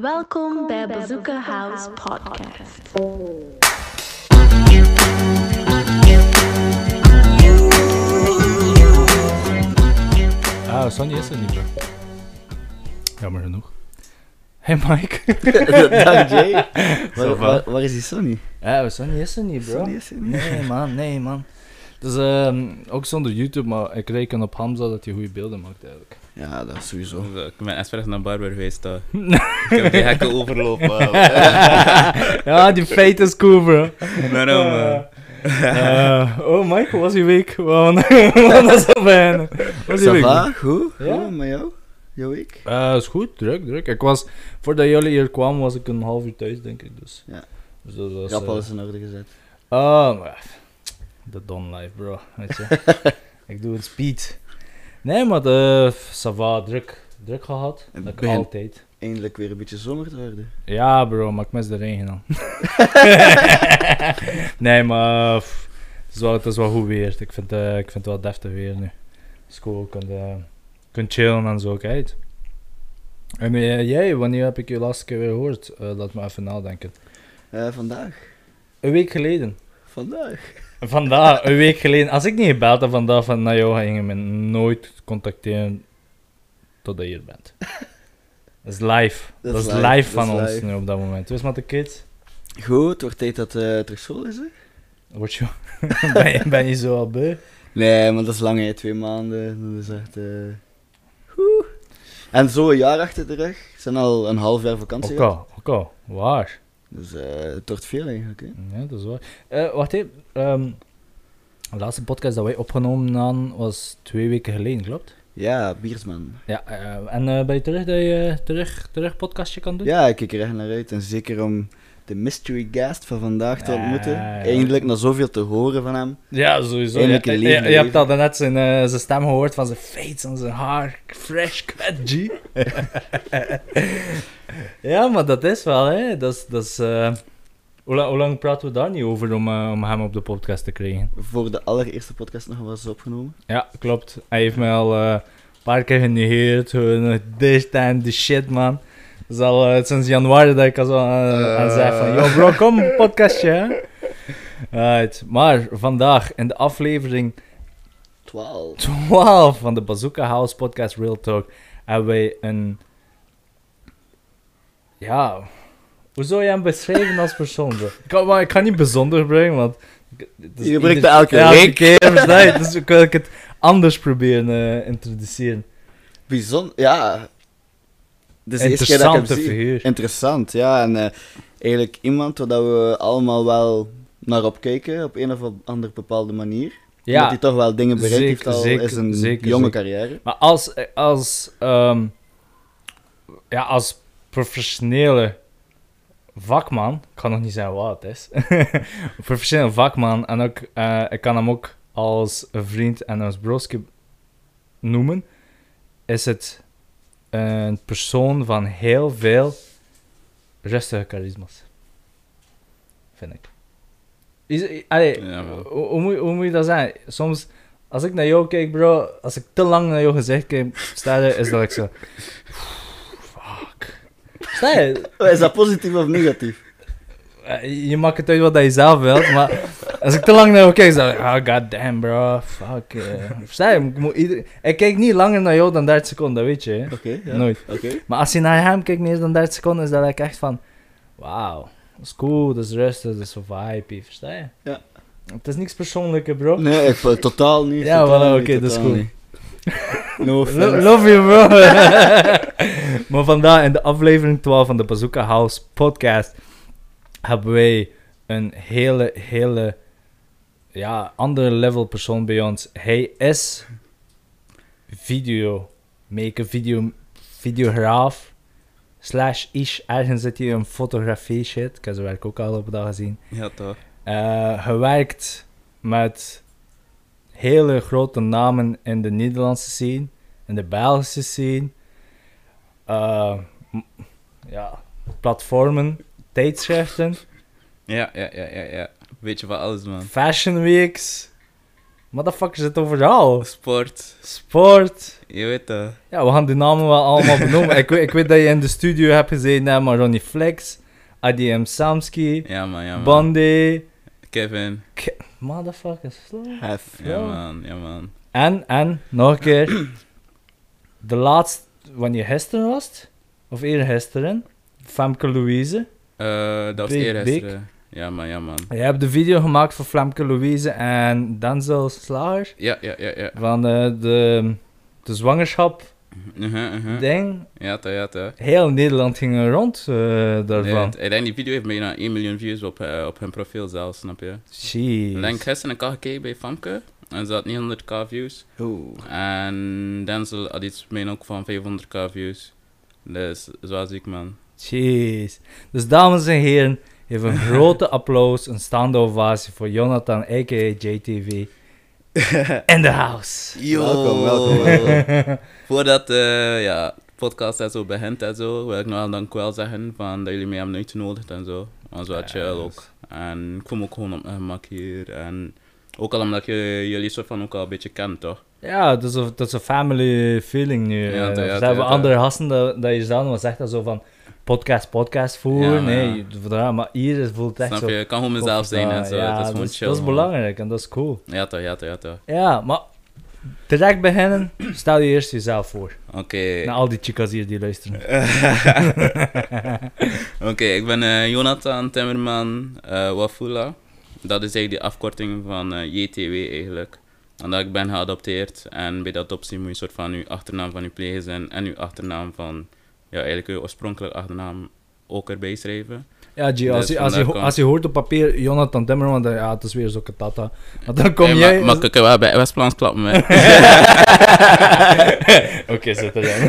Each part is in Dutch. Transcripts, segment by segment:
Welkom bij Bazooka House Podcast. Ah, Sonny is er niet, bro. Jammer genoeg. Hey Mike. Dag Jay. Waar, va? waar, waar is die Sonny? Ja, Sonny is er niet, bro. Sonny is er niet. Nee, man, nee, man. Dus ehm, ook zonder YouTube, maar ik reken op Hamza dat hij goede beelden maakt, eigenlijk. Ja, dat is sowieso. Ik ben expres naar Barber geweest. daar. ik heb die hekken overlopen. ja, die feit is cool, bro. Daarom. eh, Eh, oh, Mike, hoe was je week? Wat was dat fijn? Hoe was je Ça week? va? Goed? Ja? Met jou? Jouw week? Eh, is goed, druk, druk. Ik was, voordat jullie hier kwamen, was ik een half uur thuis, denk ik. Dus, Ja. dus dat was. Rap eh, alles in orde gezet. Oh, maar de Don Life, bro. Weet je. ik doe het speed. Nee, maar de Sava druk, druk gehad. Het Dat altijd. Eindelijk weer een beetje zomer te worden. Ja, bro, maar ik mis de regen dan. nee, maar pff, het, is wel, het is wel goed weer. Ik vind, eh, ik vind het wel deftig weer nu. School kunt, eh kunt chillen en zo, kijk. En eh, jij, wanneer heb ik je laatste keer weer gehoord? Eh, laat me even nadenken. Vandaag. Een week geleden. Vandaag. Vandaag, een week geleden. Als ik niet gebeld had vandaag van naar jou, ging je me nooit contacteren totdat je hier bent. Dat is live. Dat, is live, van is ons live. nu op dat moment. Hoe is het met de kids? Goed, het wordt tijd dat eh terug school is, hè? Word je, ben, je, ben je zo al beu? Nee, maar dat is lang, hè. Twee maanden. Dat is echt... eh. En zo een jaar achter de rug. Zijn al een half jaar vakantie ook al. Waar? Dus eh, het wordt veel eigenlijk, hè. Ja, dat is waar. Eh, wacht even. ehm, de laatste podcast dat wij opgenomen hadden was twee weken geleden, klopt? Ja, Biersman. Ja, eh, en ben je terug dat je terug, terug podcastje kan doen? Ja, ik kijk er echt naar uit. En zeker om de mystery guest van vandaag te Ja, ontmoeten. ja. Eindelijk na zoveel te horen van hem. Ja, sowieso. Je, Eindelijk je, je, hebt al net zijn, eh, zijn stem gehoord van zijn face en zijn haar. Fresh cut, G. ja, maar dat is wel, hè. Dat is... Dat is eh, hoe, lang, hoe lang praten we daar niet over om, eh, om hem op de podcast te krijgen? Voor de allereerste podcast nog was opgenomen. Ja, klopt. Hij heeft mij al een paar keer genegeerd. This and the shit, man. Is al eh, sinds januari dat ik al zo aan, aan zei van... Yo, bro, kom, een podcastje, hè. Right. Maar vandaag in de aflevering 12. 12 van de Bazooka House podcast Real Talk hebben wij een... Ja... Hoe zou je hem beschrijven als persoon, bro? Ik kan, maar ik kan niet bijzonder brengen, want... is Je dat elke ja, week. keer? Dus ik wil ik het anders proberen eh introduceren. Bijzonder, ja. Dus de eerste keer dat ik hem Interessante zie. figuur. Interessant, ja. En eh, eigenlijk iemand waar dat we allemaal wel naar opkijken, op een of andere bepaalde manier. Dat Ja, hij toch wel dingen bereikt zeker, heeft al zeker, zijn zeker, jonge carrière. maar als, als, ehm, ja, als professionele vakman, ik kan nog niet zeggen wat het is, professionele vakman, en ook, eh, ik kan hem ook als een vriend en als broski noemen, is het een persoon van heel veel rustige charisma's. Vind ik. Is, allee, Ja, hoe, hoe, moet, hoe moet je dat zeggen? Soms, als ik naar jou kijk, bro, als ik te lang naar jouw gezicht kijk, sta je, is dat ik zo... Fuck. Sta je? Is dat positief of negatief? Eh, Je maakt het uit wat je zelf wilt, maar als ik te lang naar jou kijk, ik, oh god damn, bro, fuck. Ik, ieder... ik kijk niet langer naar jou dan 30 seconden, weet je. Oké, ja. Nooit. Oké. Maar als je naar hem kijkt meer dan 30 seconden, is dat like echt van... Wauw, dat is cool, dat is rustig, dat is zo vibe, versta je? Ja. Het is niks persoonlijks, bro. Nee, ik, totaal niet. Ja, voilà, oké, dat is totaal goed. niet. No Lo- offense. love you, bro. maar vandaag in de aflevering 12 van de Bazooka House podcast hebben wij een hele, hele, ja, andere level persoon bij ons. Hij is videomaker, video, videograaf, slash ish. Ergens zit hij een fotografie shit. Ik heb zijn werk ook al op dag gezien. Ja, toch. Eh, hij werkt met hele grote namen in de Nederlandse scene, in de Belgische scene. Eh, ja, platformen, tijdschriften, Ja, ja, ja, ja, ja. Weet je van alles, man. fashion weeks. Motherfucker zit overal. Sport. Sport. Je weet dat. Ja, we gaan die namen wel allemaal benoemen. ik, weet- ik weet dat je in de studio hebt gezeten, hè, maar Ronnie Flex, ADM Samski, Ja man, ja man. Bandy. Kevin. Motherfucker, slow. Hef. Ja man, ja man. En, en, nog een keer. De laatste, wanneer gisteren was het? Of eerder gisteren? Femke Louise. Eh, dat was Big, eergisteren. Ja man, ja man. Je hebt de video gemaakt voor Femke Louise en Denzel Slager. Ja, ja, ja, ja. Van eh, de, de zwangerschap Mhm, mhm. ding. Ja, toch, ja, toch. Heel Nederland ging rond eh, daarvan. ik denk die video heeft bijna 1 miljoen views op, eh, op hun profiel zelfs, snap je? Jeez. Ik denk gisteren een gekeken bij Famke. En ze had 900k views. Oeh. En Denzel had iets meer ook van 500k views. Dus zo ziek man. Jeez. Dus dames en heren, even een grote applaus, een staande ovatie voor Jonathan, a.k.a. JTV. In the house. Yo. Welkom, welkom, welkom. Voordat de ja, podcast en zo begint en zo, wil ik nog wel dank wel zeggen van dat jullie mij hebben uitgenodigd en zo. Was wel chill ook. En ik voel me ook gewoon op mijn gemak hier. En ook al omdat je jullie soort van ook al een beetje kent, toch? Ja, dat is, een, dat is een family feeling nu. Ja, eh. dat- ja, Ze dat- hebben ja, andere gasten dat, dat je zelf was echt dat zo van podcast, podcast voeren. Ja, maar nee, ja. maar hier is- voelt het echt Snap zo. je? Ik kan gewoon mezelf zijn en zo. Ja, dat is gewoon chill. Dat is belangrijk en dat is cool. Ja toch, ja toch, ja toch. Ja, maar direct beginnen, stel je eerst jezelf voor. Oké. Naar al die chicas hier die luisteren. Oké, ik ben eh, Jonathan Timmerman eh, Wafula. Dat is eigenlijk de afkorting van eh, JTW eigenlijk. Omdat ik ben geadopteerd en bij de adoptie moet je soort van je achternaam van je pleeggezin en je achternaam van, ja eigenlijk je oorspronkelijke achternaam ook erbij schrijven. Ja, G, als, Dus je, als, je, als je hoort op papier Jonathan Timmerman, dan ja, het is weer zo'n tata. Maar dan kom Hey, jij... Maar, maar ik kan wel bij Westplans klappen. Oké, zit er dan.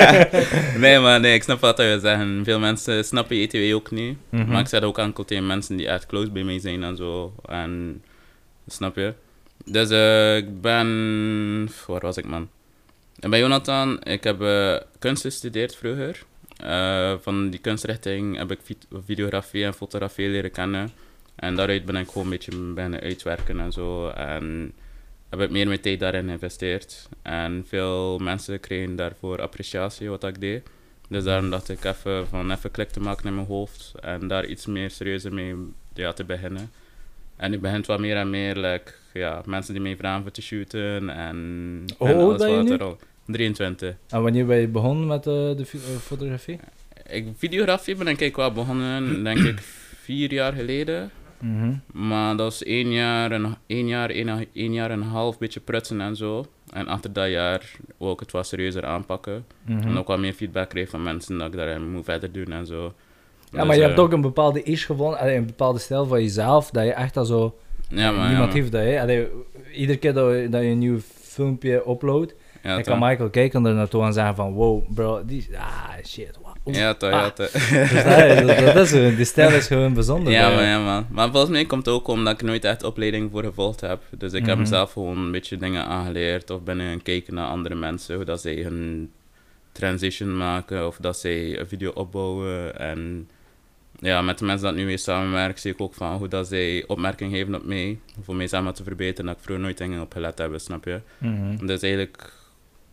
nee, maar nee, ik snap wat je zeggen. Veel mensen snappen JTW ook niet. Mhm. Maar ik zeg ook enkel tegen mensen die echt close bij mij zijn en zo. En snap je? Dus eh, ik ben. Waar was ik, man? Ik ben Jonathan. Ik heb eh, kunst gestudeerd vroeger. Eh, van die kunstrichting heb ik vi- videografie en fotografie leren kennen. En daaruit ben ik gewoon een beetje beginnen uitwerken en zo. En heb ik meer mijn tijd daarin geïnvesteerd. En veel mensen kregen daarvoor appreciatie wat ik deed. Dus daarom dacht ik even van even klik te maken in mijn hoofd en daar iets meer serieuzer mee ja, te beginnen. En nu begint wat meer en meer, like, ja, mensen die mij vragen voor te shooten en, Hoe en alles wat nu? er al. 23. En wanneer ben je begonnen met eh, de eh, fotografie? Ik, videografie ben ik wel begonnen, denk ik, vier jaar geleden. Mhm. Maar dat was één jaar, en, één jaar, één, één jaar en een half beetje prutsen en zo. En achter dat jaar wou ik het wat serieuzer aanpakken. Mhm. En ook wat meer feedback kreeg van mensen dat ik daarin moet verder doen en zo. Ja, Dus, maar je hebt eh, ook een bepaalde is gevonden, een bepaalde stijl van jezelf, dat je echt al zo... Ja, maar, niemand heeft dat, hè. Allee, iedere keer dat je, dat je een nieuw filmpje uploadt, Ja, dan kan Michael kijken er naartoe en zeggen van, wow, bro, die... Ah, shit, wow. Ja, toch, Ah. ja, toch. Dus dat, dat, dat is, die stijl is gewoon bijzonder. Ja, je. ja, man. Maar volgens mij komt het ook omdat ik nooit echt opleiding voor gevolgd heb. Dus ik heb Mhm. mezelf gewoon een beetje dingen aangeleerd. Of ben gaan kijken naar andere mensen, hoe dat zij hun transition maken. Of dat zij een video opbouwen. En ja, met de mensen dat ik nu mee samenwerk, zie ik ook van hoe dat zij opmerking geven op mij. Voor mij samen te verbeteren, dat ik vroeger nooit dingen op gelet heb, snap je? Mhm. Dus eigenlijk,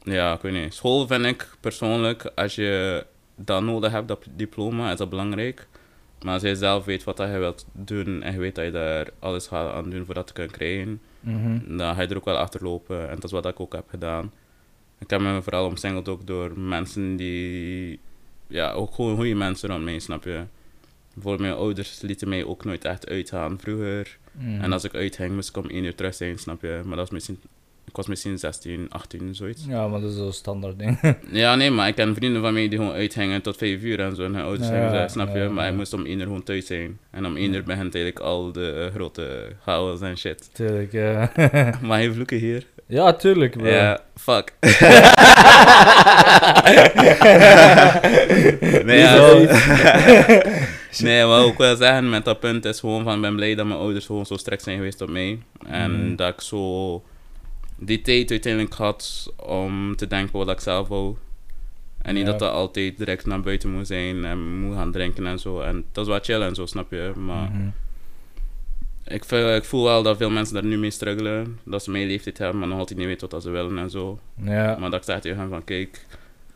ja, ik weet niet. School vind ik persoonlijk, als je dat nodig hebt, dat diploma, is dat belangrijk. Maar als je zelf weet wat dat je wilt doen en je weet dat je daar alles gaat aan doen voor dat te kunnen krijgen, Mhm. dan ga je er ook wel achter lopen. En dat is wat ik ook heb gedaan. Ik heb me vooral omsingeld ook door mensen die, ja, ook gewoon goede mensen rond mij, snap je? Bijvoorbeeld mijn ouders lieten mij ook nooit echt uitgaan vroeger. Mhm. En als ik uitging, moest ik om één uur terug zijn, snap je? Maar dat was misschien, ik was misschien 16, 18, zoiets. Ja, maar dat is zo'n standaard ding. Ja, nee, maar ik ken vrienden van mij die gewoon uitgingen tot 5 uur en zo. En hun ouders Ja, zijn snap je? maar ja. ik moest om 1 uur gewoon thuis zijn. En om 1 uur begint eigenlijk al de grote chaos en shit. Tuurlijk, ja. Maar hij vloeken hier. ja, tuurlijk, bro. Ja, fuck. nee, ja, nee, wat ik wil zeggen met dat punt is gewoon van, ik ben blij dat mijn ouders gewoon zo sterk zijn geweest op mij. En Mhm. dat ik zo die tijd uiteindelijk had om te denken wat ik zelf wou. En niet Ja. dat dat altijd direct naar buiten moet zijn en moet gaan drinken en zo. En dat is wat chill en zo, snap je? Maar Mhm. ik, voel, ik voel wel dat veel mensen daar nu mee struggelen. Dat ze mijn leeftijd hebben, maar nog altijd niet weten wat ze willen en zo. Ja. Maar dat ik zeg tegen hen van, kijk,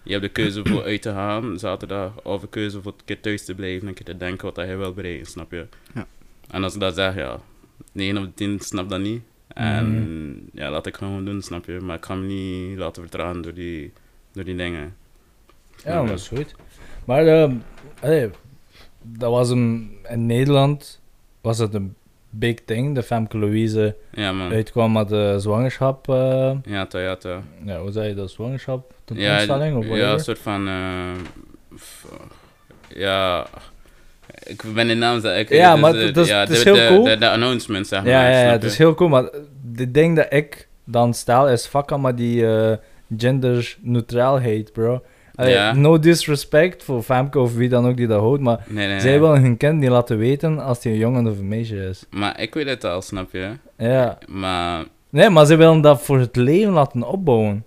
je hebt de keuze voor uit te gaan zaterdag, of de keuze voor een keer thuis te blijven en een keer te denken wat je wil bereiken, snap je? Ja. En als ik dat zeg, ja, 9 op de 10 snap dat niet. En Mhm. ja, laat ik gewoon doen, snap je? Maar ik ga me niet laten vertragen door die, door die dingen. Ja, dat is goed. Maar allee, dat was een, in Nederland was het een big thing. De Femke Louise Ja, man. uitkwam met de zwangerschap. eh, Ja, Toyota. ja, hoe zei je dat? Zwangerschap? Ja, Tentoonstelling? of ja, een soort van. f- ja. Ik ben de naam zeg ik. Ja, dus maar het is- ja, is de, heel de, cool. De, de announcement, zeg maar. Ja, ja, ja, het is heel cool. Maar het ding dat ik dan stel is fuck maar die eh genderneutraalheid, bro. Allee, Ja. No disrespect voor Femke of wie dan ook die dat houdt, maar Nee, nee, zij nee. willen hun kind niet laten weten als hij een jongen of een meisje is. Maar ik weet het al, snap je? Ja. Maar. Nee, maar ze willen dat voor het leven laten opbouwen.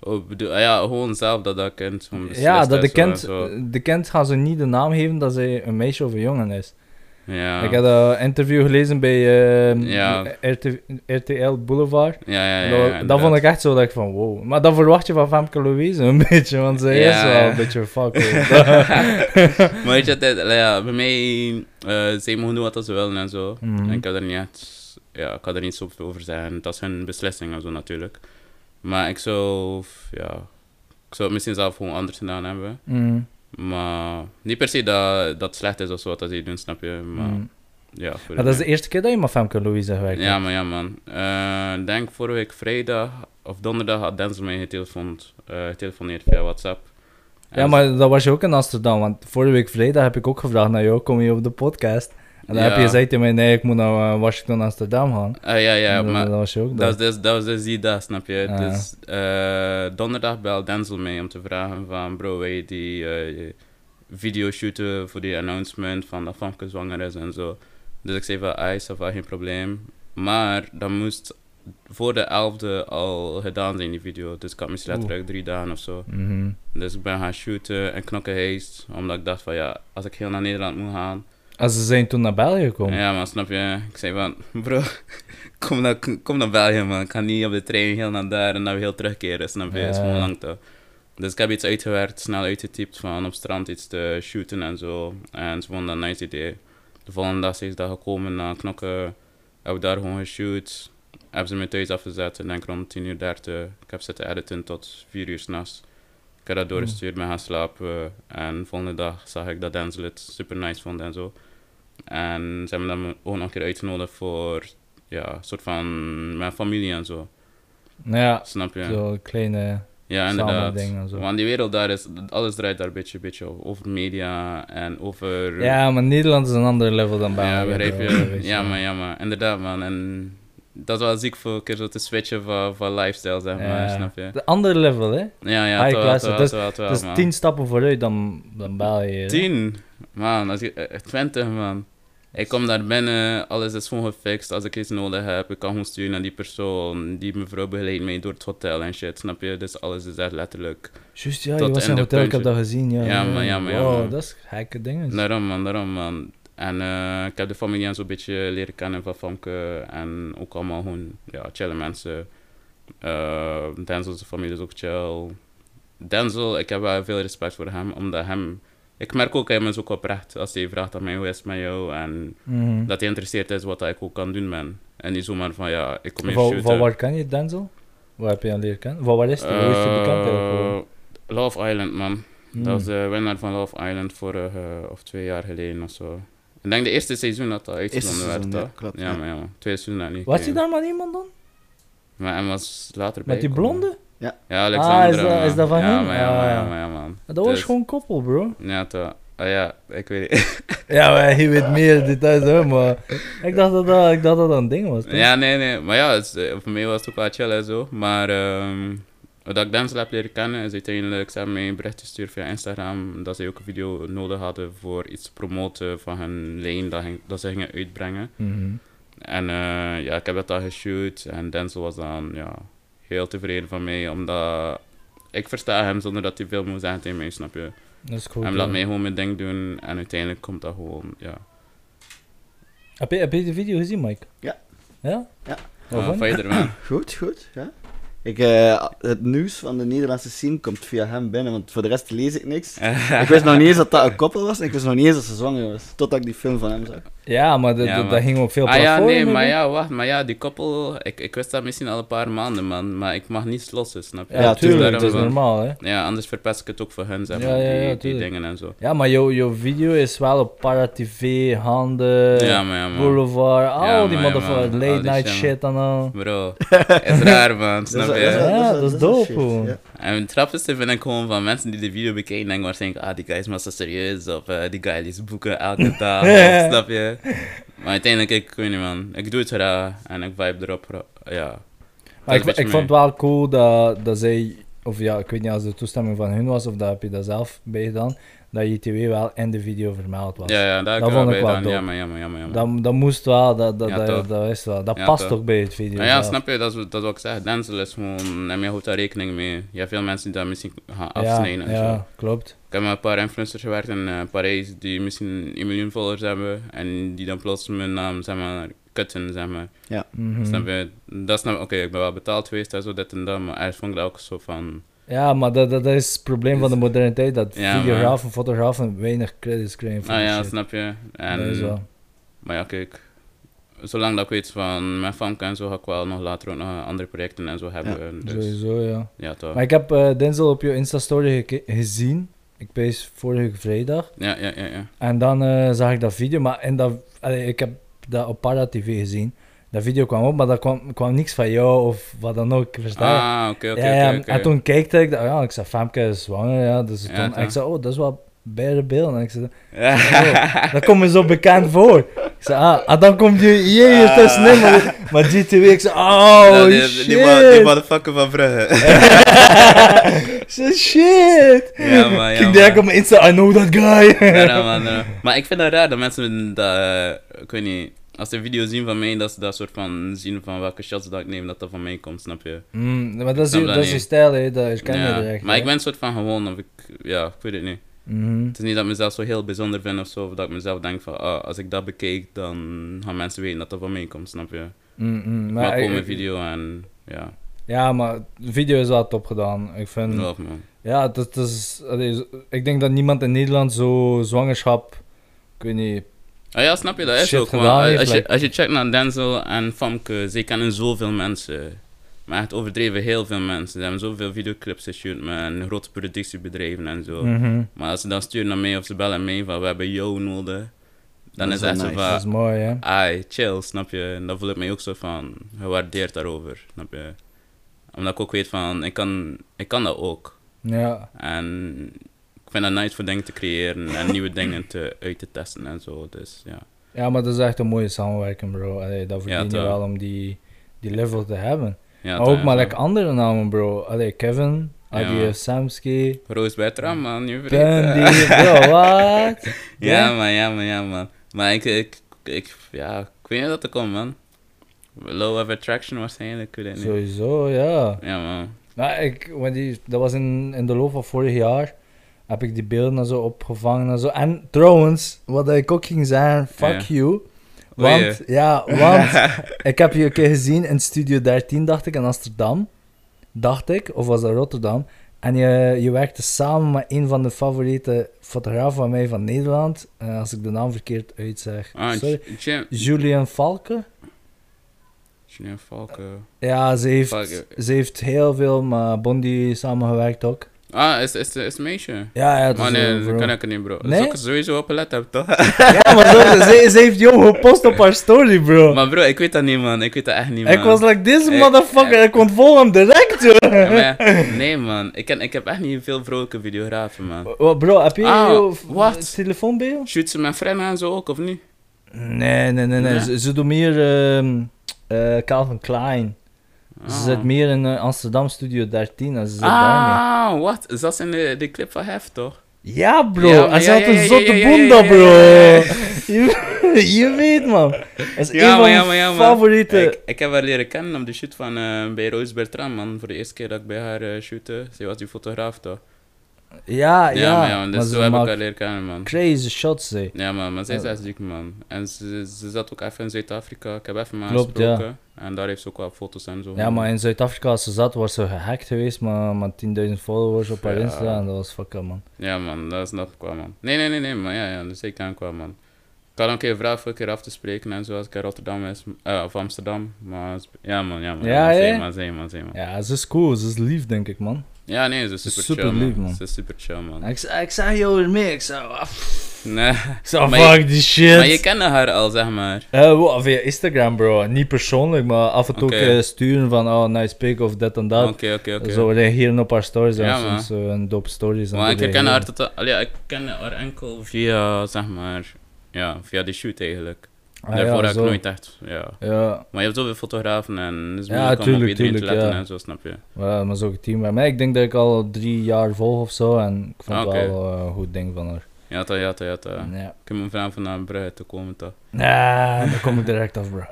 Oh, bedoel, ja, gewoon zelf dat dat kind ja, dat de kind, de kind gaan ze niet de naam geven dat zij een meisje of een jongen is. Ja. Ik heb een interview gelezen bij eh, Ja. RT RTL Boulevard. Ja, ja, ja. dat, dat vond ik echt zo dat ik van wow. Maar dat verwacht je van Femke Louise een beetje, want zij Ja, is wel een beetje fuck. maar weet je, het, ja, bij mij, eh zij mogen doen wat ze willen en zo. Mhm. En ik kan er niet echt, ja, ik kan er niet zoveel over zeggen. Dat is hun beslissing en zo natuurlijk. Maar ik zou, ja, ik zou het misschien zelf gewoon anders gedaan hebben. Mm, Maar niet per se dat dat slecht is of zo wat dat ze doen, snap je? Maar mm. ja, voor Maar dat is de eerste keer dat je met Femke Louise gewerkt Ja, maar ja, man. Eh, denk vorige week vrijdag of donderdag had Denzel mij getelefoneerd, eh, getelefoneerd via WhatsApp. Ja, maar dat was je ook in Amsterdam, want vorige week vrijdag heb ik ook gevraagd naar jou, kom je op de podcast? En dan heb je gezegd tegen mij, nee, ik moet naar eh, Washington, Amsterdam gaan. Ah, ja, ja, dat, maar dat was je ook dat was, dus, dat was dus die dag, snap je? Dus donderdag belde Denzel mee om te vragen van... Bro, wil je die eh, video shooten voor die announcement van dat Famke zwanger is en zo. Dus ik zei van, ah, dat wel geen probleem. Maar dat moest voor de 11e al gedaan zijn, die video. Dus ik had misschien letterlijk drie dagen of zo. Mhm. Dus ik ben gaan shooten en knokken heest. Omdat ik dacht van, ja, als ik heel naar Nederland moet gaan... En ze zijn toen naar België gekomen. Ja, maar snap je? Ik zei van, bro, kom naar, kom naar België, man. Ik ga niet op de trein heel naar daar en dan weer heel terugkeren, snap je? Het is Ja. gewoon lang toch. Dus ik heb iets uitgewerkt, snel uitgetypt van op strand iets te shooten en zo. En ze vonden dat een nice idee. De volgende dag ze daar gekomen naar knokken. Heb daar gewoon geshoot. Hebben ze me thuis afgezet en denk rond 10 uur 30. Ik heb zitten editen tot 4 uur s'nachts. Ik heb dat doorgestuurd, ben gaan slapen. En de volgende dag zag ik dat Denzel het super nice vond en zo. En ze hebben me ook nog een keer uitgenodigd voor, ja, een soort van mijn familie en zo. Ja, Snap je? zo kleine... ja, inderdaad. dingen en zo. Want die wereld daar is, alles draait daar een beetje, beetje over, media en over... Ja, maar Nederland is een ander level dan België. ja, begrijp je? Ja, maar ja, maar inderdaad, man. En dat is wel ziek voor een keer zo te switchen van, van lifestyle, zeg maar, Ja. snap je? De andere level, hè? Ja, ja, High class, dat is- Het is tien stappen vooruit dan, dan België. Tien? Man, als je, eh, 20 man. Ik kom daar binnen, alles is gewoon gefixt. Als ik iets nodig heb, ik kan gewoon sturen naar die persoon. Die mevrouw begeleidt mij door het hotel en shit, snap je? Dus alles is echt letterlijk. Juist, ja, Tot je was in een de hotel, ik heb dat gezien. Ja, Ja, man, ja, man, ja, man. dat is gekke dingen. Daarom man, daarom man. En eh, ik heb de familie en zo'n beetje leren kennen van Famke. En ook allemaal gewoon, ja, chille mensen. Eh Denzel's familie is ook chill. Denzel, ik heb wel veel respect voor hem, omdat hem... Ik merk ook, hij is ook oprecht als hij vraagt aan mij, hoe is het met jou? En Mhm. dat hij geïnteresseerd is wat ik ook kan doen, man. En niet zomaar van, ja, ik kom hier Van, shooten. van waar ken je Denzel? Waar heb je aan leren kennen? Van waar is hij? Hoe is hij bekend eigenlijk? Eh, Love Island, man. Hmm. Dat was de winnaar van Love Island vorig eh, of twee jaar geleden of zo. Ik denk de eerste seizoen dat dat uitgezonden werd, seizoen, ja, klopt, Ja, ja. maar ja, man. Twee seizoenen dat niet Was hij daar met iemand dan? Maar hij was later bij Met die blonde? Ja, Ah, Alexandra. is dat- man. is dat van ja, hem? Maar, ja, Ah, maar, ja. ja, maar, ja, man. Dat was Dus- gewoon koppel, bro. Ja, toch. Ah ja, ik weet niet. Ja, maar hij weet meer details, hè, maar ik dacht dat dat, ik dacht dat, dat een ding was. toch? ja, nee, nee. Maar ja, het eh, voor mij was het ook wel chill en zo. Maar ehm wat ik Denzel heb leren kennen is uiteindelijk, ze hebben mij een bericht gestuurd via Instagram dat ze ook een video nodig hadden voor iets te promoten van hun lijn dat, ging- dat ze gingen uitbrengen. Mhm. En eh, ja, ik heb dat dan geshoot en Denzel was dan ja, heel tevreden van mij, omdat ik versta hem zonder dat hij veel moet zeggen tegen mij, snap je? Dat is ja. laat mij gewoon mijn ding doen en uiteindelijk komt dat gewoon, ja. Heb je, heb je de video gezien, Mike? Ja. Ja? Ja. Wat Oh, vond je? van. Goed, goed, ja. Ik, eh, het nieuws van de Nederlandse scene komt via hem binnen, want voor de rest lees ik niks. ik wist nog niet eens dat dat een koppel was en ik wist nog niet eens dat ze zwanger was. Totdat ik die film van hem zag. Ja, maar dat Ja, ging op veel Ah ja, platformen. nee, maar ja, wacht, maar ja, die koppel, ik, ik wist dat misschien al een paar maanden, man, maar ik mag niet lossen, snap je? Ja, Ja, tuurlijk, tuurlijk, dat is normaal, hè. Ja, anders verpest ik het ook voor hun, zeg Ja, maar, ja, ja, die, dingen en zo. Ja, maar jouw jouw video is wel op Para TV, Handen, ja, maar ja, man. Boulevard, al Ja, die motherfuckers, late night shit, shit en al. Bro, is raar, man, snap Dat Ja, dat is dope, ja. En het grappigste vind ik gewoon van mensen die de video bekijken, denken waarschijnlijk, ah, die guy is maar zo serieus, of eh, die guy leest boeken elke dag, of, snap je? Maar uiteindelijk, ik weet niet, man, ik doe het graag en ik vibe erop, ja. Maar ik, ik vond het wel cool dat, dat zij, of ja, ik weet niet als de toestemming van hun was, of dat heb je dat zelf bij gedaan, dat JTW wel in de video vermeld was. Ja, ja, daar Dat kan vond ik wel ja, dope. maar jammer, jammer, jammer. Dat, dat moest wel, dat, dat, Ja, dat, dat is wel. Dat Ja, past toch. toch bij het video. Maar ja, zelf. snap je, dat is, dat wat ik zeg. Denzel is gewoon, en je houdt daar rekening mee. Je hebt veel mensen die daar misschien gaan Ja, afsnijden en zo. ja, klopt. Ik heb met een paar influencers gewerkt in eh, Parijs die misschien 1 miljoen volgers hebben en die dan plots mijn naam, zeg maar, kutten, zeg maar. Mhm. Snap je? Dat snap Oké, ik ben wel betaald geweest en zo, dit en dat, maar ergens vond ik dat ook zo van... Ja, maar dat, dat, dat is het probleem van de moderniteit, dat Ja, videografen, fotografen weinig credits krijgen voor Ah ja, shit. snap je? Dat is En, wel. maar ja, kijk, zolang dat ik weet van mijn famke en zo, ga ik wel nog later ook nog andere projecten en zo hebben. dus, Sowieso, ja. ja, toch. Maar ik heb eh Denzel op je Insta-story gezien. Ik wees vorige vrijdag. Ja, ja, ja, ja. En dan eh, zag ik dat video, maar in dat, allee, ik heb dat op Para TV gezien. Dat video kwam op, maar daar kwam, kwam niks van jou of wat dan ook. Versta je? Ah, oké, oké. En toen keek ik, ja, ik zei, Femke is zwanger, ja. Dus toen, ik zei, oh, dat is wel beide beelden. En ik zei, oh, dat komt me zo bekend voor. Ik zei, ah, ah dan komt je Ah. tussenin. Maar, maar GTW, ik zei, oh, die, shit. die, ma- die motherfucker van Brugge. Ik zei, shit. ja, man, ja, Kijk direct op mijn Insta, I know that guy. Ja, nou, man, nou. Maar ik vind het raar dat mensen dat, eh, ik weet niet, als ze een video zien van mij, dat ze dat soort van zien van welke shots dat ik neem, dat dat van mij komt, snap je? Mm, maar dat is, je- dat dat is je stijl, hè. Dat je Ja, direct. maar ik ben een soort van gewoon, of ik, ja, ik weet het niet. Mhm. Het is niet dat ik mezelf zo heel bijzonder vind of zo, of dat ik mezelf denk van, ah, als ik dat bekijk, dan gaan mensen weten dat dat van mij komt, snap je? Mm, Maar ik- mijn video en, ja, Ja, maar de video is wel top gedaan. Ik vind... love man. Ja, het, het is... allee, ik denk dat niemand in Nederland zo zwangerschap... Ik weet niet... Ah ja, snap je, dat is ook gedaan Als, je, als je checkt naar Denzel en Famke, ze kennen zoveel mensen. Maar echt overdreven heel veel mensen. Ze hebben zoveel videoclips geshoot met grote productiebedrijven en zo. Mhm. Maar als ze dan sturen naar mij of ze bellen mij van we hebben jou nodig, dan Dat is het echt zo nice. Dat is van, mooi, hè. ai, chill, snap je? En dan voel ik mij ook zo van gewaardeerd daarover, snap je? Omdat ik ook weet van, ik kan, ik kan dat ook. Ja. En ik vind het nice voor dingen te creëren en nieuwe dingen te, uit te testen en zo. Dus ja. Ja, maar dat is echt een mooie samenwerking, bro. Allee, dat verdien je wel om die, die level te hebben. Ja maar ook maar like andere namen, bro. Allee, Kevin, man. Samsky, Roos Bertram, man, je Bundy, bro, wat? ja, man, ja, man, ja, man. Maar ik, ik, ik, ja, ik weet niet dat er komt, man. Low of attraction waarschijnlijk, ik. Sowieso, ja. Ja, man. Nou, ik, want die, dat was in, in de loop van vorig jaar. Heb ik die beelden en zo opgevangen en zo. En trouwens, wat ik ook ging zeggen, fuck Ja. you. Oei, Want, ja, want ik heb je een keer gezien in Studio 13, dacht ik, in Amsterdam. Dacht ik, of was dat Rotterdam? En je, je werkte samen met een van de favoriete fotografen van mij van Nederland. Eh, als ik de naam verkeerd uitzeg. Ah, Sorry. Julian Falke. Julien Valken. Ja, ze heeft, ze heeft heel veel met Bondi samengewerkt ook. Ah, is, is, is meisje? Ja, ja, dat Maar is nee, dat kan ik niet, bro. Dat Nee? ik er sowieso op hebben, toch? Ja, maar zo, ze, ze heeft jou gepost op haar story, bro. maar bro, ik weet dat niet, man. Ik weet dat echt niet, man. ik was like, this Ik- motherfucker, ik ontvolg hem direct, joh. Ja, nee, man. Ik, ken, ik heb echt niet veel vrolijke videografen, man. Wa- Bro, heb je Ah, jouw wat? telefoon bij jou? Shoot ze met vrienden en zo ook, of niet? Nee, nee, nee, nee. Nee? Ze, ze doen meer ehm eh, Calvin Klein. Ze Ah. zit meer in eh, Amsterdam Studio 13 en ze zit daarmee. Ah, wat? Is dat in de, de clip van Hef, toch? Ja, bro. Ja, ze ja, had ja, een ja, zotte ja, ja, bunda, ja, ja, bro. ja, ja. Je, je weet, man. Dat is Ja, een van maar ja, mijn ja, favoriete... Ik, ik heb haar leren kennen op de shoot van eh, bij Roos Bertram, man. Voor de eerste keer dat ik bij haar eh shootte. Zij was die fotograaf, toch? Ja, Ja, ja. maar ja, dus maar zo heb ik haar leren kennen, man. crazy shots, hè. Ja, man, maar zij is Ja. echt ziek, man. En ze, ze zat ook even in Zuid-Afrika. Ik heb even met haar ja. gesproken. En daar heeft ze ook wel foto's en zo. Ja, maar in Zuid-Afrika, als ze zat, was ze gehackt geweest, maar met 10.000 followers op haar Ja. Insta. En dat was fucking, man. Ja, man, dat snap ik wel, man. Nee, nee, nee, nee, maar ja, ja, zeker ik wel, man. Ik had een keer voor een keer af te spreken en zo als ik in Rotterdam is, eh, of Amsterdam. Maar ja, man, ja, man. Ja, man, zeg maar. Ja, ze is cool, ze is lief, denk ik, man. Ja, nee, ze is super, Super chill, lief, man. man. Ze is super chill, man. Ik, ik zag jou ermee, ik zou... Nee. Ik zou Maar je- fuck die shit. Maar je kende haar al, zeg maar. Eh, via Instagram, bro. Niet persoonlijk, maar af en toe ook, sturen van, oh, nice pic of dit en dat. Oké, oké, oké. Zo reageren op haar stories en Ja, soms een dope stories. en Maar ik herken haar tot... Allee, ik ken haar enkel via, zeg maar... Ja, via de shoot eigenlijk. Ah, Daarvoor ja, heb ik zo. nooit echt... Ja. Ja, Maar je hebt zoveel fotografen en het is Ja, moeilijk om op tuurlijk, iedereen te tuurlijk, letten ja. en zo, snap je? maar, maar zo'n team bij mij. Ik denk dat ik al drie jaar volg of zo. En ik vond Ah, het oké. wel eh, een goed ding van haar. Ja, toch, ja, toch, ja. Ja. Ik heb mijn vraag van naar Brugge te komen, toch? Nah, daar kom ik direct af, bro.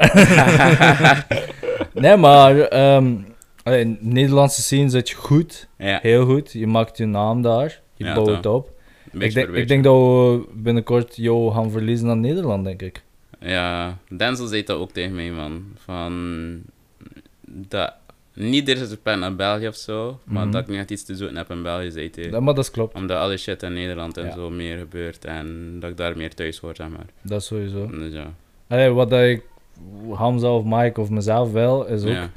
nee, maar ehm, allee, in de Nederlandse scene zit je goed. Ja, Heel goed. Je maakt je naam daar. Je Ja, bouwt toch. op. Ik denk, ik denk dat we binnenkort jou gaan verliezen aan Nederland, denk ik. Ja, Denzel zei dat ook tegen mij, man. Van... Dat... Niet er is pen naar België of zo, maar Mhm. dat ik niet echt iets te zoeken heb in België, zei hij. Maar dat klopt. Omdat alle shit in Nederland en Ja. zo meer gebeurt en dat ik daar meer thuis hoor, zeg maar. Dat is sowieso. Dus ja. Allee, wat ik, Hamza of Mike of mezelf wel, is ook Ja,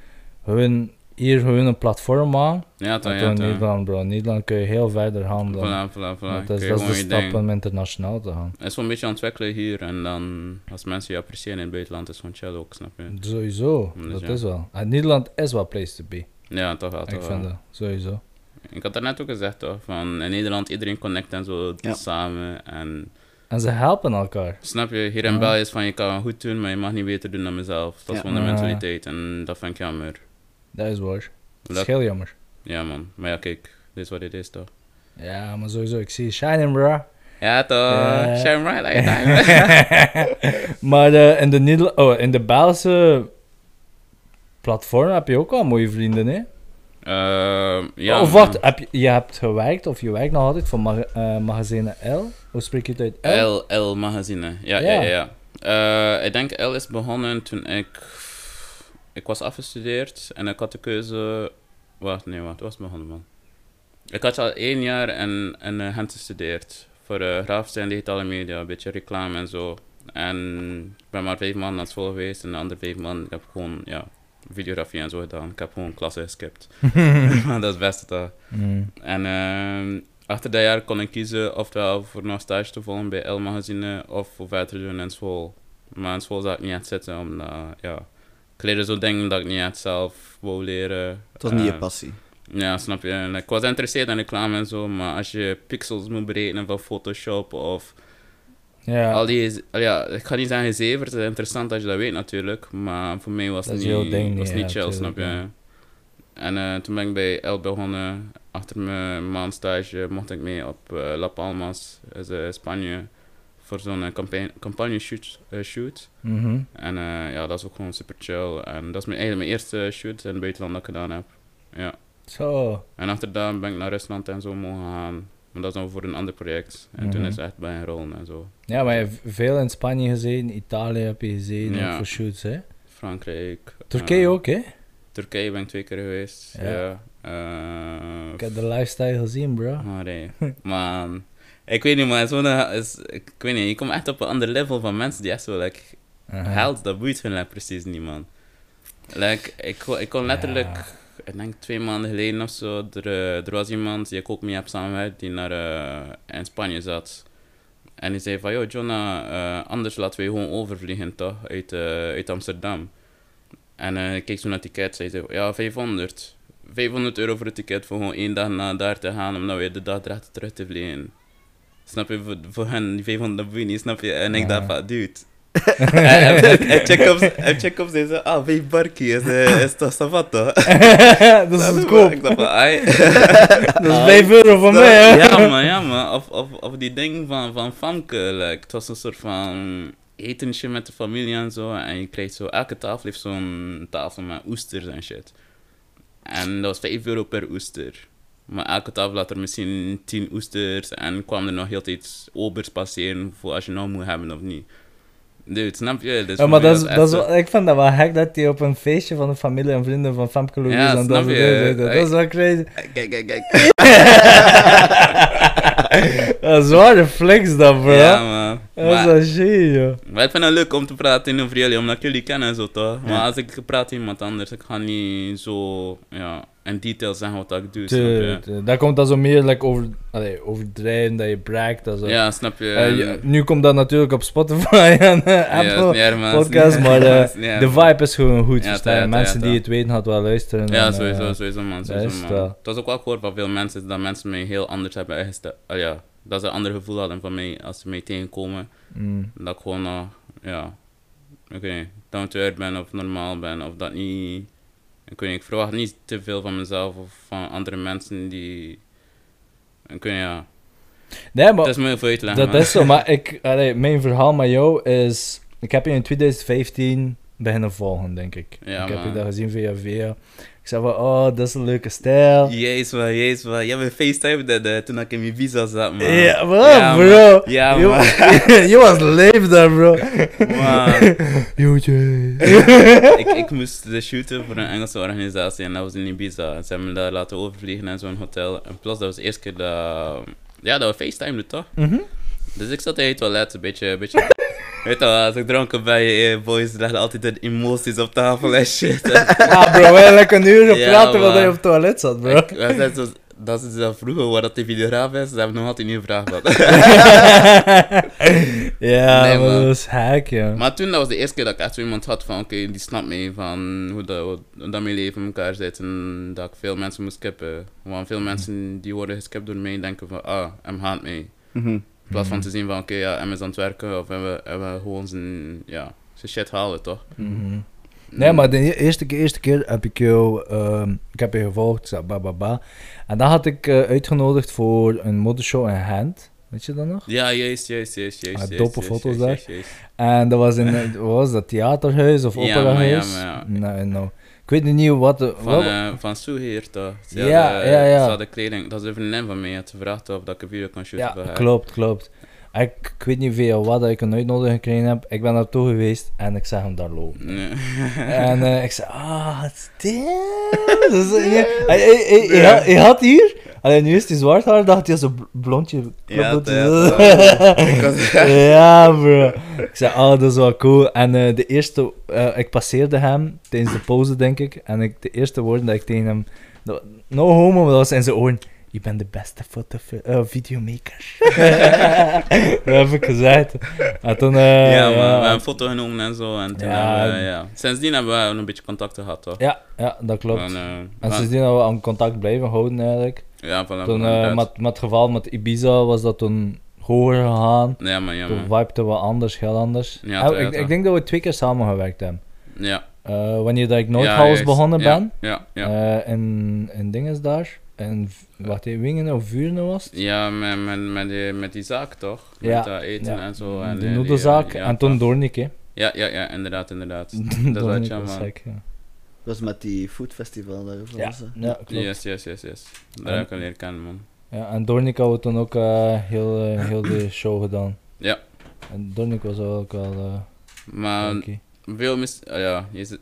hun, hier hun een platform maken. ja toch, ja. Nederland, bro. In Nederland kun je heel verder gaan dan. Voilà, voilà, voilà. dat is, dat is gewoon de je stap ding- om internationaal te gaan. Het is wel een beetje ontwikkelen hier en dan als mensen je appreciëren in het buitenland is het gewoon chill ook, snap je? Sowieso, Dus dat ja. is wel. En Nederland is wel place to be. Ja, toch wel, ik vind wel. dat, sowieso. Ik had daarnet ook gezegd toch, van in Nederland iedereen connect en zo Ja. samen en En ze helpen elkaar. snap je, hier in Ja. België is van je kan goed doen, maar je mag niet beter doen dan mezelf. Dat is gewoon de mentaliteit en dat vind ik jammer. Dat is waar. Dat is heel jammer. Ja man, maar ja kijk, dit is wat het is toch. Ja, maar sowieso, ik zie shining, bro. Ja toch, Ja. shine bright like diamond. maar eh, in, de Neder oh, in de Belgische platform heb je ook wel mooie vrienden, hè? Ehm, ja, of man. wat, heb je, je hebt gewerkt, of je werkt nog altijd voor mag eh, magazine L? Hoe spreek je het uit? L? L, L magazine. Ja, Ja. ja, ja. ja. Eh, ik denk L is begonnen toen ik... Ik was afgestudeerd en ik had de keuze... Wacht, nee, wacht. was het begonnen, man? Ik had al één jaar in, in eh, Gent gestudeerd. Voor uh, grafische en digitale media, een beetje reclame en zo. En ik ben maar vijf maanden naar school geweest en de andere vijf maanden ik heb gewoon, ja, videografie en zo gedaan. Ik heb gewoon klasse geskipt. maar dat is het beste toch. Mm. En ehm, achter dat jaar kon ik kiezen ofwel voor nog stage te volgen bij L Magazine of voor verder te doen in school. Maar in school zag ik niet echt zitten, omdat ja, ik leerde zo dingen dat ik niet echt zelf wou leren. Het was niet je Eh, passie. Ja, snap je. En ik was geïnteresseerd in reclame en zo, maar als je pixels moet berekenen van Photoshop of Ja, al die... al Ja, ik ga niet zeggen zever, het is interessant als je dat weet natuurlijk, maar voor mij was Dat het niet, was niet, ja, chill, snap je. En eh, toen ben ik bij El begonnen. Achter mijn maandstage mocht ik mee op eh, La Palmas, dat is, eh, Spanje, voor zo'n eh, campagne, campagne shoot. eh, shoot. mhm. En eh, ja, dat is ook gewoon super chill. En dat is mijn, eigenlijk mijn eerste shoot in het buitenland dat ik gedaan heb. Ja. Zo. En achter dat ben ik naar Rusland en zo mogen gaan. Maar dat is dan voor een ander project. En toen Mhm. is het echt bij een rollen en zo. Ja, maar je hebt veel in Spanje gezeten, Italië heb je gezeten, Ja. voor shoots, hè? Frankrijk. Turkije ook, hè? Turkije ben ik twee keer geweest. Ja. Ja. Ik heb de lifestyle gezien, bro. Maar nee, man. Ik weet niet, maar zo'n... Is, ik weet niet, je komt echt op een ander level van mensen die echt zo, like, Aha. geld, dat boeit hun like, precies niet, man. Like, ik, kon- ik kon letterlijk, Ja. ik denk twee maanden geleden of zo, er, eh, er was iemand die ik ook mee heb samengewerkt, die naar, eh, in Spanje zat. En die zei van, yo, Jonah, eh, anders laten we gewoon overvliegen, toch, uit, uit Amsterdam. En eh, ik keek zo naar het ticket, zei ze, ja, 500. 500 euro voor het ticket voor gewoon één dag naar daar te gaan, om dan weer de dag erachter terug te vliegen. Snap je, voor, voor hen, die 500 boeien niet, snap je? En ik dacht van, dude. en en check op, op, ze zei, ah, vijf barkie, is, eh, is toch dat is goedkoop. Ik dacht van, ai. Dat is 5 euro voor mij, hè? ja, maar ja, maar of, of, of die ding van, van Famke, like, het was een soort van etentje met de familie en zo. En je krijgt zo, elke tafel heeft zo'n tafel met oesters en shit. En dat was 5 euro per oester. Maar elke tafel had er misschien tien oesters en kwam er nog heel tijd obers passeren voor als je nou moet hebben of niet. Dude, snap je? Dus Ja, maar dat is, dat is, wel- ik vind dat wel gek dat hij op een feestje van de familie en vrienden van Famke Louise Ja, en dat je? zitten. Dat is wel crazy. Kijk, kijk, kijk. Dat is zware flex dan, bro. Ja, man. Dat is joh. maar ik vind het leuk om te praten over jullie, omdat jullie kennen en zo toch. Maar als ik praat met iemand anders, ik ga niet zo ja, in detail zeggen wat ik doe. Te, te- dat komt dan zo meer like, over, allee, overdrijven, dat je braakt. Ja, snap je? Eh, je- nu komt dat natuurlijk op Spotify en eh, Apple ja, maar- podcast, maar eh, de vibe is gewoon goed. Verstaan Mensen die het weten, hadden wel luisteren. Ja, en, sowieso, sowieso man. Sowieso, is man. Het was ook wel gehoord van veel mensen dat mensen mij heel anders hebben ingesteld. Ah, ja, dat ze een ander gevoel hadden van mij als ze mij tegenkomen. mm. Dat ik gewoon nog, ja, ik weet niet, down to earth ben of normaal ben. Of dat niet, ik weet niet, ik verwacht niet te veel van mezelf of van andere mensen die, ik weet niet, ja. Nee, maar Het is moeilijk voor dat is zo. Maar ik, allee, mijn verhaal met jou is... Ik heb je in 2015 beginnen volgen, denk ik. Ja, ik heb je dat gezien via via. Ik zei van, oh, dat is een leuke stijl. Jezus, man, jezus, man. Jij bent FaceTime toen ik in mijn visa zat, man. Ja, wat, Ja, bro? man. Ja, man. je was leef daar, bro. man. Joetje. ik, ik moest de shooten voor een Engelse organisatie en dat was in Ibiza. Ze hebben me daar laten overvliegen in zo'n hotel. En plus, dat was de eerste keer dat... Ja, dat we FaceTime toch? Mhm. Dus ik zat in het toilet, een beetje... Een beetje Weet je wel, als ik dronken ben, je boys leggen altijd de emoties op tafel en shit. Ah, bro, wij lekker een uur Ja, terwijl man. je op het toilet zat, bro. Ik- we dat is dat vroeger, waar dat de videograaf is, ze hebben nog altijd niet gevraagd dat. ja, Nee, maar dat is hack, ja. Maar toen, dat was de eerste keer dat ik echt zo iemand had van, oké, die snapt me van hoe dat, hoe dat mijn leven in elkaar zit en dat ik veel mensen moest skippen. Want veel mensen die worden geskipt door mij denken van, ah, hem haat mij. Mhm. In plaats van te zien van, oké, ja, hem is aan het werken of hebben we, gewoon zijn, ja, zijn shit halen, toch? Mhm. Nee, maar de e- eerste keer, eerste keer heb ik jou, ehm, ik heb je gevolgd, ba, ba, ba. En dan had ik eh, uitgenodigd voor een modeshow in Hand. Weet je dat nog? Ja, juist, juist, juist, juist. Ah, dope foto's daar. En dat was in, eh, was dat, theaterhuis of Ja, maar ja, operahuis? maar ja. Nee, nou. Ik weet niet wat de... Van, eh van toch? Ze Ja, hadden, ja, ja. Ze hadden kleding, dat is een vriendin van mij, had gevraagd of dat ik een video kan shooten ja, haar. klopt, klopt. Ik, ik weet niet via wat dat ik een uitnodiging gekregen heb. Ik ben naartoe geweest en ik zag hem daar lopen. Nee. En eh, ik zei, ah, damn. Dus, eh, ja, hij, hij, hij, hij had- hij had hier, alleen nu is hij zwart haar, dacht hij zo'n bl- blondje. Ja, dat- ja, ja, bro. Ik zei, oh, dat is wel cool. En eh, de eerste, eh, ik passeerde hem tijdens de pauze, denk ik. En ik, de eerste woorden dat ik tegen hem, no, homo, dat was in zijn oren. Je bent de beste foto, eh, videomaker. dat heb ik gezegd. En toen, eh, ja, maar we hebben een foto genomen en zo. En toen Ja. hebben we, ja. Sindsdien hebben we een beetje contacten gehad, toch? ja, ja, dat klopt. En, eh, En sindsdien hebben we aan contact blijven houden eigenlijk. ja, voilà, Toen, met, met het geval met Ibiza was dat toen hoger gegaan. Ja, man, ja, toen man. vibete wat anders, heel anders. Ja, ik, ik denk dat we twee keer samengewerkt hebben. Ja. Wanneer dat ik juist. begonnen Ja, ben, Ja, ja. in, in dinges daar, V- wacht even, Wingen of Vuren was het? Ja, met, met, met, die, met die zaak, toch? Met Ja, dat eten ja. en zo. En de noedelzaak, die, ja, en toen. Doornik, hè. Ja, ja, ja, inderdaad, inderdaad. dat wat, ja, was man. sick, ja. Dat is met die foodfestival daar. Ja, was, eh. ja, klopt. Yes, yes, yes, yes. Daar En- heb ik al leren kennen, man. Ja, en Doornik hadden we toen ook eh, heel, eh, heel de show gedaan. Ja. En Doornik was ook wel uh, Maar veel mis... ah, ja, je zit-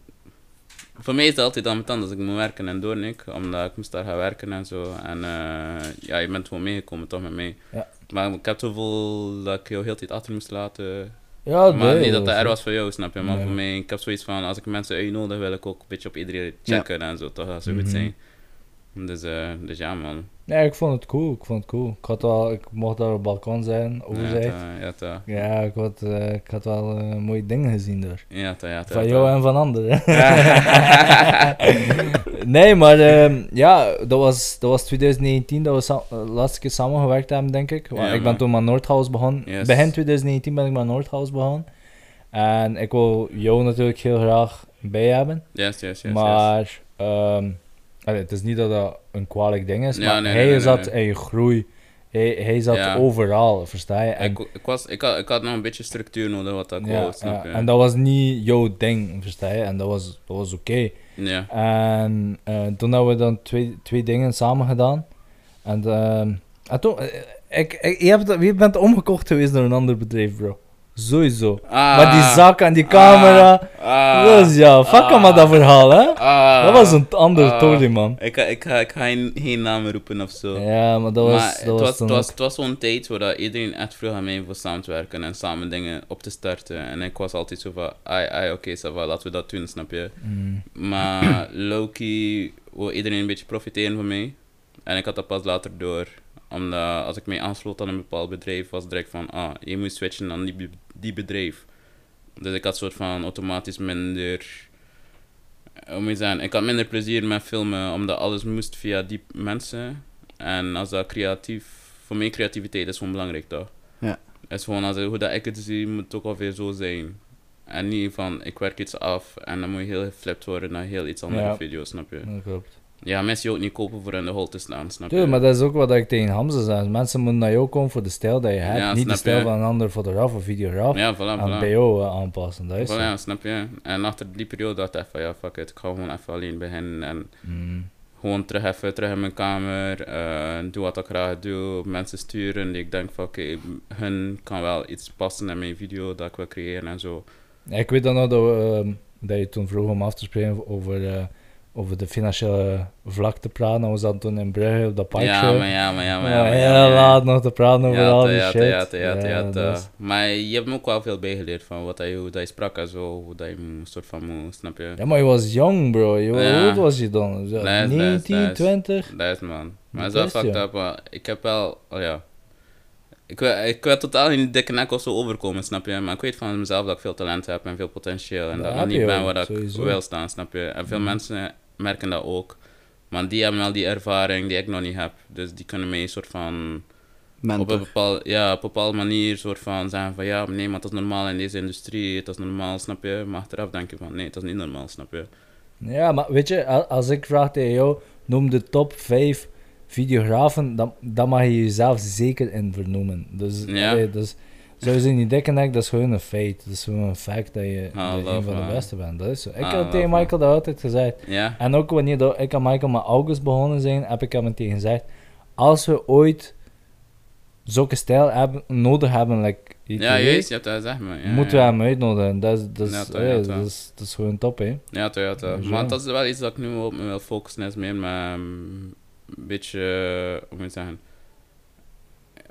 Voor mij is het altijd ambetant als ik moet werken in Doornik, omdat ik moest daar gaan werken en zo. En eh, ja, je bent gewoon meegekomen toch met mij. Ja. Maar ik heb zoveel dat ik jou heel de tijd achter moest laten. Ja, maar nee, niet dat dat er was voor jou, snap je? Maar Nee. voor mij, ik heb zoiets van, als ik mensen uitnodig, wil ik ook een beetje op iedereen checken en zo, toch? Dat zou goed Mhm. zijn. Dus, eh, dus ja, man. Nee, ik vond het cool, ik vond het cool. Ik, had wel, ik mocht daar op het balkon zijn, overzijde. Ja, ta- ja, ta. Ja, ik had, eh, ik had wel eh, mooie dingen gezien daar. Ja, ta, ja, Van jou en van anderen. nee, maar ehm, ja, dat was, dat was 2019 dat we de laatste keer samengewerkt hebben, denk ik. Want Ja, ik ben toen met Noordhouse begonnen. Yes. Begin 2019 ben ik met Noordhouse begonnen. En ik wil jou natuurlijk heel graag bij hebben. Yes, yes, yes, yes. maar ehm, allee, het is niet dat dat een kwalijk ding is, Ja, maar nee, hij nee, zat nee. in je groei. Hij, hij zat Ja. overal, versta je? En, Ik, ik, was, ik, had, ik had nog een beetje structuur nodig wat ik ja, snap en dat was niet jouw ding, versta je? En dat was, dat was oké. Ja. En eh, toen hebben we dan twee, twee dingen samen gedaan. En, en toen, eh, ik, ik, je, hebt, je bent omgekocht geweest door een ander bedrijf, bro. Sowieso. Ah, maar die zak en die camera. Ah, dat is ja, fuck ah, maar dat verhaal, hè? ah, dat was een andere ah. story, man. Ik, ga- ik, ga, ik ga geen, geen namen roepen of zo. Ja, maar dat was, maar dat het was, was, was, ook- het was zo'n tijd waar dat iedereen echt vroeg aan mij voor samen te werken en samen dingen op te starten. En ik was altijd zo van, ai, ai, oké, va, laten we dat doen, snap je? Mm. Maar Loki wil iedereen een beetje profiteren van mij. En ik had dat pas later door. Omdat als ik mij aansloot aan een bepaald bedrijf, was het direct van, ah, je moet switchen naar die, die bedrijf. Dus ik had soort van automatisch minder... Hoe moet je zeggen? Ik had minder plezier met filmen, omdat alles moest via die mensen. En als dat creatief... Voor mij creativiteit is gewoon belangrijk, toch? Ja. Het is gewoon, als, hoe dat ik het zie, moet het ook alweer zo zijn. En niet van, ik werk iets af en dan moet je heel geflipt worden naar heel iets andere Ja. video, snap je? Dat klopt. Ja, mensen je ook niet kopen voor in de hol te staan, snap je? Tuurlijk, maar dat is ook wat ik tegen Hamza zei. Mensen moeten naar jou komen voor de stijl dat je hebt. Ja, niet de stijl je. van een andere fotograaf of videograaf. Ja, voilà, aan voilà. bij jou eh, aanpassen. Dat is. Voilà, snap je? En achter die periode dacht ik van, ja, fuck it, ik ga gewoon even alleen beginnen en Mm. gewoon terug even, terug in mijn kamer, eh, doe wat ik graag doe, mensen sturen die ik denk van, oké, hun kan wel iets passen in mijn video dat ik wil creëren en zo. Ja, Ik weet dan nog dat, we, ehm, dat je toen vroeg om af te spreken over, eh, over de financiële vlak te praten. We zaten toen in Brugge op dat parkje. Ja, maar ja, maar ja, maar ja. Maar heel ja, laat nog te praten over al die shit. ja, ja, ja, ja, Maar je hebt me ook wel veel bijgeleerd van wat hij, hoe dat je sprak en zo, hoe dat je moet, soort van moet, snap je? Ja, maar je was jong, bro. Je. Hoe oud was je dan? Zo, Nee, nee, 19, nee. 20? Dat is man. Maar is, fucked up, ik heb wel, oh ja. Ik wil, ik wil totaal niet dikke nek of zo overkomen, snap je? Maar ik weet van mezelf dat ik veel talent heb en veel potentieel. En Dat ik niet ben waar ik wil staan, snap je? En veel Mhm. mensen merken dat ook. Maar die hebben wel die ervaring die ik nog niet heb. Dus die kunnen mij een soort van op een, Mentor. bepaal, ja, op een bepaalde manier soort van zeggen van ja, nee, maar dat is normaal in deze industrie, dat is normaal, snap je? Maar achteraf denk je van nee, dat is niet normaal, snap je? Ja, maar weet je, als ik vraag tegen jou, noem de top 5 videografen, dan, dan mag je jezelf zeker in vernoemen. Dus, Ja. dus sowieso niet dikke nek, dat is gewoon een feit. Dat is gewoon een fact dat je, Ah, een van de beste bent. Dat is zo. Ik Ah, heb love, tegen. Michael dat altijd gezegd. En ook wanneer dat ik aan Michael met August begonnen zijn, heb ik hem tegen gezegd, als we ooit zulke stijl hebben, nodig hebben, like, Ja, weet, juist, je hebt dat gezegd, man. Ja, moeten we hem uitnodigen. Dat is, dat is, Ja, toch, allee, ja, dat is, dat is gewoon top, hè. Ja, toch, ja, toch. Maar dat is wel iets dat ik nu op me wil focussen, is meer met um, een beetje, eh, hoe moet je zeggen,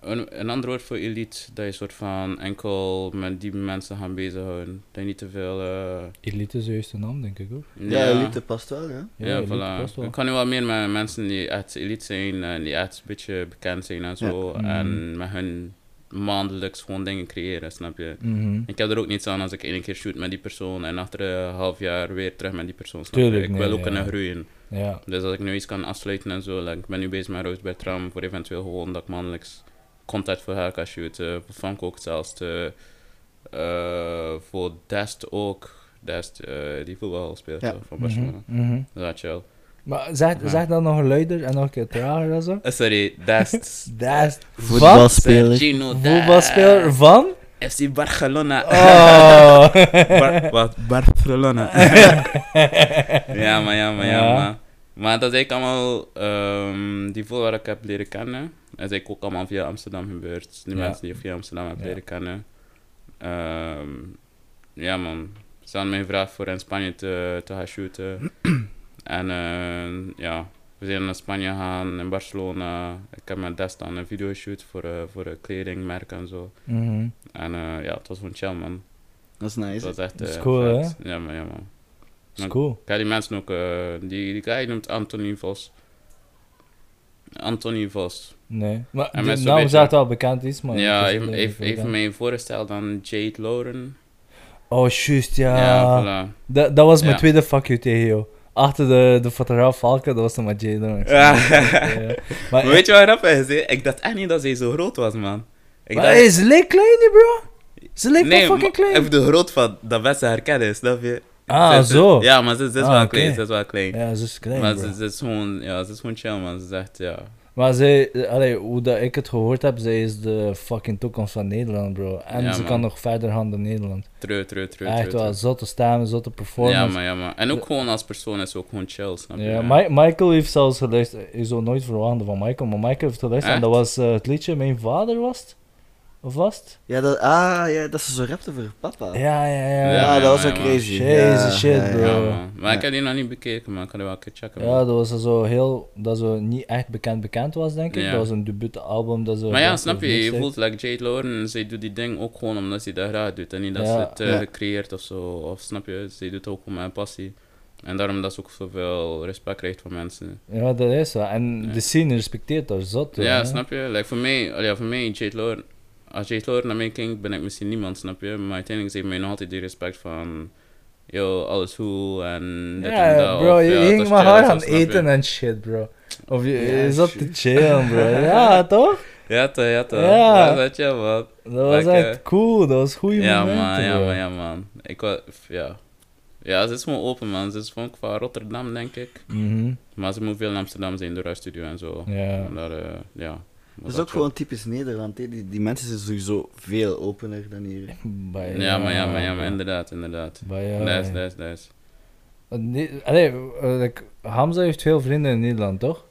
een, een ander woord voor elite, dat je soort van enkel met die mensen gaan bezighouden. Dat je niet te veel... eh, Elite is juist de naam, denk ik ook. Ja, elite past wel, ja. Ja, elite voilà. past wel. Ik kan nu wel meer met mensen die echt elite zijn en die echt een beetje bekend zijn en zo. Ja. En met hun maandelijks gewoon dingen creëren, snap je? Mhm. Ik heb er ook niets aan als ik één keer shoot met die persoon en achter een half jaar weer terug met die persoon. Snap je? Tuurlijk, ik nee, wil ook ja. kunnen groeien. Ja, Dus als ik nu iets kan afsluiten en zo, like, ik ben nu bezig met Roos Bertram voor eventueel gewoon dat ik maandelijks content voor haar kan shooten. Voor Frank ook zelfs. Te, eh, voor Dest ook. Dest, eh, die voetbal speelt Ja. van Barcelona. Mhm, mhm. Dat is chill. Maar zeg, Ja. zeg dat nog luider en nog een keer trager en zo. Eh, sorry, Dest. Is Voetbalspeler. Dest. voetbalspeler van? FC Barcelona. Oh. Bar- wat? Barcelona. ja, maar ja, maar ja, Ja. maar. Maar dat is eigenlijk allemaal ehm, die voetbal waar ik heb leren kennen. Dat is eigenlijk ook allemaal via Amsterdam gebeurd. Die Ja. mensen die ik via Amsterdam heb Ja. leren kennen. Ehm, ja man, ze hadden mij gevraagd voor in Spanje te, te gaan shooten. en eh, ja, we zijn naar Spanje gegaan, in Barcelona. Ik heb met Des dan een video geshoot voor, eh, voor een kledingmerk en zo. Mhm. En eh, ja, het was gewoon chill man. Dat is nice. was echt Dat is cool, vet. Ja man, ja man. Dat is cool. Ik heb die mensen ook, eh, die, die guy noemt Anthony Vos. Anthony Vos. Nee. Maar En de naam beetje- zegt wel bekend is, maar... ja, is even, even, even mij voorgesteld dan Jade Lauren. Oh, juist, ja. Ja, voilà. Dat, dat was mijn Ja. tweede fuck you tegen jou. Achter de, de fotograaf Valken, dat was dan met Jaden. Ja. Maar, Maar weet je wat grappig is? hè? Ik dacht echt niet dat zij zo groot was, man. Ik maar hey, ze leek klein, bro. Ze leek nee, wel fucking klein. even de groot van dat mensen herkennen, snap je? Ah, Ze- ze- zo. Ja, maar ze, ze is Ah, wel klein, ze is wel klein. Ja, ze is klein, maar ze, ze is gewoon, ja, ze is gewoon chill, man. Ze zegt, ja. Maar zij, allee, hoe dat ik het gehoord heb, zij is de fucking toekomst van Nederland, bro. En Ja, ze man. kan nog verder gaan dan Nederland. True, true, true. Echt true, wel, true. zotte stemmen, zotte performance. Ja, maar ja, maar. En ook gewoon als persoon is ze ook gewoon chill, snap je? Ja, Mi- Michael heeft zelfs geluisterd. Je zou nooit verwachten van Michael, maar Michael heeft geluisterd. En dat was eh, het liedje Mijn Vader was het? Of was het? Ja, dat, ah, ja, dat ze zo rapte voor papa. Ja, ja, ja. Ja, Ja, dat was ja, ook crazy. Ja, shit, bro. Maar ik heb die nog niet bekeken, maar ik kan die wel een keer checken. Ja, dat was zo heel, dat zo niet echt bekend bekend was, denk ik. Ja. Dat was een debuutalbum. Dat zo Maar ja, snap je, je voelt like Jade Lauren, zij doet die ding ook gewoon omdat ze dat graag doet. En niet dat Ja. ze het Ja. gecreëerd of zo, of snap je, ze doet het ook om mijn passie. En daarom dat ze ook zoveel respect krijgt van mensen. Ja, dat is zo. En Ja. de scene respecteert haar zot. ja, hè. snap je? Like voor mij, al ja, voor mij, Jade Lauren, als Jade Lauren naar mij kijkt, ben ik misschien niemand, snap je? Maar uiteindelijk heeft mij nog altijd die respect van, yo, alles goed en dit en Ja, dat. bro, of, je ja, ging maar snap je? eten en shit, bro. Of je, Ja, je zat te chillen, bro. Ja, toch? Ja, toch, ja, toch. Ja. Dat is echt chill, man. Dat was Like, echt cool, dat was goede Ja, momenten, man, ja, man, ja, man. Ik was, ja. Ja, ze is gewoon open, man. Ze is van, van Rotterdam, denk ik. Mhm, Maar ze moet veel in Amsterdam zijn door haar studio en zo. Ja. En eh, ja. Dat is ook gewoon typisch Nederland. hè. Die, die mensen zijn sowieso veel opener dan hier. Bij, Ja, maar ja, maar ja, maar inderdaad, inderdaad. Is, is, is. Uh, nee, allee, uh, like, Hamza heeft veel vrienden in Nederland, toch?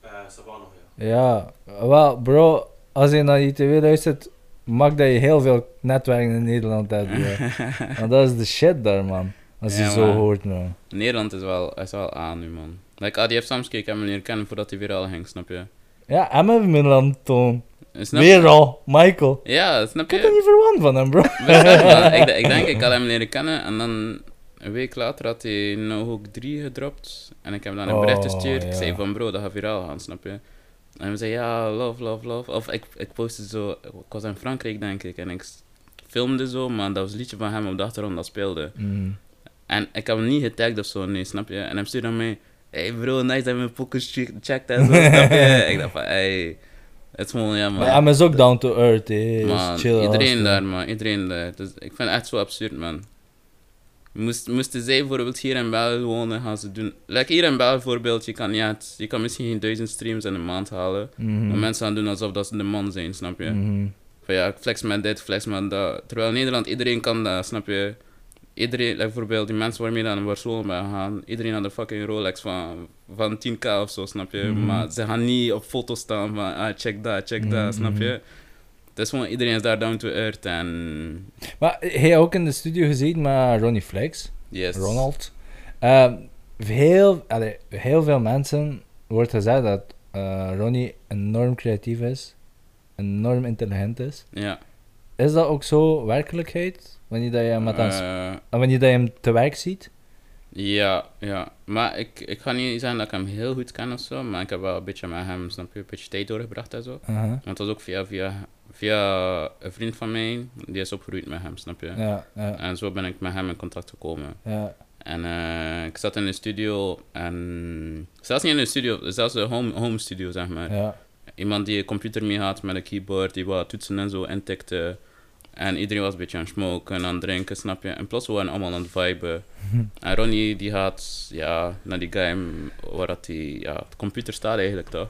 Eh, Savannah, ja. Ja, wel, bro, als je naar ITW luistert, mag dat je heel veel netwerken in Nederland hebt. Ja. Want dat is de shit daar, man. Als je Ja, zo man. hoort, man. Nederland is wel, is wel aan nu, man. Like, ah, die heeft Samsky, ik heb hem leren kennen voordat hij weer al ging, snap je? Ja, en met Milan Toon. Weer al, Michael. Ja, snap Ik had er je? niet verwant van hem, bro. Ik, ik denk, ik had hem leren kennen en dan een week later had hij No Hook 3 gedropt. En ik heb dan een bericht Oh, gestuurd. Ik zei van bro, dat gaat viraal gaan, snap je? En we zeiden ja, love, love, love. Of ik, ik postte zo, ik was in Frankrijk denk ik en ik filmde zo, maar dat was een liedje van hem op de achtergrond dat speelde. Mm. En ik heb hem niet getagd of zo, nee, snap je? En hij stuurde aan mij, hey bro, nice dat je mijn che- checkt en zo, ik dacht van, hey, het is gewoon, ja man. Maar hem is ook down to earth, hè. Man, chill iedereen daar, man. Iedereen daar. Dus ik vind het echt zo absurd, man. Moest, moesten zij bijvoorbeeld hier in België wonen, gaan ze doen... Like hier in België bijvoorbeeld, je kan, ja, het- je kan misschien geen duizend streams in een maand halen. Mhm. Maar mensen gaan doen alsof dat ze de man zijn, snap je? Mhm. Van ja, flex met dit, flex met dat. Terwijl in Nederland, iedereen kan dat, snap je? Iedereen, bijvoorbeeld die mensen waarmee dan naar Barcelona gaan, iedereen had een fucking Rolex van, van 10k of zo, snap je? Mhm. Maar ze gaan niet op foto's staan van, ah, check dat, check dat, snap mhm. je? Het is gewoon, iedereen is daar down to earth en... Maar hij ook in de studio gezeten met Ronnie Flex. Yes. Ronald. Ehm, heel, allee, heel veel mensen wordt gezegd dat eh, Ronnie enorm creatief is, enorm intelligent is. Ja. Is dat ook zo werkelijkheid? Wanneer dat je hem, met aan Eh, wanneer dat je hem te werk ziet? ja, ja. Maar ik, ik ga niet zeggen dat ik hem heel goed ken of zo, maar ik heb wel een beetje met hem, snap je, een beetje tijd doorgebracht en zo. Aha. Want het was ook via, via, via een vriend van mij, die is opgegroeid met hem, snap je? Ja, ja, En zo ben ik met hem in contact gekomen. ja. En eh, ik zat in de studio en... Zelfs niet in de studio, zelfs een home, home studio, zeg maar. ja. Iemand die een computer mee had met een keyboard, die wat toetsen en zo intikte. En iedereen was een beetje aan het smoken en aan het drinken, snap je? En plots waren allemaal aan het viben. En Ronnie, die gaat, ja, naar die game waar dat die, ja, de computer staat eigenlijk, toch?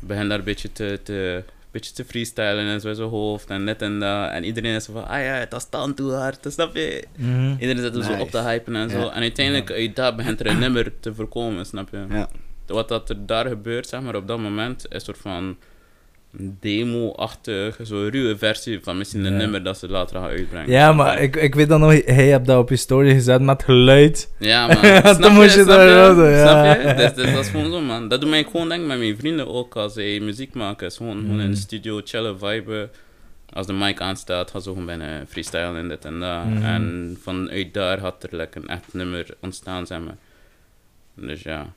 Begin daar een beetje te, te, beetje te freestylen en zo in zijn hoofd en net en dat. En iedereen is zo van, ah ja, dat staat te hard, snap je? Mhm. Iedereen zit er zo op te hypen en zo. Ja. En uiteindelijk, uit dat begint er een nummer te voorkomen, snap je? Ja. Wat dat er daar gebeurt, zeg maar, op dat moment, is een soort van demo-achtig, zo'n ruwe versie van misschien een Ja. nummer dat ze later gaan uitbrengen. Ja, maar ik, ik weet dan nog, hij hebt dat op je story gezet met geluid. Ja, man. Dan Snap moet je daar houden, ja. Snap je? Dus, dus dat is gewoon zo, man. Dat doet mij gewoon denken met mijn vrienden ook als zij muziek maken. is gewoon, gewoon in de studio chillen, viben. Als de mic aanstaat, gaan ze gewoon bijna freestyle en dit en dat. Mhm. En vanuit daar had er like, een echt nummer ontstaan, zeg maar. Dus ja.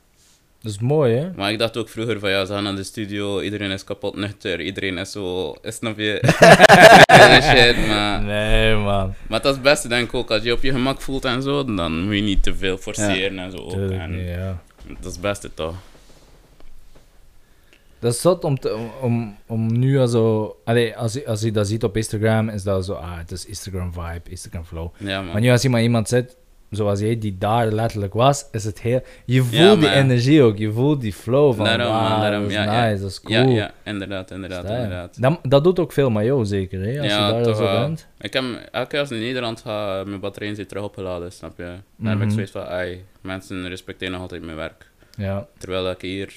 Dat is mooi, hè? Maar ik dacht ook vroeger van ja, ze gaan naar de studio, iedereen is kapot nuchter, iedereen is zo, snap je? Shit, maar, Nee, man. maar dat is het beste denk ik ook, als je op je gemak voelt en zo, dan moet je niet te veel forceren en zo ook. En ja. dat is het beste toch? Dat is zot om, te, om, om nu al zo... Allee, als, je- als je dat ziet op Instagram, is dat zo... Ah, het is Instagram vibe, Instagram flow. Ja man. Maar nu als je maar iemand zit zoals jij die daar letterlijk was, is het heel... Je voelt Ja, die maar- energie ook, je voelt die flow van, Daarom, wow, daarom, dat is ja, nice, ja. dat is cool. Ja, ja, inderdaad, inderdaad, inderdaad. Dat, dat doet ook veel met jou, zeker, hè? Als Ja, je daar toch zo bent. Ik heb elke keer als ik in Nederland ga, mijn batterijen zit terug opgeladen, snap je? Dan heb ik Mhm. zoiets van, ai, mensen respecteren nog altijd mijn werk. Ja. Terwijl ik hier...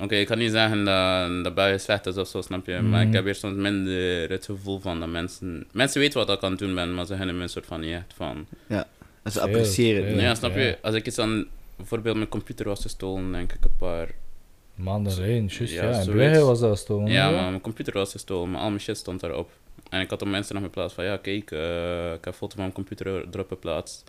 Oké, ik kan niet zeggen dat, dat België slecht is of zo, snap je? Maar Mhm. ik heb hier soms minder het gevoel van dat mensen... Mensen weten wat ik aan het doen ben, maar ze hebben me een soort van niet echt van... En ze appreciëren het veel. snap ja. je? Als ik iets aan... Bijvoorbeeld mijn computer was gestolen, denk ik een paar... Mandarijn, juist, Ja, ja. Zoiets. België was dat stolen. Ja, maar mijn computer was gestolen, maar al mijn shit stond daarop. En ik had op mensen nog geplaatst van, ja, kijk, eh, ik heb een foto van mijn computer erop geplaatst.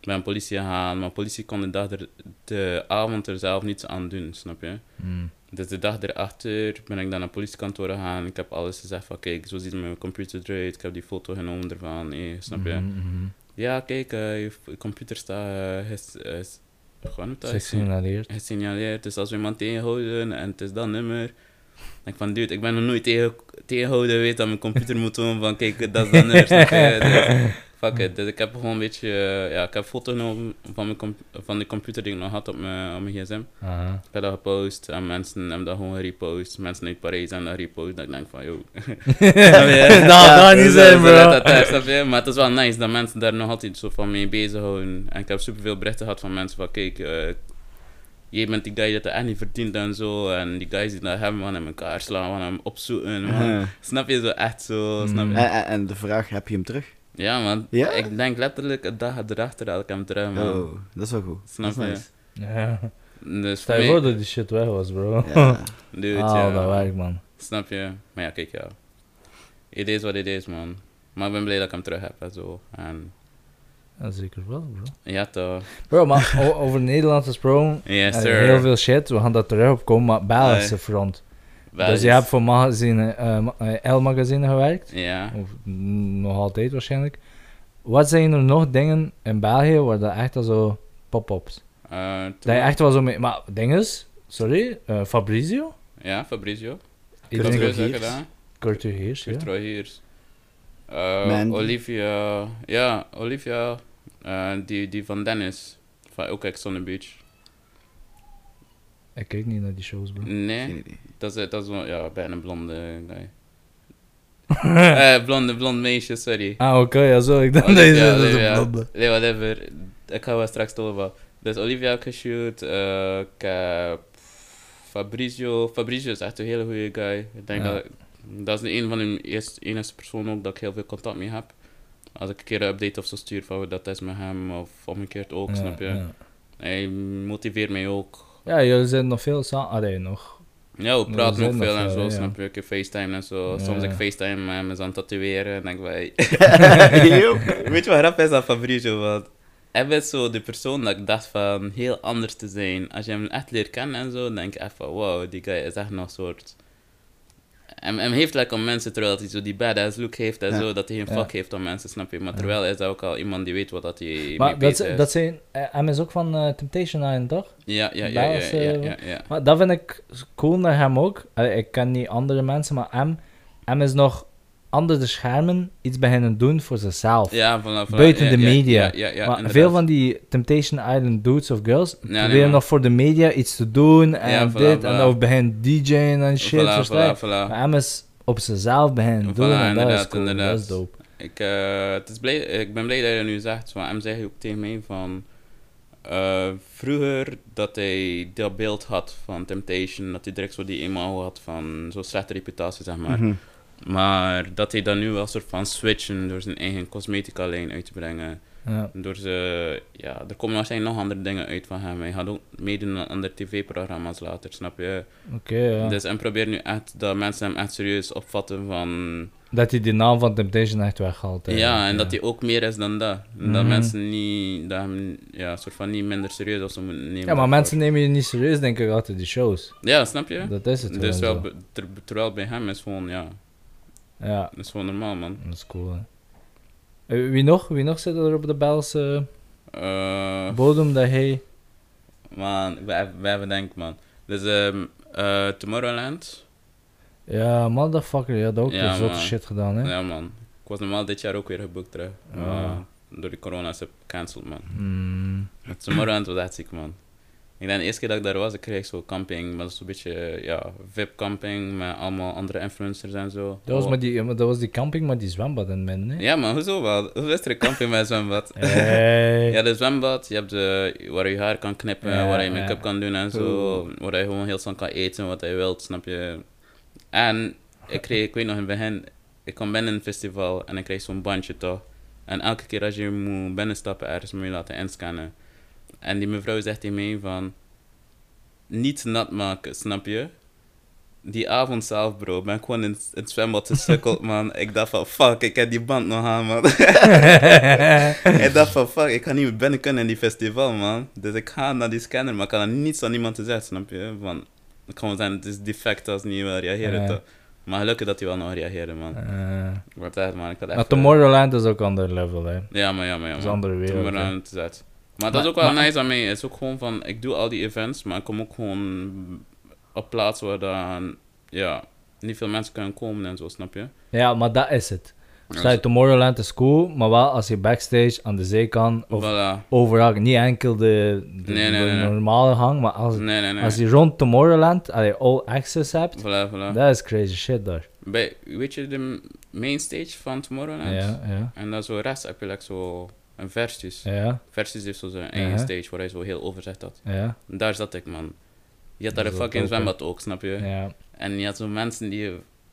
Ik ben politie gegaan, maar politie kon de, dag er, de avond er zelf niets aan doen, snap je? Mm. Dus de dag erachter ben ik dan naar het politiekantoor gegaan. Ik heb alles gezegd van, kijk, zo ziet mijn computer eruit. Ik heb die foto genomen ervan, eh, snap je? Mhm, mhm. Ja, kijk, eh, je computer staat, uh, gewoon? Gesignaleerd. gesignaleerd. Dus als we iemand tegenhouden en het is dat nummer. Dan denk ik van, dude, ik ben nog nooit tegen, tegenhouden, weet dat mijn computer moet doen van, kijk, dat is dat nummer. je? Dus, fuck it. Dus ik heb gewoon een beetje, eh, ja, ik heb een foto genomen van, mijn van de computer die ik nog had op mijn, op mijn gsm. Aha. Ik heb dat gepost en mensen hebben dat gewoon gerepost. Mensen uit Parijs hebben dat gerepost. Dat ik denk van, yo. Dat gaat niet zijn, bro. Dat, dat, je? Maar het is wel nice dat mensen daar nog altijd zo van mee bezighouden. En ik heb superveel berichten gehad van mensen van, kijk, eh jij bent die guy dat het echt niet verdient en zo. En die guys die dat hebben, van hem elkaar slaan, van hem opzoeken. man. Snap je? Zo echt zo, snap je? Mm. en de vraag, heb je hem terug? Ja, man. Ja? Ik denk letterlijk een dag erachter dat ik hem terug, man. Oh, dat is wel goed. Snap dat is je? nice. Ja. Dus Stel je voor dat die shit weg was, bro. Ja. dude, Ah, ja. dat werkt, man. Snap je? Maar ja, kijk, ja. Het is wat het is, man. Maar ik ben blij dat ik hem terug heb en zo. En Ja, zeker wel, bro. ja, toch. Bro, maar over Nederland gesproken, Yes, eh, sir. heel veel shit, we gaan daar terug op komen, maar Belgische Nee. front. Wel dus je hebt voor magazine, eh, eh, L-magazine gewerkt, Ja. of nog altijd waarschijnlijk. Wat zijn er nog dingen in België waar dat echt al zo pop-ups? Eh, toen- Dat je echt wel zo mee... Maar dinges, sorry, eh, Fabrizio? Ja, Fabrizio. Iedereen gedaan. Kurt Heers, ja. Kurt Rogiers. Eh, Mandy. Olivia. Ja, Olivia. eh, die, die van Dennis. Van ook Ex on the Beach. Ik kijk niet naar die shows, bro. Nee, idee. dat is, dat is wel, ja, bijna een blonde guy. eh, blonde, blond meisje, sorry. Ah, oké, ja, zo. Ik dacht Olivia, deze dat is een blonde. Nee, whatever. Ik ga wel straks over. Dus Olivia heb geshoot. eh, ik heb Fabrizio. Fabrizio is echt een hele goede guy. Ik denk Ja. dat dat is de een van de eerste, enige personen ook dat ik heel veel contact mee heb. Als ik een keer een update of zo stuur van hoe dat is met hem of omgekeerd ook, Ja, snap je? Ja. Hij motiveert mij ook. Ja, jullie zijn nog veel samen. Allee, nog. Ja, we praten ook nog veel en zo, ja. snap je? Ik FaceTime en zo. Soms ik. FaceTime met hem is aan tatoeëren en denk bij... Yo. Weet je wat rap is aan Fabrizio? Want hij is zo de persoon dat ik dacht van heel anders te zijn. Als je hem echt leert kennen en zo, denk ik echt van wow, die guy is echt nog een soort... Hem heeft lekker om mensen, terwijl hij zo die badass look heeft en Ja. zo, dat hij geen Ja. fuck heeft om mensen, snap je? Maar terwijl is hij ook al iemand die weet wat dat hij Maar mee dat, is. dat zijn... eh, hem is ook van eh, Temptation Island, toch? Ja, ja, ja, ja, Baas, ja, eh, ja, ja. Maar dat vind ik cool naar hem ook. Allee, ik ken niet andere mensen, maar hem, hem is nog ander de schermen iets beginnen doen voor zichzelf. Ja, voilà, voilà. Buiten Ja, de media. Ja, ja, ja, maar inderdaad. veel van die Temptation Island dudes of girls proberen nog voor de media iets te doen en voilà, dit en dan beginnen DJ'en en shit. Maar hem is op zichzelf beginnen doen en dat is inderdaad, cool. inderdaad. Dat is dope. Ik, eh, het is blij, ik ben blij dat je dat nu zegt. Want hem zei ook tegen mij van... eh, vroeger dat hij dat beeld had van Temptation, dat hij direct zo die eenmaal had van zo'n slechte reputatie, zeg maar. Mhm. Maar dat hij dan nu wel soort van switchen door zijn eigen cosmetica lijn uit te brengen. Ja. Door ze, ja, er komen waarschijnlijk nog andere dingen uit van hem. Hij gaat ook meedoen aan andere tv-programma's later, snap je? Oké, ja. Dus en probeer nu echt dat mensen hem echt serieus opvatten van... Dat hij die naam van Temptation echt weghaalt. Ja, eigenlijk, en dat hij ook meer is dan dat. Dat Mhm. mensen niet, dat hem, ja, soort van niet minder serieus of zo moeten nemen. Ja, maar daarvoor. mensen nemen je niet serieus, denk ik, altijd die shows. Ja, snap je? Dat is het dus wel, terwijl bij hem is gewoon, ja, Ja, is gewoon normaal, man. dat is cool, hè. Eh, Wie nog? Wie nog zit er op de Belse Eh bodem dat hij... man, wij, wij hebben denk man. Dus, ehm eh, Tomorrowland. Ja, motherfucker, je had ook Ja, weer zotte man. shit gedaan, hè? Ja, man. Ik was normaal dit jaar ook weer geboekt terug. Ja. Maar door de corona is het gecanceld, man. Mm. Het Tomorrowland was echt ziek, man. Ik denk de eerste keer dat ik daar was, ik kreeg zo camping, maar dat is zo'n beetje, eh, ja, VIP-camping met allemaal andere influencers en zo. Dat was, Oh. maar die, dat was die camping met die zwembad in midden, hè? Ja, maar hoezo wel? Hoe is er een camping met een zwembad? Hey. Ja, de zwembad, je hebt de, waar je haar kan knippen, Ja, waar je make-up ja. kan doen en zo. Waar je gewoon heel snel kan eten wat je wilt, snap je? En ik kreeg, ik weet nog in het begin, ik kwam binnen een festival en ik kreeg zo'n bandje toch. En elke keer als je moet binnenstappen ergens, moet je laten inscannen. En die mevrouw zegt tegen mij van, niet nat maken, snap je? Die avond zelf, bro, ben ik gewoon in, in het zwembad gesukkeld, man. Ik dacht van, fuck, ik heb die band nog aan, man. ik dacht van, fuck, ik kan niet meer binnen kunnen in die festival, man. Dus ik ga naar die scanner, maar ik kan er niets aan niemand te zeggen, snap je? Van, het kan wel zijn, het is defect als niet wil reageren, toch? Maar gelukkig dat hij wel nog reageerde, man. Eh, word echt, man. Ik had echt... maar Tomorrowland is ook ander level, hè? Ja, maar ja, maar ja. Is man. een andere wereld, het is uit. Maar dat is ook wel maar- nice aan mij. Het is ook gewoon van, ik doe al die events, maar ik kom ook gewoon op plaatsen waar dan, ja, niet veel mensen kunnen komen en zo, snap je? Ja, maar dat is het. Je Tomorrowland is cool, maar wel als je backstage aan de zijkant of Voilà. overal, niet enkel de, de, Nee, nee, de nee. normale gang, maar als, je rond Tomorrowland allee, all access hebt, Voilà, voilà. dat is crazy shit daar. Bij, weet je de main stage van Tomorrowland? Ja, ja, En dan zo rechts heb je like zo een Versus. ja, Versus heeft zo zijn eigen stage waar hij zo heel overzicht had. ja, En daar zat ik, man. Je had daar Dat een is fucking ook zwembad ook, snap je? ja. En je had zo mensen die,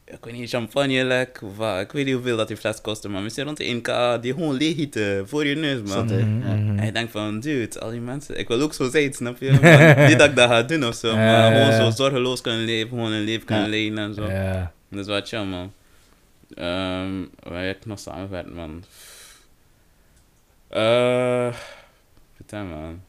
ik weet niet, champagne lek, of wat, ik weet niet hoeveel dat die fles kostte, maar misschien rond de 1k, die gewoon leeghieten voor je neus, man. Zat? Mhm, Ja. mhm. En je denkt van, dude, al die mensen, ik wil ook zo zijn, snap je? Maar niet dat ik dat ga doen of zo, maar Ja, gewoon ja. zo zorgeloos kunnen leven, gewoon een leven kunnen Ja. leiden en zo. Ja. Dat is wel chill, man. Ehm waar heb ik nog samengewerkt, man? Eh, vertel, man.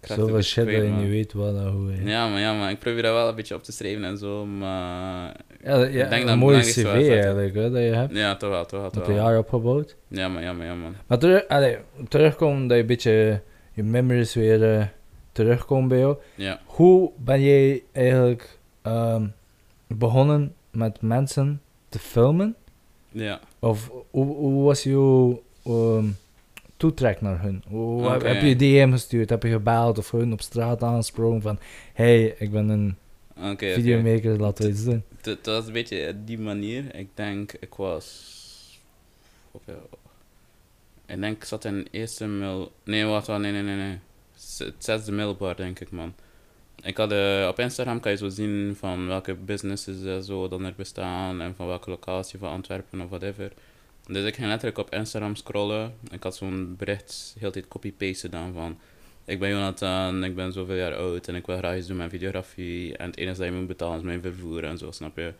Een Zoveel shit dat je niet weet wat en hoe. Ja, maar ja, maar ik probeer dat wel een beetje op te streven en zo, maar... Ja, dat- ja, Ik denk dat een mooie cv eigenlijk, hè, dat je hebt. Ja, toch wel, toch wel, Met wel. jaren opgebouwd. Ja, maar ja, maar ja, man. Maar terug, allee, terugkomen dat je een beetje je memories weer eh, terugkomen bij jou. Ja. Hoe ben jij eigenlijk ehm, begonnen met mensen te filmen? Ja. Of hoe, hoe was jouw ehm, toetrek naar hun? Hoe, heb, heb je DM gestuurd? Heb je gebeld of hun op straat aangesproken van... Hey, ik ben een videomaker, laten we iets doen. Dat dat was een beetje die manier. Ik denk, ik was... Ik denk, ik zat in eerste mail... Nee, wacht, wacht, nee, nee, nee, nee. Het zesde middelbaar, denk ik, man. Ik had, eh, op Instagram kan je zo zien van welke businesses eh, zo dan er bestaan en van welke locatie van Antwerpen of whatever. Dus ik ging letterlijk op Instagram scrollen. Ik had zo'n bericht heel tijd copy-paste gedaan van... Ik ben Jonathan, ik ben zoveel jaar oud en ik wil graag iets doen met videografie. En het enige dat je moet betalen is mijn vervoer en zo, snap je?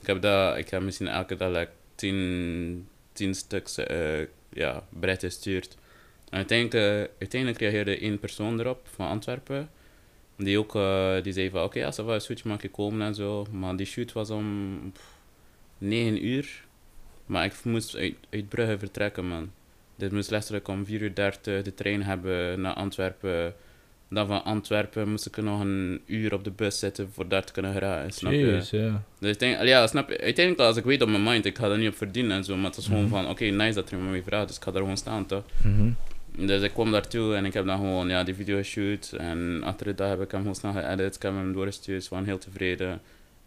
Ik heb, dat, ik heb misschien elke dag like, tien, tien stuks eh, ja, berichten gestuurd. En uiteindelijk, eh, uiteindelijk reageerde één persoon erop van Antwerpen. Die ook eh, die zei van oké, als er wel een shootje mag je komen en zo. Maar die shoot was om pff, 9 uur. Maar ik moest uit, uit Brugge vertrekken, man. Dit moest letterlijk om 4 uur 30 de trein hebben naar Antwerpen. Dan van Antwerpen moest ik nog een uur op de bus zitten voor daar te kunnen geraken, snap je? Ja. Dus ik denk, ja, snap je? Uiteindelijk, als ik weet op mijn mind, ik ga er niet op verdienen en zo, maar het is gewoon Mhm. van, oké, nice dat er iemand me vraagt, dus ik ga er gewoon staan, toch? Mhm. Dus ik kwam daartoe en ik heb dan gewoon, ja, die video geshoot en achter de dag heb ik hem gewoon snel geëdit, ik heb hem doorgestuurd, waren heel tevreden.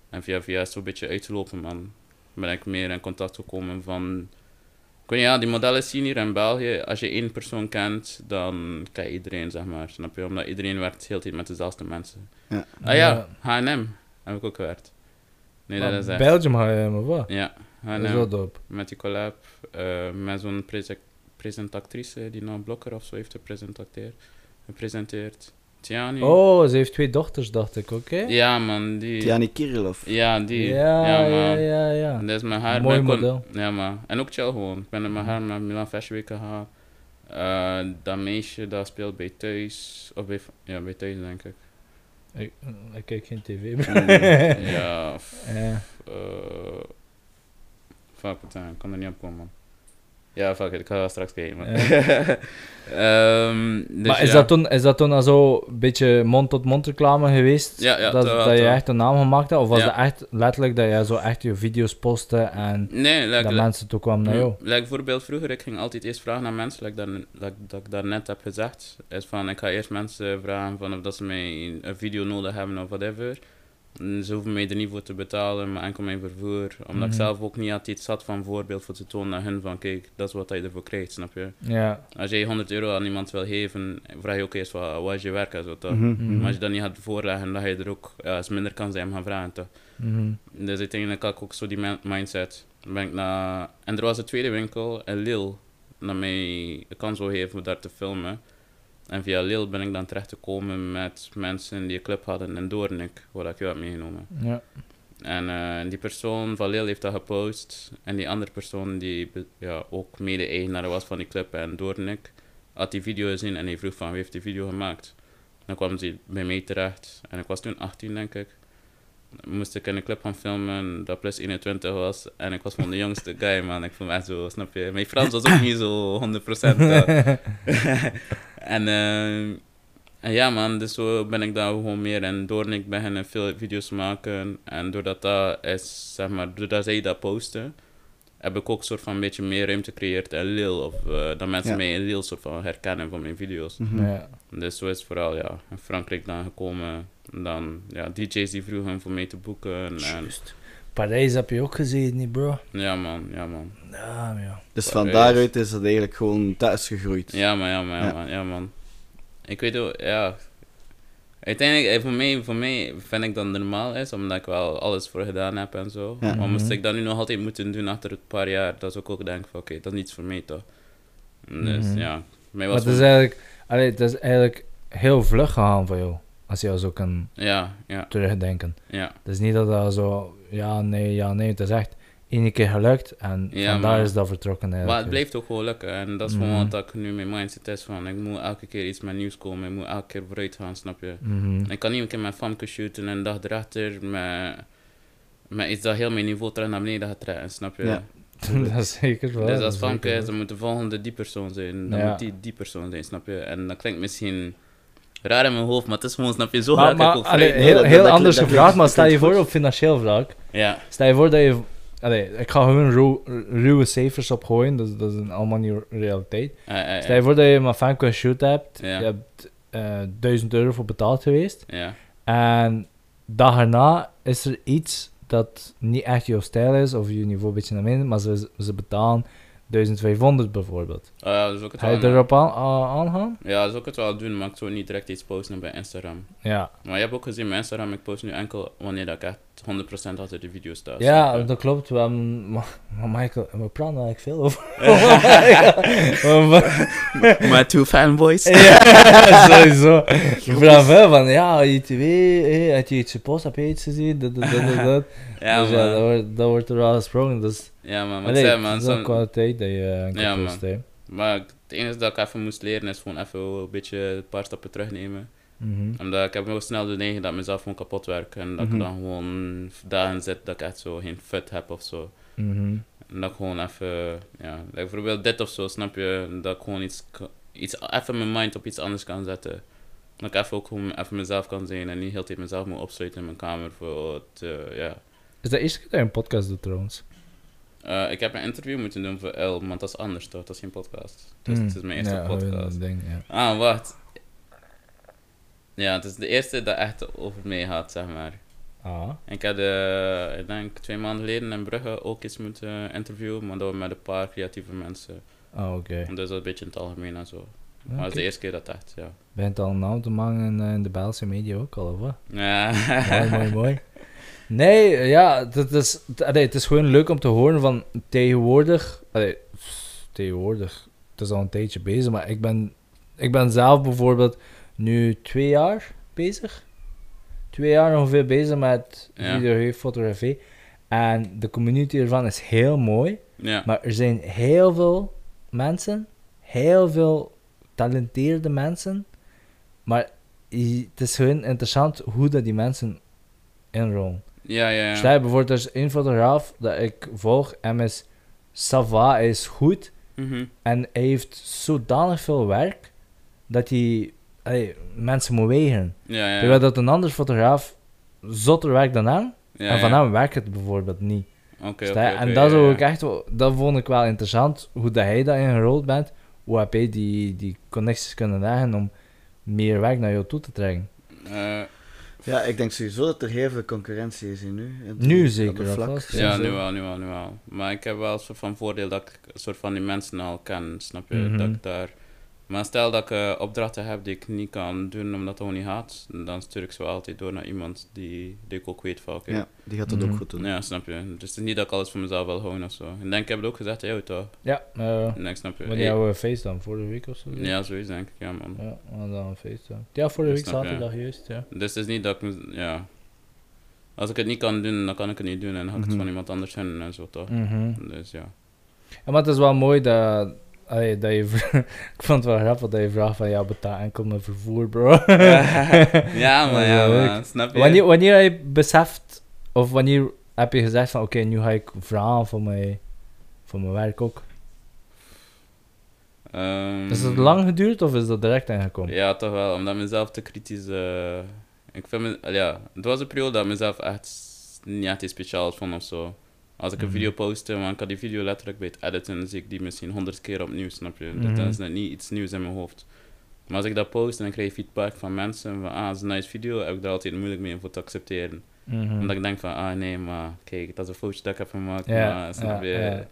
En via via is het een beetje uitgelopen, man. Ben ik meer in contact gekomen van... Ik weet niet, ja, die modellen zien hier in België, als je één persoon kent, dan je iedereen, zeg maar, snap je? Omdat iedereen werkt heel de tijd met dezelfde mensen. Ja. Ah ja, H&M heb ik ook gewerkt. Nee, dat Maar is echt... Belgium je maar wat? Ja, Dat is H&M wel dope. met die collab eh, met zo'n prese- presentatrice die nou Blokker of zo heeft gepresenteerd. gepresenteerd. Tiani. Oh, ze heeft twee dochters, dacht ik, oké? Ja, man, die. Tiani Kirillov. Ja, die. Ja, ja, man. ja, ja. En Dat is mijn haar. Mooi ben ik kon- model. Ja, man. En ook chill gewoon. Ik ben in mijn haar naar Milan Fashion Week gegaan. Eh, dat meisje dat speelt bij thuis. Of bij, ja, bij thuis denk ik. Ik, ik kijk geen tv. Mm, ja. f- Ja. eh, fuck? Ik kan er niet op komen, man. Ja, fuck it, ik ga wel straks kijken. man. Ehm, dus maar is, ja. dat toen, is dat toen al zo een beetje mond-tot-mond reclame geweest? Ja, ja, dat, dat dat je echt een naam gemaakt had? Of was het echt letterlijk dat jij zo echt je video's postte en Nee, like, dat mensen toe kwamen naar jou? Like bijvoorbeeld vroeger, ik ging altijd eerst vragen naar mensen, like dat, like, dat ik daarnet heb gezegd. Is van, ik ga eerst mensen vragen van of dat ze mij een video nodig hebben of whatever. Ze hoeven mij er niet voor te betalen, maar enkel mijn vervoer. Omdat ik Mhm. zelf ook niet altijd zat van voorbeeld voor te tonen naar hun van, kijk, dat is wat je ervoor krijgt, snap je? Ja. Als je 100 euro aan iemand wil geven, vraag je ook eerst wat, wat is je werk en zo, toch? Mhm. Mhm. Maar als je dat niet gaat voorleggen, dan ga je er ook ja, is minder kans zijn om gaan vragen, toch? Mhm. Dus uiteindelijk had ik ook zo die min- mindset. Ben ik naar... En er was een tweede winkel in Lille, dat mij de kans zou geven om daar te filmen. En via Lille ben ik dan terecht gekomen met mensen die een club hadden in Doornik, waar ik jou heb meegenomen. Ja. En eh, die persoon van Lille heeft dat gepost. En die andere persoon die ja, ook mede-eigenaar was van die club en Doornik, had die video gezien en hij vroeg van wie heeft die video gemaakt. Dan kwam ze bij mij terecht en ik was toen 18 denk ik. Moest ik in een club gaan filmen dat plus 21 was en ik was van de jongste guy man. Ik vond me echt zo, snap je? Mijn Frans was ook niet zo 100%. eh. en, eh, en ja man, dus zo ben ik daar gewoon meer en Doornik beginnen veel video's maken. En doordat dat is, zeg maar, doordat zij dat posten, heb ik ook soort van een beetje meer ruimte gecreëerd in Lille. Of eh, dat mensen Ja. mij in Lille soort van herkennen van mijn video's. Mhm. ja. Dus zo is vooral ja, in Frankrijk dan gekomen. En dan ja, DJ's die vroegen voor mij te boeken. En. Parijs heb je ook gezien, niet bro? ja man, ja man. Ja, ja. Dus van Parijs. daaruit is het eigenlijk gewoon thuis gegroeid. Ja man, ja man, ja, Ja. man, ja man. Ik weet ook, ja. Uiteindelijk, eh, voor mij, voor mij vind ik dat het normaal is, omdat ik wel alles voor gedaan heb en zo. Ja. Maar moest Mhm. ik dat nu nog altijd moeten doen achter een paar jaar, dat zou ik ook denken van oké, dat is niets voor mij toch. Dus Mhm. ja, mij Maar was het is eigenlijk, allee, het is eigenlijk heel vlug gegaan voor jou. Als je zo kan Ja, ja, terugdenken. ja. Het is niet dat dat zo, ja, nee, ja, nee. Het is echt één keer gelukt en Ja, vandaar maar- is dat vertrokken Maar het blijft ook gewoon lukken. En dat is Mhm. gewoon wat dat ik nu mijn mindset is van. Ik moet elke keer iets met nieuws komen. Ik moet elke keer vooruit gaan, snap je? Mhm. Ik kan niet een keer met famke shooten en een dag erachter met, met iets dat heel mijn niveau terug naar beneden gaat trekken, snap je? Ja. dat is zeker wel. dus dat als is famke is, dan moet de volgende die persoon zijn. Dan Ja. moet die die persoon zijn, snap je? En dat klinkt misschien raar in mijn hoofd, maar het is gewoon, snap je, zo raak Maar, ik maar ook allee, vrij. heel, heel anders gevraagd, maar stel je voor op financieel vlak. Ja, Stel je voor dat je... Allee, ik ga gewoon ru- ruwe cijfers opgooien, dat, is- dat is allemaal niet realiteit. eh, eh, Stel je voor dat je Famco een shoot hebt, Ja. je hebt eh 1000 euro voor betaald geweest, ja, en dag erna is er iets dat niet echt jouw stijl is, of je niveau een beetje naar beneden, maar ze, ze betalen 1500 bijvoorbeeld. Oh ja, dat is ook het Ga je wel. erop aan, aangaan? Ja, dat is ook het wel doen, maar ik zou niet direct iets posten bij Instagram. Ja. Maar je hebt ook gezien, mijn Instagram, ik post nu enkel wanneer dat ik echt 100% achter de video sta. Ja, je? dat klopt. We hebben, maar, Michael, we praten eigenlijk veel over. Maar- My two fanboys. ja, sowieso. We vragen veel van, ja, ITW, hey, had je iets gepost, heb je iets gezien, dat, dat, dat, dat. Ja, dus ja, dat man. wordt, dat wordt er wel gesproken. Dus, Ja, man. Maar, het is soms- kwaliteit dat je uh, kan Ja, man. maar het enige dat ik even moest leren is gewoon even een beetje een paar stappen terugnemen. Mhm. Omdat ik heb heel snel de neiging dat ik mezelf gewoon kapot werk. En dat Mhm. ik dan gewoon dagen zit dat ik echt zo geen fut heb of zo. Mhm. En dat ik gewoon even, ja, like bijvoorbeeld dit of zo, snap je? Dat ik gewoon iets, even mijn mind op iets anders kan zetten. Dat ik even ook gewoon even mezelf kan zijn en niet heel tijd mezelf moet opsluiten in mijn kamer voor het, eh, ja. Is dat eerste keer dat je een podcast doet trouwens? Eh, ik heb een interview moeten doen voor L, want dat is anders toch? Dat is geen podcast. Dus Mm. het is mijn eerste ja, podcast. ding, ja. Ah, wacht. Ja, het is de eerste dat echt over mij gaat, zeg maar. Ah, Ik heb, eh, ik denk twee maanden geleden in Brugge ook eens moeten interviewen, maar dat was met een paar creatieve mensen. ah oké. Dus dat is een beetje in het algemeen en zo. Maar dat is de eerste keer dat echt, ja. Bent al een naam te maken in, eh, in de Belgische media ook al, of wat? Ja. mooi, mooi, mooi. Nee, ja, het is, allee, het is gewoon leuk om te horen van tegenwoordig. Allee, tegenwoordig, het is al een tijdje bezig, maar ik ben, ik ben zelf bijvoorbeeld nu twee jaar bezig. Twee jaar ongeveer bezig met Ja. En de community ervan is heel mooi. Ja. Maar er zijn heel veel mensen, heel veel talenteerde mensen. Maar het is gewoon interessant hoe dat die mensen inrollen. Ja, ja, ja. Stel je bijvoorbeeld, er is één fotograaf dat ik volg, hem is Sava, hij is goed, Mhm. En hij heeft zodanig veel werk dat hij mensen moet wegen. Ja, ja. Terwijl dat een ander fotograaf zotter werkt dan hem. en van hem werkt het bijvoorbeeld niet. Oké, je? oké, en dat, ik echt dat vond ik wel interessant, hoe dat hij dat ingerold bent. Hoe heb hij die, die connecties kunnen leggen om meer werk naar jou toe te trekken. Eh, Ja, ik denk sowieso dat er heel veel concurrentie is hier nu. in- Nu op zeker, vlak. ja, nu wel, nu wel, nu wel. Maar ik heb wel een soort van voordeel dat ik een soort van die mensen al ken, snap je? Mhm. Dat ik daar... Maar stel dat ik eh, opdrachten heb die ik niet kan doen omdat het niet gaat, dan stuur ik ze wel altijd door naar iemand die, die ik ook weet van, oké. Ja, die gaat dat Mhm. ook goed doen. Ja, snap je. Dus het is niet dat ik alles voor mezelf wil houden of zo. Ik denk, ik heb het ook gezegd, jou toch? Ja, eh Nee, ik snap je. wanneer hebben we feest dan? Vorige week of zo? Ja, zoiets denk ik, ja man. Ja, dan een feest. Ja, ja vorige week Snap je. zaterdag juist, ja. Dus het is niet dat ik, ja... Als ik het niet kan doen, dan kan ik het niet doen en dan ga ik het Mhm. van iemand anders doen en zo toch. Mhm. Dus ja. Ja, maar het is wel mooi dat... allee, dat je, ik vond het wel grappig dat je vraagt van, ja, betaal enkel mijn vervoer, bro. ja, maar ja, man. Snap je? wanneer, wanneer heb je beseft, of wanneer heb je gezegd van, oké, nu ga ik vragen voor mijn, voor mijn werk ook. Ehm, Is dat lang geduurd of is dat direct aangekomen? Ja, toch wel. Omdat mezelf te kritisch... eh, ik vind me, ja, het was een periode dat ik mezelf echt niet echt iets speciaals vond of zo. Als ik een Mhm. video postte, maar ik had die video letterlijk bij het editen, zie ik die misschien honderd keer opnieuw, snap je? Mhm. Dat is net niet iets nieuws in mijn hoofd. Maar als ik dat post en dan krijg je feedback van mensen van, ah, dat is een nice video, heb ik daar altijd moeilijk mee om voor te accepteren. Mhm. Omdat ik denk van, ah nee, maar kijk, dat is een fotootje dat ik heb gemaakt, ja, maar snap je?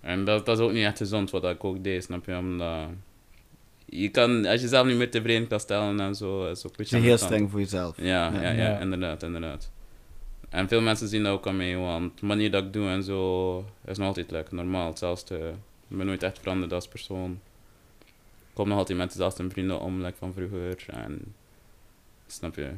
En dat, dat is ook niet echt gezond wat ik ook deed, snap je? Omdat je kan, als je zelf niet meer tevreden kan stellen en zo, is ook een Je beetje heel streng voor jezelf. Ja, ja, Ja. ja, Ja. inderdaad, inderdaad. En veel mensen zien dat ook aan mij, want de manier dat ik doe en zo is nog altijd lekker normaal. Hetzelfde, ik ben nooit echt veranderd als persoon. Ik kom nog altijd met dezelfde vrienden om, like van vroeger. En snap je,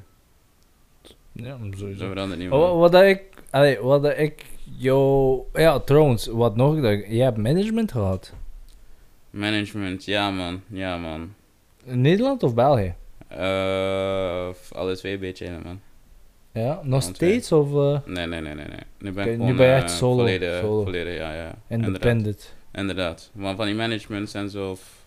Ja, dat sowieso. verandert niet Oh, meer. Wat, wat dat ik, allee, wat dat ik jou, ja trouwens, wat nog, dat, je hebt management gehad. Management, ja man, ja man. In Nederland of België? Eh, alle twee een beetje, man. Ja, nog steeds of eh, Nee, nee, nee, nee, nee. Nu ben ik nu ben je eh, echt solo, Volledig, solo. volledig, ja, ja. Independent? Inderdaad. Maar van die managements en zo. f-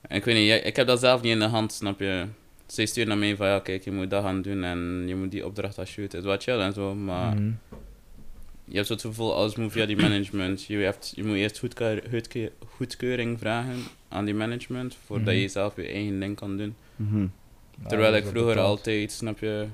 En ik weet niet, ik heb dat zelf niet in de hand, snap je? Zij sturen naar mij van ja, kijk, je moet dat gaan doen en je moet die opdracht gaan shooten. Het is wat chill en zo, maar Mhm. je hebt zo het gevoel, alles moet via die management. Je, hebt, je moet eerst goedkeur, goedke- goedkeuring vragen aan die management voordat Mhm. je zelf je eigen ding kan doen. Mhm. Terwijl ik vroeger altijd, snap je.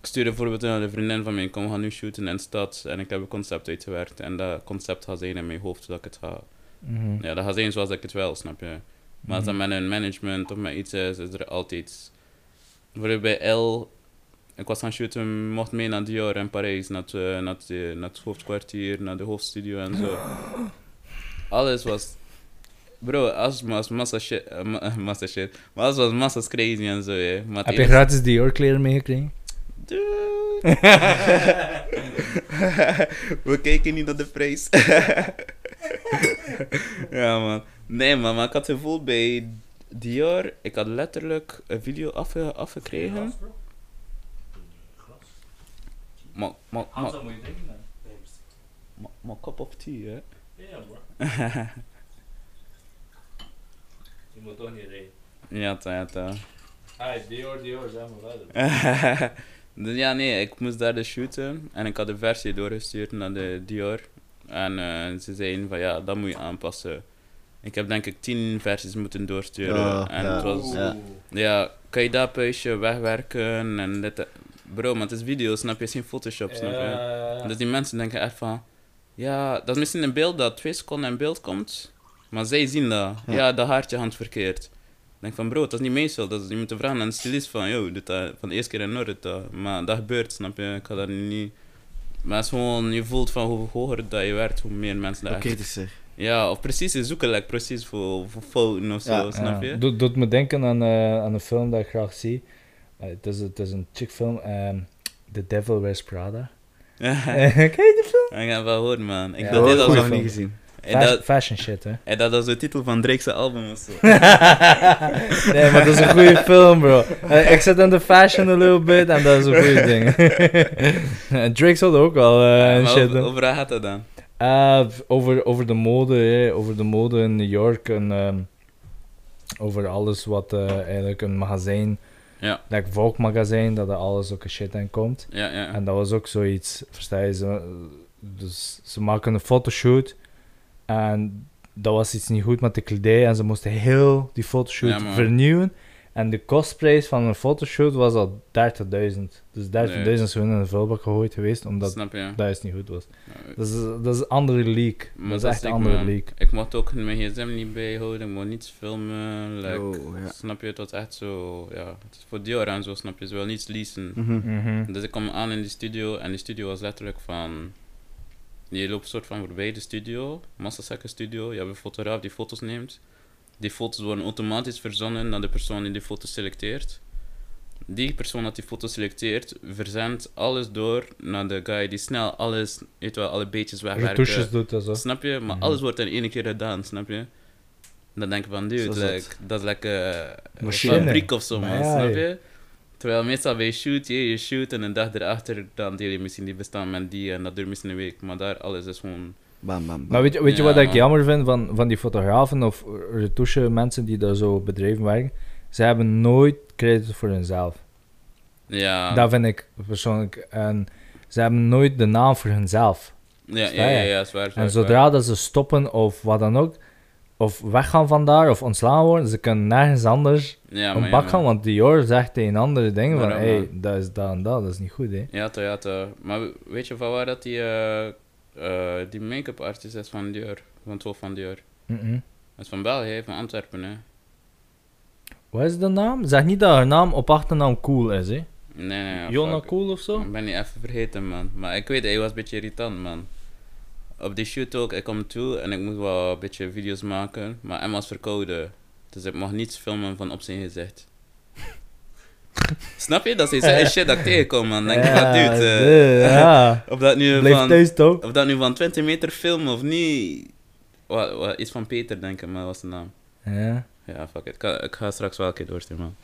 Ik stuurde bijvoorbeeld naar de vriendin van mij, kom, we gaan nu shooten in de stad. En ik heb een concept uitgewerkt. En dat concept gaat zijn in mijn hoofd dat ik het ga. Mhm. Ja, dat gaat zijn zoals ik het wil, snap je. Maar als dat met een management of met iets is, is er altijd. Bijvoorbeeld bij L. Ik was gaan shooten, mocht mee naar Dior in Parijs, naar het, eh, naar, het, eh, naar het hoofdkwartier, naar de hoofdstudio en zo. Alles was. Bro, alles was massa shit. eh, ma- massa shit. Maar alles was massa crazy en zo, hè. Heb je gratis Dior kleren meegekregen? We kijken niet naar de prijs. ja, man. Nee, man, maar ik had het gevoel bij Dior, ik had letterlijk een video afge afgekregen. Maar, maar, maar, maar, maar cup of tea, hè. Ja, bro. Je moet toch niet reden. Ja, ta, ja, ta. Ah, Dior, Dior, zeg maar verder. dus ja, nee, ik moest daar dus shooten en ik had de versie doorgestuurd naar de Dior. En eh, ze zeiden van ja, dat moet je aanpassen. Ik heb denk ik tien versies moeten doorsturen. Ja, en ja. het was, Ja. ja, kan je dat puistje wegwerken en dit. Bro, maar het is video, snap je? Het is geen Photoshop, snap je? Dus die mensen denken echt van, ja, dat is misschien een beeld dat twee seconden in beeld komt, maar zij zien dat. Ja. Ja, dat haartje hangt verkeerd. Ik denk van, bro, dat is niet meestal. Dat is, je moet vragen aan de stylist van, yo, dit, dat, van de eerste keer in orde. Dat. Maar dat gebeurt, snap je? Ik ga daar niet... Maar het is gewoon, je voelt van hoe hoger dat je werkt, hoe meer mensen dat Ook echt... kritischer. Ja, of precies, ze zoeken like, precies voor, voor fouten of zo, Ja. snap je? Ja, doet, doet me denken aan, eh, aan een film dat ik graag zie. Eh, het, is, het is een chick film, ehm, The Devil Wears Prada. Eh, Ken je die film? Ik heb wel gehoord, man. Ik Ja, als heb nog een... niet gezien. En Fashion, dat, fashion shit, hè. en dat was de titel van Drake's album of zo. nee, maar dat is een goede film, bro. Eh, ik zit in de fashion a little bit en dat is een goede ding. Drake zal ook wel eh, Ja, en maar shit over, over gaat dat dan? Eh, over, over de mode, hè, over de mode in New York en ehm, over alles wat eh, eigenlijk een magazijn, Ja. like Vogue magazijn, dat er alles ook shit in komt. Ja, ja. En dat was ook zoiets, versta je? Ze, dus ze maken een fotoshoot en dat was iets niet goed met de kledij en ze moesten heel die fotoshoot Ja, vernieuwen. En de kostprijs van een fotoshoot was al 30.000. Dus 30.000 Nee. is gewoon in de vuilbak gegooid geweest, omdat Snap je? dat is niet goed was. Ja, Dat is, dat is een andere league. Maar dat is echt ik, een andere league. Ik mocht ook mijn gsm niet bijhouden, ik mocht niets filmen. Like, Oh, ja. Snap je, het was echt zo, ja, het is voor Dior en zo, snap je, ze wil niets leasen. Mhm. Mhm. Dus ik kwam aan in die studio en die studio was letterlijk van. Je loopt soort van voorbij de studio, massazakken studio. Je hebt een fotograaf die foto's neemt. Die foto's worden automatisch verzonnen naar de persoon die die foto's selecteert. Die persoon dat die foto selecteert, verzendt alles door naar de guy die snel alles, weet je wel, alle beetjes wegwerkt. Retouches doet dat zo. Snap je? Maar Mhm. alles wordt in één keer gedaan, snap je? Dan denk ik van, dude, like, dat is lekker een Machine. fabriek of zo, man, ja, snap ja. je? Terwijl meestal bij je shoot, je, je shoot en een dag erachter, dan deel je misschien die bestaan met die en dat duurt misschien een week. Maar daar, alles is gewoon... Bam, bam, bam. Maar weet je, weet je Ja, wat ik jammer vind van, van die fotografen of retouche mensen die daar zo bedrijven werken? Ze hebben nooit credit voor hunzelf. Ja, Dat vind ik persoonlijk. En ze hebben nooit de naam voor hunzelf. ja, ja, ja, ja, zwaar, zwaar, En zodra dat ze stoppen of wat dan ook, of weggaan vandaar of ontslaan worden, ze kunnen nergens anders. Ja, een bak ja, gaan, want Dior zegt tegen andere dingen van, hé, hey, dat is dat en dat, dat is niet goed, hè. Ja, toch, ja, toch. Maar we- weet je van waar dat die, eh, eh, die make-up artist is van Dior? Van hoofd van Dior. Dat is van België, van Antwerpen, hè. Wat is de naam? Zeg niet dat haar naam op achternaam cool is, hè. Nee, nee, Jonna fuck. Cool of zo? Ik ben niet even vergeten, man. Maar ik weet, hij was een beetje irritant, man. Op die shoot ook, ik kom toe en ik moet wel een beetje video's maken. Maar Emma was verkouden. Dus ik mag niets filmen van op zijn gezicht. Snap je? Dat is iets shit dat ik tegenkom, man. Dan denk ik, wat dude. eh, ja. of, dat nu Blijf van, thuis toch? of dat nu van 20 meter film of niet. Wat, wat, iets van Peter, denk ik, maar wat was de naam? Ja. Ja, fuck it. Ik ga, ik ga straks wel een keer doorsturen, man.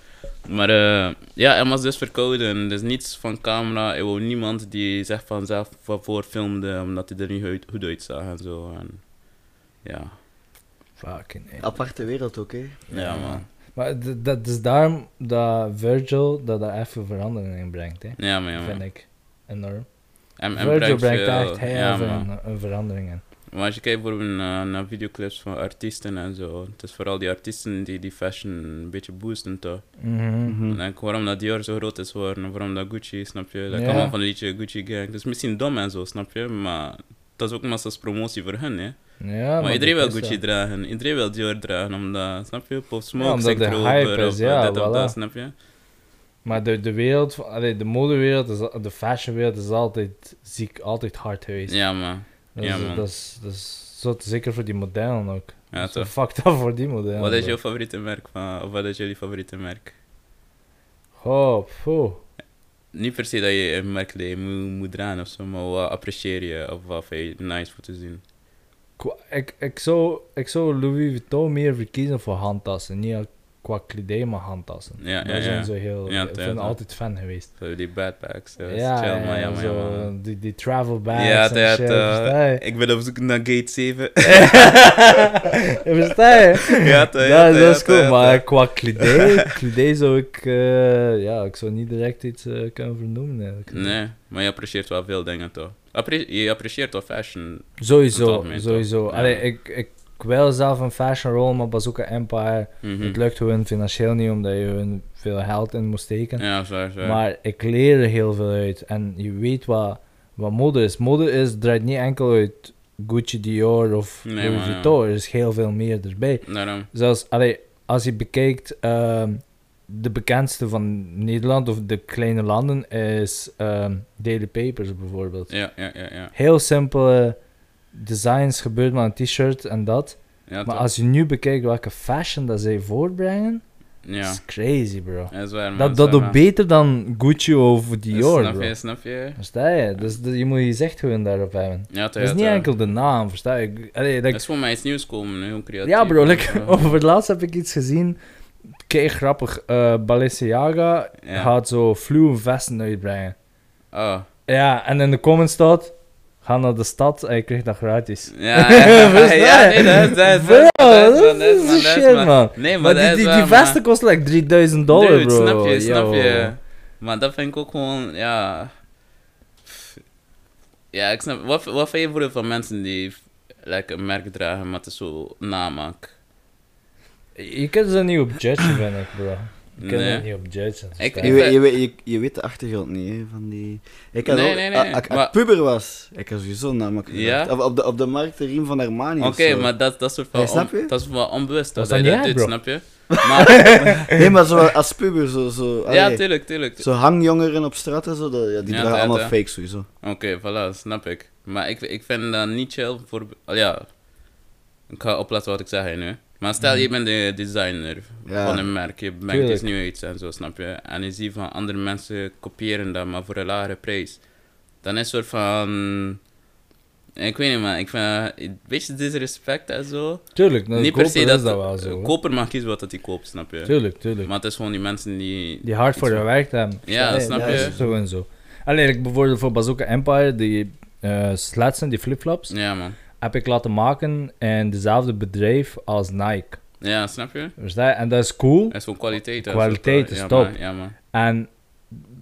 Maar eh, ja, hij was dus verkouden. Dus niets van camera. Er wou niemand die zegt vanzelf van voor filmde, omdat hij er niet uit- goed uitzag en zo. En, ja. Fucking hell. Aparte wereld ook, hè. ja, man. Maar dat is daarom dat Virgil dat daar even verandering in brengt, hè. Ja, man. Ja, Vind man. ik. Enorm. En, en Virgil brengt veel- echt heel ja, een verandering in. Maar als je kijkt bijvoorbeeld naar, naar videoclips van artiesten en zo. Het is vooral die artiesten die die fashion een beetje boosten, toch? Mhm. Mhm. En waarom dat Dior zo groot is geworden, en waarom dat Gucci, snap je? Dat Ja. allemaal van die liedje Gucci Gang. Dat is misschien dom en zo, snap je? Maar dat is ook massa's promotie voor hun, hè? Ja, maar iedereen wil Gucci wel- dragen, iedereen wil Dior dragen, omdat, snap je? Pop Ja, Smoke omdat zingt de hype is, of ja, dit of voilà. dat, snap je? Maar de, de wereld, allee, de modewereld, is, de fashionwereld is altijd ziek, altijd hard geweest. Ja, man. Dat ja, is, man. Dat is, dat is zeker voor die modellen ook. Ja, toch. fucked up voor die modellen. Wat is jouw favoriete merk van, of wat is jullie favoriete merk? Oh, poeh. Niet per se dat je een merk dat je moet, moet dragen of zo, maar wat apprecieer je of wat vind je nice voor te zien? Ik, ik, zou, ik zou Louis Vuitton meer verkiezen voor handtassen. Niet qua maar handtassen. Ja, Daar ja, zijn ja. zo heel... Ja, ik ben altijd fan geweest. Zo die backpacks, ja, chill, zo. Die, die travel bags Ja? Ik ben op zoek naar gate 7. Versta je? Ja, toch, ja, dat, dat is cool, maar qua kledij, kledij zou ik, eh, ja, ik zou niet direct iets eh, kunnen vernoemen eigenlijk. Nee, maar je apprecieert wel veel dingen toch? Appre- je apprecieert wel fashion. Sowieso, algemeen, sowieso. Allee, ik wil zelf een fashion rol, maar Bazooka Empire, Mhm. het lukt gewoon financieel niet, omdat je gewoon veel geld in moet steken. Ja, zwaar, zwaar. Maar ik leer er heel veel uit. En je weet wat, wat mode is. Mode is, draait niet enkel uit Gucci, Dior of Nee, Louis ja. Vuitton. Er is heel veel meer erbij. Daarom. Zelfs, allee, als je bekijkt, ehm, de bekendste van Nederland of de kleine landen is ehm, Daily Papers bijvoorbeeld. Ja, ja, ja, ja. Heel simpele designs gebeurt maar een t-shirt en dat. Ja, maar als je nu bekijkt welke fashion dat zij voortbrengen, Ja, is crazy bro. dat is waar, man. Dat, doet beter dan Gucci of Dior, Snap bro. je, snap je? Versta je? Dus je moet je echt gewoon daarop hebben. Ja, Dat is niet enkel de naam, versta je? Allee, Dat is voor mij iets nieuws komen, heel creatief. ja bro, like, over het laatst heb ik iets gezien. Kijk, grappig. eh Balenciaga Ja. gaat zo fluwe vesten uitbrengen. Oh, Ja, en in de comments staat... Ga naar de stad en je krijgt dat gratis. Ja, ja, ja, nee, dat is, dat is, Bro, dat is, dat shit, man. Nee, maar, die, die, die vesten kosten like 3000 dollar, bro. snap je, snap je. Maar dat vind ik ook gewoon, ja... Ja, ik snap... Wat, wat vind je voor van mensen die like, een merk dragen, maar het is zo namaak? Je kunt ze niet op judgen, vind ik, bro. Je kunt Nee. het niet op judgen. Ik-? Je, ik weet, ben- je, je, je weet de achtergrond niet, hè, van die... Ik had Nee, ook, nee, nee, a- a- maar- Als ik puber was, ik had sowieso namelijk Ja? Op, op, de, op de markt de riem van Armani Oké, maar dat, dat soort van... Snap on- je? dat is wel onbewust Dat doet, snap je? Maar, Nee, maar zo als puber, zo... zo ja, allee, tuurlijk, tuurlijk. Zo hangjongeren op straat en zo, dat, ja, die Ja, dragen allemaal ja. fake sowieso. Oké, voilà, snap ik. Maar ik, ik vind dat niet chill voor... Ja, ik ga opletten wat ik zeg hier nu. Maar stel, je bent de designer Ja. van een merk. Je brengt Tuurlijk. iets nieuws en zo, snap je? En je ziet van andere mensen kopiëren dat, maar voor een lagere prijs. Dan is het soort van... Ik weet niet, man. Ik vind een beetje disrespect en zo. Tuurlijk, nou, niet per se dat... is dat wel zo. koper mag kiezen wat dat hij koopt, snap je? Tuurlijk, tuurlijk. Maar het is gewoon die mensen die... Die hard voor iets je werk hebben. Ja, Nee, snap dat je? is Zo en zo. Alleen, ik bijvoorbeeld voor Bazooka Empire, die eh sletsen, die flipflops, Ja, man. Heb ik laten maken in dezelfde bedrijf als Nike. Ja, snap je? Verstaan je? En dat is cool. Het is gewoon kwaliteit. Kwaliteit is ja, top. Ja, man. En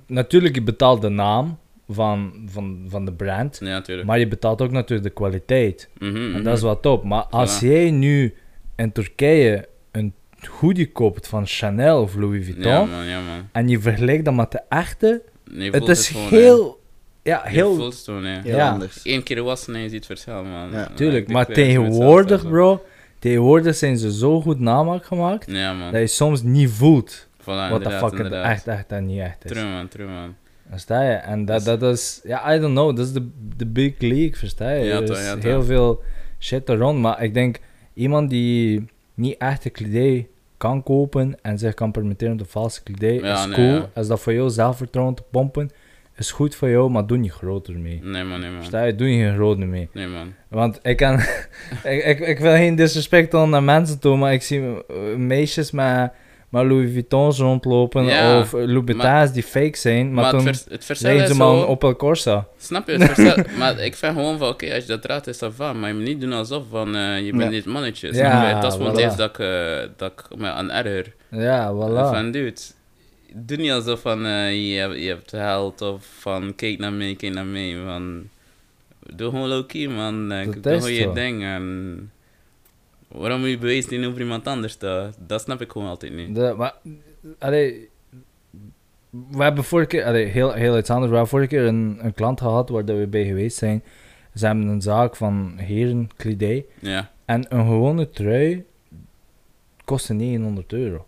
natuurlijk, je betaalt de naam van, van, van de brand. Ja, natuurlijk. Maar je betaalt ook natuurlijk de kwaliteit. Mhm, En mhm. dat is wel top. Maar als Voilà. jij nu in Turkije een hoodie koopt van Chanel of Louis Vuitton. Ja, man, ja, man. en je vergelijkt dat met de echte. Nee, Het is gewoon, heel. Hè. Je heel. voelt het gewoon, hè. Heel Ja. anders. Eén keer wassen en je ziet het verschil, man. Ja. Tuurlijk, maar tegenwoordig, bro. Tegenwoordig zijn ze zo goed namaak gemaakt. Ja, man. dat je soms niet voelt Voilà, wat de fuck het echt, echt en niet echt is. True, man, true, man. Versta je? En dat, Dus- dat is, ja, I don't know, dat is de, de big league, versta je? Ja, er toch, is ja, toch. heel veel shit er rond, maar ik denk, iemand die niet echte kledij kan kopen en zich kan permitteren de valse kledij, Ja, is nee, cool. ja. Als dat voor jou zelfvertrouwen te pompen, is goed voor jou, maar doe niet groter mee. Nee, man, nee, man. Versta je? Doe niet geen groter mee. Nee, man. Want ik kan, ik, ik, ik wil geen disrespect doen naar mensen toe, maar ik zie eh, meisjes met, met Louis Vuittons rondlopen Ja, of Louboutins die fake zijn, maar, Maar, toen het, vers- het ze maar een Opel Corsa. Snap je, het verschil... maar ik vind gewoon van, oké, als je dat draagt, is dat van. Maar je moet niet doen alsof van, eh, je bent Ja. niet mannetje. Ja, Snap je? Dat is gewoon voilà. het eerste dat ik, eh, dat ik me aan erger. Ja, voilà. Van, dude, doe niet alsof van, eh, je, hebt, je hebt geld of van, kijk naar mij, kijk naar mij. Van, doe gewoon low-key, man. Eh, doe gewoon je ding. En waarom moet je bewijzen dienen over iemand anders? Dat, dat snap ik gewoon altijd niet. De, maar, allee, we hebben vorige keer, allee, heel, heel iets anders, we hebben vorige keer een, een klant gehad waar dat we bij geweest zijn. Ze hebben een zaak van heren kledij Ja. en een gewone trui kostte 900 euro.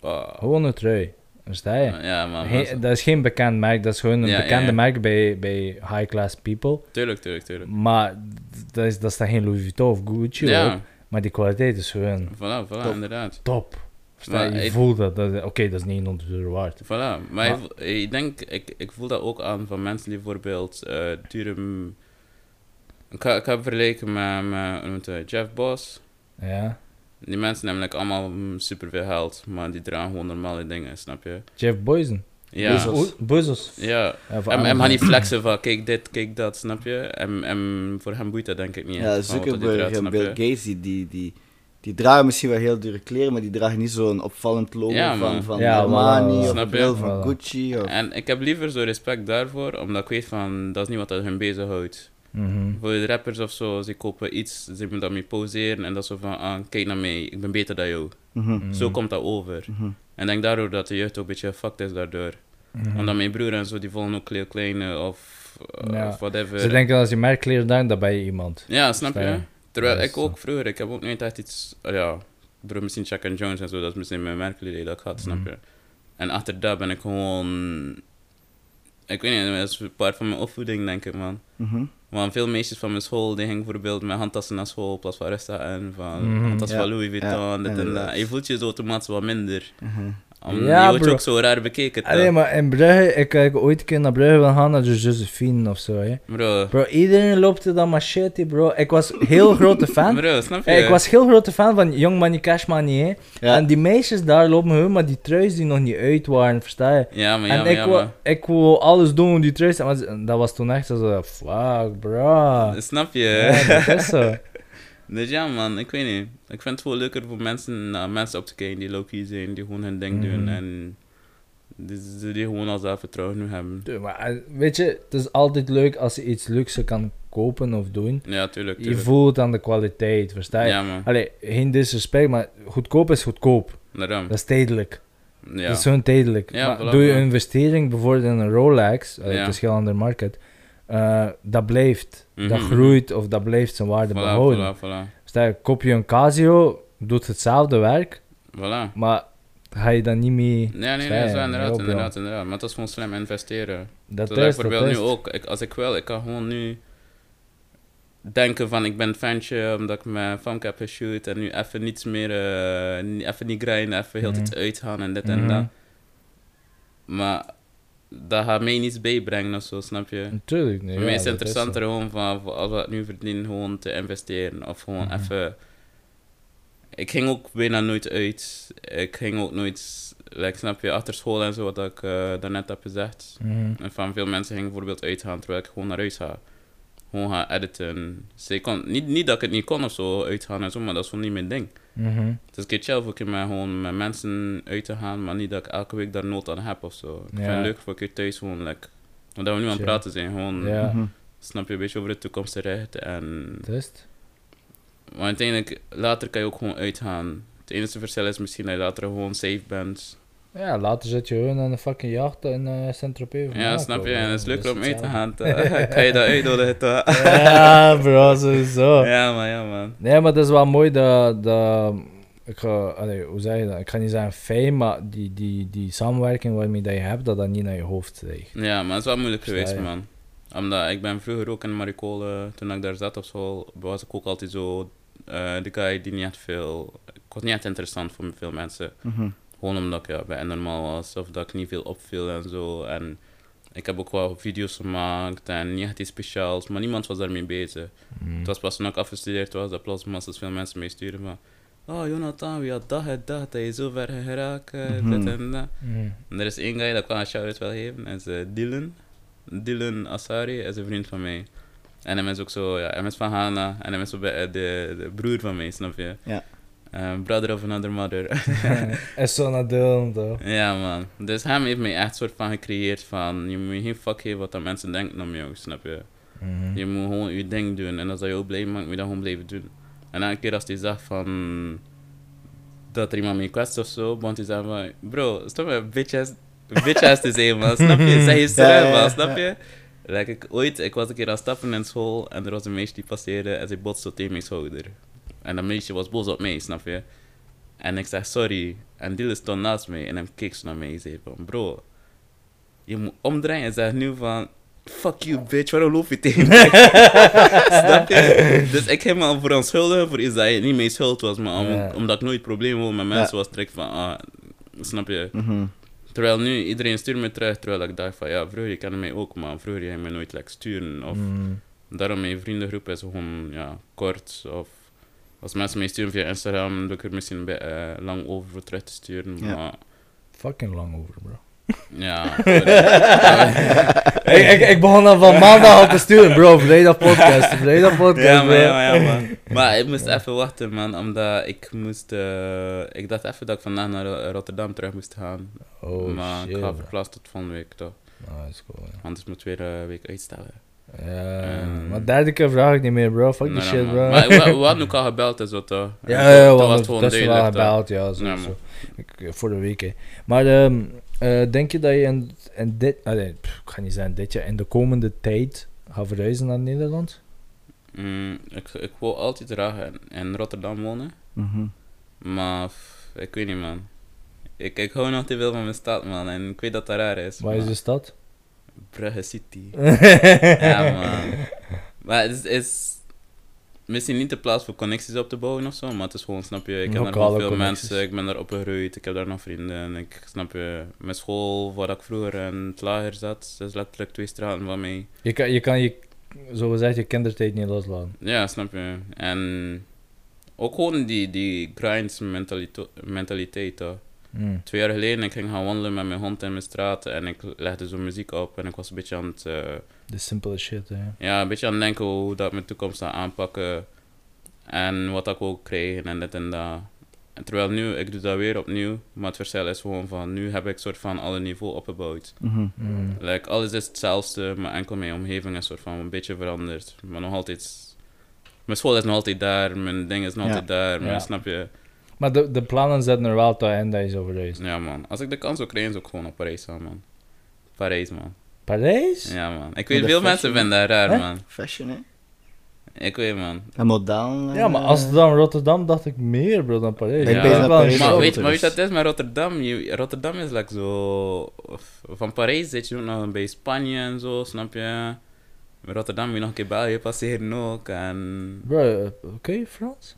Wow. Gewone trui, je? Ja, maar- dat is geen bekend merk, dat is gewoon een Ja, bekende ja. merk bij, bij high-class people. Tuurlijk, tuurlijk, tuurlijk. Maar dat is, dat is dan geen Louis Vuitton of Gucci, maar die kwaliteit is gewoon voilà, voilà, Top. inderdaad. top. Versta je? Voelt dat, dat Oké, dat is 900 euro waard. Voilà, maar, Maar- ik, ik denk, ik, ik voel dat ook aan van mensen die bijvoorbeeld eh dure... Ik ga, ik ga vergelijken met, met, het, Jeff Boss. Ja. Die mensen hebben like, allemaal mm, superveel geld, maar die dragen gewoon normale dingen, snap je? Jeff Boysen. Ja, Bezos. Ja. En, maar niet flexen van kijk dit, kijk dat, snap je? En, en voor hem boeit dat denk ik niet. Ja, Zuckerberg en Bill? Gates, die, die, die, die dragen misschien wel heel dure kleren, maar die dragen niet zo'n opvallend logo Ja, van, van Ja, Armani of bril van. Gucci. Of... En ik heb liever zo respect daarvoor, omdat ik weet van, dat is niet wat dat hun bezighoudt. Mhm. Voor de rappers of zo, ze kopen iets, ze moeten daarmee poseren en dat is zo van, ah, kijk naar mij, ik ben beter dan jou. Mhm, Mhm. Zo komt dat over. mhm. En ik denk daardoor dat de jeugd ook een beetje fucked is daardoor. Mhm. Omdat mijn broer en zo, die volgen ook heel kleine of, uh, Ja. of whatever. Ze denken als je merkkleren draagt, dan ben je iemand. Ja, snap je? Ja. Terwijl ik zo. ook vroeger, ik heb ook nooit echt iets, uh, ja, door misschien Chuck and Jones en zo, dat is misschien mijn merkkleden dat ik had, snap Mhm. je? En achter dat ben ik gewoon, ik weet niet, dat is een part van mijn opvoeding denk ik man. Want veel meisjes van mijn school, die gingen bijvoorbeeld met handtassen naar school, plaats van Resta en van handtassen Ja. van Louis Vuitton, Ja, dit en dat. Je voelt je zo automatisch wat minder. Mhm. Om, Ja, je wordt bro. ook zo raar bekeken. maar in Brugge, ik heb ooit een keer naar Brugge wil gaan, naar de Josephine of zo, hè. Bro, Bro, iedereen loopt er dan machete, bro. Ik was heel grote fan. bro, snap je? Hey, ik was heel grote fan van Young Money Cash Money, hè. Ja. En die meisjes daar lopen gewoon met die truis die nog niet uit waren, versta je? Ja, maar ja, en maar ik, ja, wou, maar... ik wou alles doen om die truis te maar dat was toen echt zo, fuck, bro. Snap je? Ja, dat is zo. Dus ja, man, ik weet niet. Ik vind het wel leuker voor mensen, naar mensen op te kijken die low-key zijn, die gewoon hun ding Mhm. doen en die, die gewoon al zelfvertrouwen nu hebben. Maar eh, weet je, het is altijd leuk als je iets luxe kan kopen of doen. Ja, tuurlijk. Je tuurlijk. voelt aan de kwaliteit, versta je? Ja, man. Allee, geen disrespect, maar goedkoop is goedkoop. Daarom. Dat is tijdelijk. Ja. Dat is zo'n tijdelijk. Ja, maar doe je een investering, bijvoorbeeld in een Rolex, Ja. het is heel ander market, eh, dat blijft. Dat Mhm. groeit of dat blijft zijn waarde Voilà, behouden. voilà, voilà. Stel je, koop je een Casio, doet hetzelfde werk, Voilà. maar ga je dan niet mee... Nee, nee, nee, zo, inderdaad, inderdaad, inderdaad. Maar dat is gewoon slim investeren. Dat Dat is, dat bijvoorbeeld nu ook. Ik, als ik wil, ik kan gewoon nu denken van ik ben een fantje omdat ik mijn famke heb geshoot en nu even niets meer, eh, even niet grinden, even heel tijd Mhm. uitgaan en dit en Mhm. dat. Maar dat gaat mij niets bijbrengen of zo, snap je? Natuurlijk. Nee, Voor mij is het interessanter gewoon van, als we het nu verdienen, gewoon te investeren. Of gewoon Mhm. even... Ik ging ook bijna nooit uit. Ik ging ook nooit, like, snap je, achter school en zo, wat ik eh, daarnet heb gezegd. Mhm. En van veel mensen gingen bijvoorbeeld uitgaan terwijl ik gewoon naar huis ga. Gewoon gaan editen. Dus ik kon, niet, niet dat ik het niet kon of zo, uitgaan en zo, maar dat is gewoon niet mijn ding. Mhm. Het is een keer chill voor ik met, gewoon met mensen uit te gaan, maar niet dat ik elke week daar nood aan heb of zo. Ik Ja. vind het leuk voor een keer thuis gewoon, like, omdat we nu aan het praten zijn, gewoon Ja, Mhm. snap je een beetje over de toekomst terecht. En, het. maar uiteindelijk, later kan je ook gewoon uitgaan. Het enige verschil is misschien dat je later gewoon safe bent. Ja, later zit je gewoon aan een fucking jacht in uh, Saint-Tropez. of Ja, snap je? En het is Dat leuker om uit te gaan. toch? kan je dat uitnodigen? Ja, bro, sowieso. Ja, man, ja, man. Nee, maar het is wel mooi dat... dat ik ga, allee, hoe zeg je dat? Ik ga niet zeggen fijn, maar die, die, die samenwerking waarmee dat je hebt, dat dat niet naar je hoofd stijgt. Ja, maar het is wel moeilijk geweest, je? man. Omdat ik ben vroeger ook in Maricole, toen ik daar zat op school, was ik ook altijd zo eh, de guy die niet echt veel... Ik was niet echt interessant voor veel mensen. Mhm. Gewoon omdat ik ja, bij normaal was, of dat ik niet veel opviel en zo. En ik heb ook wel video's gemaakt en niet echt iets speciaals, maar niemand was daarmee bezig. Mm. Het was pas toen ik afgestudeerd was, dat plots massas veel mensen mee sturen van... Oh, Jonathan, wie had dat en dat, dat je zo ver geraakt, dit en dat. Mm. En er is één guy dat ik wel een shout-out wil geven, dat is eh, Dylan. Dylan Asari is een vriend van mij. En hij is ook zo, ja, hij is van Ghana en hij is bij, eh, de, de broer van mij, snap je? Ja. Eh, brother of another mother. is zo naar toch? ja, man. Dus hem heeft mij echt soort van gecreëerd van, je moet geen fuck geven wat dat mensen denken om jou, snap je? Mhm. Je moet gewoon je ding doen en als dat jou blij maakt, moet je dat gewoon blijven doen. En elke keer als hij zegt van dat er iemand mee kwetst of zo, want hij zegt van bro, stop met bitch ass, bitch ass te zijn man, snap je? Zeg je Ja, terug ja, man, ja. snap je? Like, ik, ooit, ik was een keer aan het stappen in school en er was een meisje die passeerde en ze botste tegen mijn schouder. En dat meisje was boos op mij, snap je? En ik zeg sorry. En Dylan stond naast mij en hij keek zo naar mij en zei van bro, je moet omdraaien en zeg nu van fuck you bitch, waarom loop je tegen mij? Snap je? Dus ik heb me verontschuldigen voor iets dat je niet mijn schuld was, maar om- omdat ik nooit problemen wil met mensen was, trek van ah, snap je? Mhm. Terwijl nu iedereen stuurt me terug, terwijl ik dacht van ja, vroeger je kende mij ook, maar vroeger ging me nooit like, sturen. Of Mm. daarom mijn vriendengroep is gewoon ja, kort. Of als mensen mij sturen via Instagram, doe ik er misschien een beetje eh, lang over voor terug te sturen. Ja. Maar Fucking lang over, bro. ja, ik, ik, ik begon al van maandag al te sturen, bro. Vrijdag podcast, vrijdag podcast, ja, maar, ja, maar, ja, man. maar ik moest even wachten, man, omdat ik moest... eh, ik dacht even dat ik vandaag naar Ro- Rotterdam terug moest gaan. Oh, maar shit, ik ga verplaatst tot volgende week, toch? Ah, is cool, ja. Anders moet ik weer een week uitstellen. Ja, Ehm. maar derde keer vraag ik niet meer, bro. Fuck die shit, bro. Maar we, we hadden ook al gebeld en zo, toch? Ja, ja, wel duidelijk, toch? gebeld, ja, zo, Ja, zo. man. Ik, eh, voor de week, hè. Maar ehm, eh, denk je dat je in, in dit, pff, ik ga niet zeggen dit jaar, in de komende tijd gaat verhuizen naar Nederland? Mm, ik, ik wil altijd graag in, in Rotterdam wonen. Mhm. Maar pff, ik weet niet, man. Ik, ik hou nog te veel van mijn stad, man. En ik weet dat dat raar is. Waar is de stad? Brugge City. ja, man. Maar het is, is... misschien niet de plaats voor connecties op te bouwen of zo, maar het is gewoon, snap je, ik ken daar veel connecties. mensen, ik ben daar opgegroeid, ik heb daar nog vrienden, ik snap je, mijn school, waar ik vroeger in het lager zat, is letterlijk twee straten van mij. Je kan je, kan je zo gezegd, je kindertijd niet loslaten. Ja, snap je. En ook gewoon die, die grind mentalito- mentaliteit. Toch. Mm. Twee jaar geleden ik ging gaan wandelen met mijn hond in mijn straat en ik legde zo muziek op en ik was een beetje aan het, eh, De simpele shit, hè. ja, een beetje aan het denken hoe dat ik mijn toekomst zou aanpakken en wat ik wil krijgen en dit en dat. En terwijl nu, ik doe dat weer opnieuw, maar het verschil is gewoon van, nu heb ik soort van alle niveau opgebouwd. Mhm. Mm. Like, alles is hetzelfde, maar enkel mijn omgeving is soort van een beetje veranderd. Maar nog altijd... Mijn school is nog altijd daar, mijn ding is nog Ja. altijd daar, maar Ja. snap je? Maar de, de plannen zetten er wel in dat je zo verhuist. Ja, man. Als ik de kans zou krijgen, zou ik gewoon naar Parijs gaan, man. Parijs, man. Parijs? Ja, man. Ik weet, veel mensen vinden dat raar, Hè? man. Fashion, hè? Ik weet, man. En model. Ja, maar Amsterdam, Rotterdam dacht ik meer, bro, dan Parijs. Ik ben is naar wel een Parijs. Maar weet, maar weet je dus. wat het is met Rotterdam? Je, Rotterdam is like zo... Van Parijs zit je ook nog bij Spanje en zo, snap je? Met Rotterdam moet je nog een keer België passeren ook. En... Bro, eh, oké, Frans?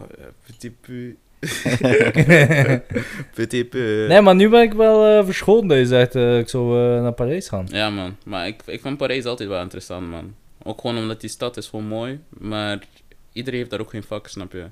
Eh, Petit peu. Petit peu. Nee, maar nu ben ik wel eh verschoten dat je zegt, eh, ik zou eh, naar Parijs gaan. Ja, man. Maar ik, ik vind Parijs altijd wel interessant, man. Ook gewoon omdat die stad is gewoon mooi. Maar iedereen heeft daar ook geen vak, snap je?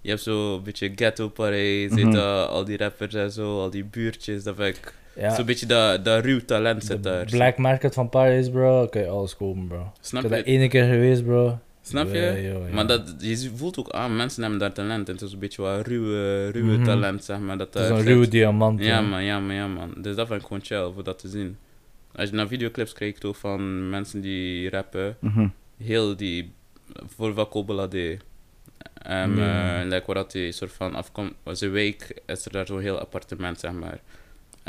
Je hebt zo een beetje ghetto Parijs, Mhm. al die rappers en zo, al die buurtjes. Dat vind ik... Ja, Zo'n beetje dat, dat ruw talent de zit daar. Black Market van Parijs, bro, oké, alles kopen, bro. Ik Snap ben daar je? één keer geweest, bro. Snap Ja, je? joh, ja. Maar dat, je voelt ook aan, mensen hebben daar talent. En het is een beetje wat ruwe, ruwe Mhm. talent, zeg maar. Dat Het is een ruwe diamant. Ja man, ja man, ja man. Dus dat vind ik gewoon chill, voor dat te zien. Als je naar videoclips kijkt ook van mensen die rappen, Mhm. heel die, voor wat Bolade. Um, Ja. eh, like waar dat die soort van afkomt, zijn week is er daar zo'n heel appartement, zeg maar.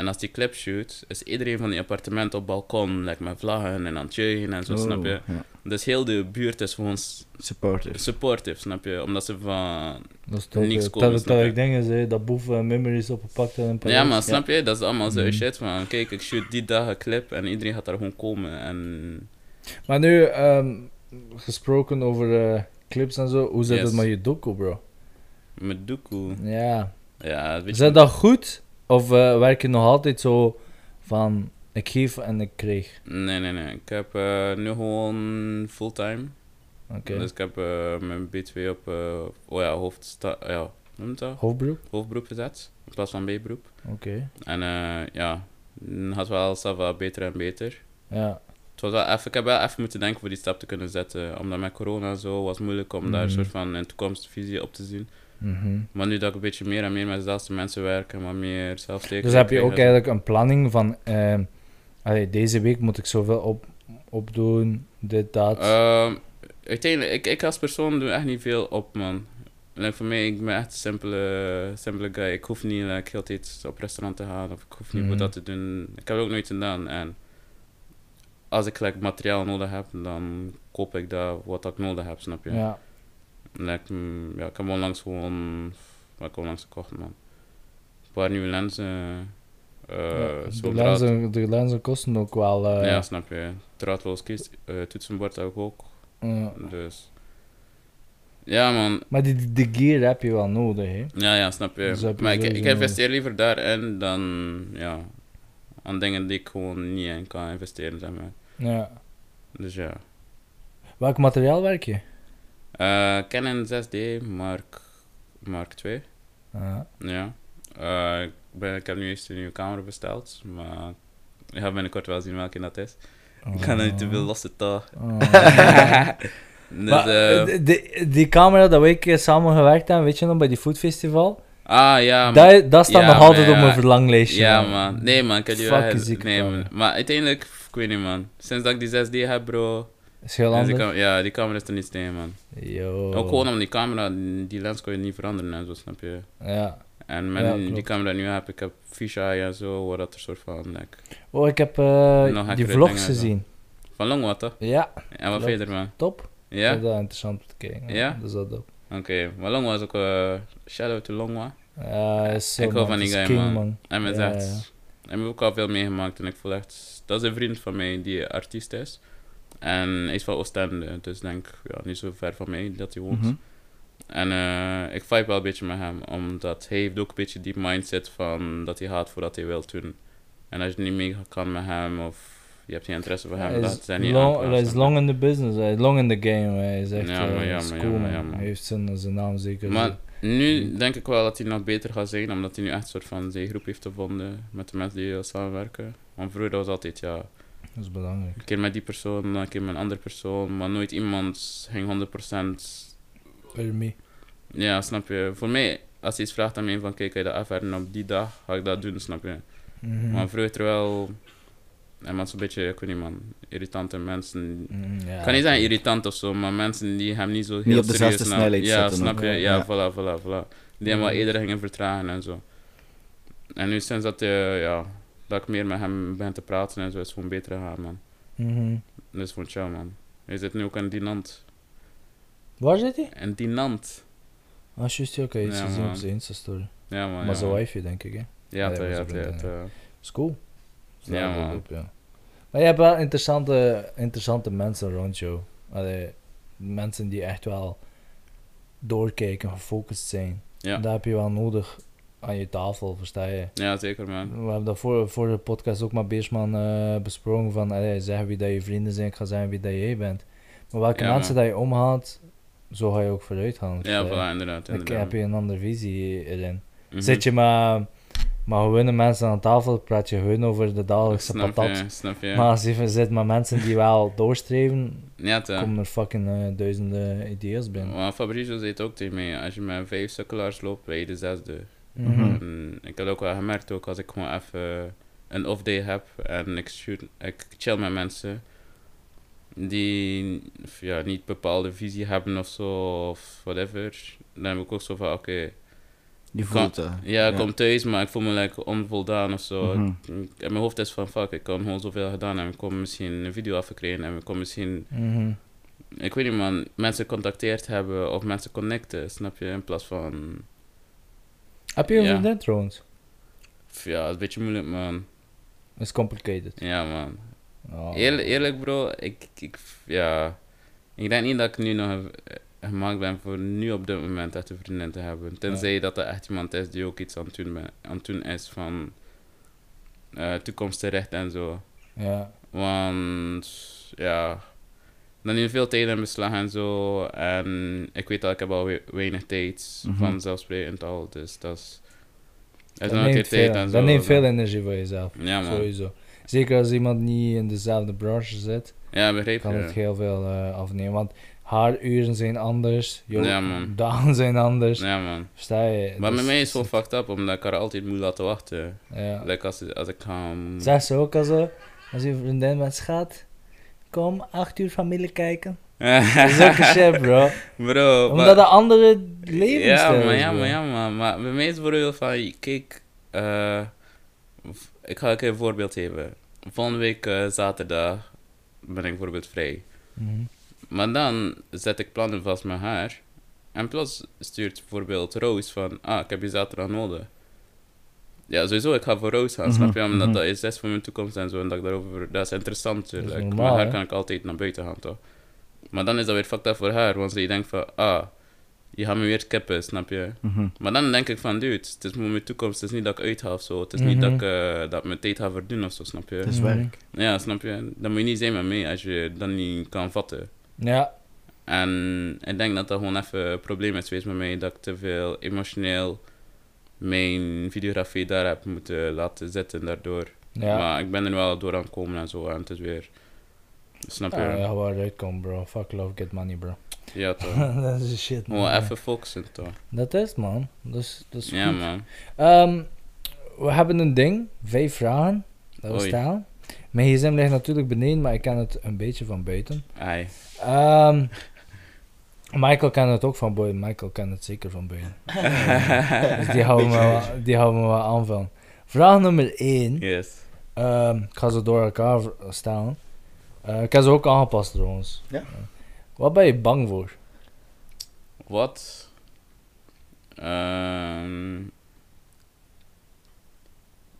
En als die clip shoot, is iedereen van die appartement op balkon, like met vlaggen en aan het juichen en zo, snap je? Oh, ja. Dus heel de buurt is gewoon Supportive. supportive, snap je? Omdat ze van... Dat is toch Niks komen, dat, dat ik dingen zei, dat boef eh, memories opgepakt in Parijs. Ja, maar snap je? Dat is allemaal zo'n Mhm. shit van, kijk, ik shoot die dag een clip en iedereen gaat daar gewoon komen. En Maar nu, ehm, gesproken over eh, clips en zo, hoe zit Yes. het met je doku, bro? met Doekoe, Ja. ja, weet Is je... dat goed? Of eh, werk je nog altijd zo van, ik geef en ik kreeg? Nee, nee, nee. Ik heb eh, nu gewoon fulltime. Oké. Dus ik heb eh, mijn B2 op, oh ja, hoofdsta ja, hoe noem je dat? Hoofdberoep? hoofdberoep gezet, in plaats van B-beroep. Oké. En ja, het gaat wel zelf wel beter en beter. Ja. Het was wel even, ik heb wel even moeten denken voor die stap te kunnen zetten. Omdat met corona zo was het moeilijk om daar een Mhm. soort van een toekomstvisie op te zien. Mhm. Maar nu dat ik een beetje meer en meer met dezelfde mensen werk en wat meer zelfzekerheid Dus heb je ook en eigenlijk een planning van, ehm, allee, deze week moet ik zoveel op, opdoen, dit, dat. Ehm, uiteindelijk, ik, ik als persoon doe echt niet veel op, man. Like, voor mij, ik ben echt een simpele, simpele guy. Ik hoef niet like, heel de tijd op restaurant te gaan of ik hoef niet voor dat te doen. Ik heb het ook nooit gedaan. En als ik like, materiaal nodig heb, dan koop ik dat wat ik nodig heb, snap je? ja. Mm, ja, ik heb onlangs gewoon, wat ik onlangs gekocht, man. Een paar nieuwe lenzen. eh Ja, de, zo'n draad. lenzen, de lenzen kosten ook wel. eh, Ja, snap je. Draadloos kies, eh, toetsenbord heb ik ook. ja. Dus. Ja, man. Maar die, die gear heb je wel nodig, hè? Ja, ja, snap je. Dus je maar ik, ik investeer liever daarin dan ja, aan dingen die ik gewoon niet in kan investeren, zeg maar. Ja. Dus ja. Welk materiaal werk je? Eh Canon 6D Mark, Mark 2. Ja. Ja. Eh, ik, ben, ik heb nu eerst een nieuwe camera besteld, maar ik ga binnenkort wel zien welke dat is. Ik kan er niet te veel losse toch. Oh. dus, Maar, eh, die, die camera dat we samen gewerkt hebben, weet je nog, bij die Food Festival? ah ja, dat, dat staat ja, nog altijd maar op ja. mijn verlanglijstje. Ja, man. Nee, man. Ik heb die wel... Nee, man. Maar uiteindelijk, ik weet niet, man. Sinds dat ik die 6D heb, bro... Is heel is die cam- ja, die camera is er niet tegen, man. Yo. Ook gewoon om die camera, die lens kon je niet veranderen en zo, snap je? Ja. En met Ja, die klopt. camera nu heb, ik heb fisheye en zo, waar dat er soort van... Like, Oh, ik heb eh, Nog die vlogs dingen en zo. gezien. van Longwater. toch? Ja, En wat Klopt. vind je ervan? top. Ja? Dat interessant om te kijken. Ja? Dat is wel dope. Oké. Maar Longwa is ook... eh shout-out to Longwa. Ja, is zo, Ik hou man. van die Het is guy, king, man. En met Ja, echt... ja. We hebben ook al veel meegemaakt en ik voel echt... Dat is een vriend van mij die artiest is. En hij is van Oostende, dus denk ja, niet zo ver van mij dat hij woont. Mhm. En eh, ik vibe wel een beetje met hem, omdat hij heeft ook een beetje die mindset van dat hij gaat voordat hij wil doen. En als je niet mee kan met hem of je hebt geen interesse voor hem, dat zijn niet long, hij is long in the business, hij is long in the game. Hij is echt Ja, maar eh, ja, maar cool, ja, maar ja, man. Hij heeft zijn, zijn naam zeker. Maar nu denk ik wel dat hij nog beter gaat zijn, omdat hij nu echt een soort van zijn groep heeft gevonden met de mensen die samenwerken. Want vroeger was altijd, ja, Dat is belangrijk. een keer met die persoon, dan een keer met een andere persoon, maar nooit iemand ging 100%. Voor me. Ja, snap je? Voor mij, als je iets vraagt aan mij van, kijk, kan je dat afwerken op die dag, ga ik dat doen, snap je? Mhm. Maar vroeger wel, en mensen een beetje, ik weet niet man, irritante mensen. Mm, ja, Ik kan niet zeggen irritant of zo, maar mensen die hem niet zo heel op dezelfde serieus snelheid Ja, snap ook, je? Ja, Ja. voilà, voilà, voilà. Die hem wel Mhm. eerder gingen vertragen en zo. En nu sinds dat, hij, ja, dat ik meer met hem ben te praten en zo, is gewoon beter gegaan, man. Mhm. Dus gewoon chill, man. Hij zit nu ook in Dinant. Waar zit hij? En Dinant. Ah, juist, oké. iets Ja, gezien op zijn Insta-story. Ja, man. maar ja, zijn wifey, denk ik, hè. Ja, Ja, dat ja, te. is cool. Ja, man. op, ja. Maar je hebt wel interessante, interessante mensen rond jou. Allee, mensen die echt wel doorkijken, gefocust zijn. Ja. Dat heb je wel nodig aan je tafel, versta je? ja, zeker, man. We hebben dat voor, voor de podcast ook met Beersman eh, besproken van allee, zeg wie dat je vrienden zijn, ik ga zeggen wie dat jij bent. Maar welke Ja, mensen man. dat je omgaat, zo ga je ook vooruit gaan. Ja, voilà, inderdaad. Dan heb je een andere visie erin. Mhm. Zit je met, met gewone mensen aan tafel, praat je gewoon over de dagelijkse Snap patat. je, snap je. Maar als je zit met mensen die wel doorstreven, Ja, komen er fucking eh, duizenden ideeën binnen. Maar Fabrizio zei ook tegen mij, als je met vijf sukkelaars loopt, ben je de zesde. Mhm. En ik had ook wel gemerkt, ook als ik gewoon even een off day heb en ik, shoot, ik chill met mensen die ja, niet bepaalde visie hebben of zo, of whatever, dan heb ik ook zo van, oké, Je Kan- voelt ja, ik kom thuis, maar ik voel me like onvoldaan of zo. Mhm. Ik- mijn hoofd is van, fuck, ik kan gewoon zoveel gedaan en ik kom misschien een video afgekregen en ik kom misschien Mhm. ik weet niet man, mensen contacteerd hebben of mensen connecten, snap je? In plaats van, Heb je een vriendin trouwens? ja, is een beetje moeilijk man. It's complicated. Ja man. Oh. Eerlijk, eerlijk bro, ik, ik, ja, ik denk niet dat ik nu nog gemaakt ben voor nu op dit moment echt een vriendin te hebben. Tenzij dat er echt iemand is die ook iets aan het doen, ben, aan het doen is van eh toekomstgericht en zo. Ja. Want ja, dan neem je veel tijd in beslag en zo. En ik weet dat ik heb al we- weinig tijd Mhm. vanzelfsprekend al. Dus dat is. Dat keer neemt, tijd veel, en zo. dat neemt veel energie voor jezelf. Ja, man. Sowieso. Zeker als iemand niet in dezelfde branche zit, Ja, begreep kan je. het heel veel eh, afnemen. Want haar uren zijn anders, jouw Ja, man. dagen zijn anders. Ja, man. Versta je? Maar Dus- met mij is het gewoon fucked up, omdat ik haar altijd moet laten wachten. Ja. Like als, als ik ga... Zeg ze ook al zo, als je vriendin met schat, kom acht uur familie kijken. Dat is ook een shit, bro. Bro, Omdat maar- de andere levensstijl Ja, maar is, ja, maar ja, maar, maar bij mij is van, kijk, eh, ik ga een voorbeeld geven. Volgende week eh, zaterdag ben ik bijvoorbeeld vrij. Mhm. Maar dan zet ik plannen vast met haar. En plots stuurt bijvoorbeeld Roos van, ah, ik heb je zaterdag nodig. Ja, sowieso, ik ga voor Roos gaan, Mhm, snap je? Omdat mhm. dat is des voor mijn toekomst en zo. En dat ik daarover, dat is interessant. Dat is normaal, met haar hè? kan ik altijd naar buiten gaan, toch? Maar dan is dat weer fucked up voor haar, want ze denkt van, ah, je gaat me weer skippen, snap je? Mhm. Maar dan denk ik van, dude, het is voor mijn toekomst, het is niet dat ik uitga of zo. Het is niet dat ik eh, dat mijn tijd ga verdienen of zo, snap je? Het is werk. Ja, snap je? Dan moet je niet zijn met mij als je dat niet kan vatten. Ja, En ik denk dat dat gewoon even een probleem is geweest met mij, dat ik te veel emotioneel mijn videografie daar heb moeten laten zitten daardoor. ja. Maar ik ben er wel door aan het komen en zo, en het is weer... Snap je? Ja, Ja, ja, waar het uitkomt, bro. Fuck love, get money, bro. toch. dat is shit, man. Gewoon even focussen, toch. Dat is man. Dat is, dat is Ja, man. Ehm, we hebben een ding, vijf vragen, dat Oei. stellen. Mijn gsm ligt natuurlijk beneden, maar ik ken het een beetje van buiten. Ai. Ehm, Michael kent het ook van buiten. Michael kent het zeker van buiten. dus die houden, we wel, die houden we wel aan van. Vraag nummer 1. Yes. Ehm, ik ga ze door elkaar stellen. Eh, ik heb ze ook aangepast trouwens. Ja. Wat ben je bang voor? Wat? Ehm,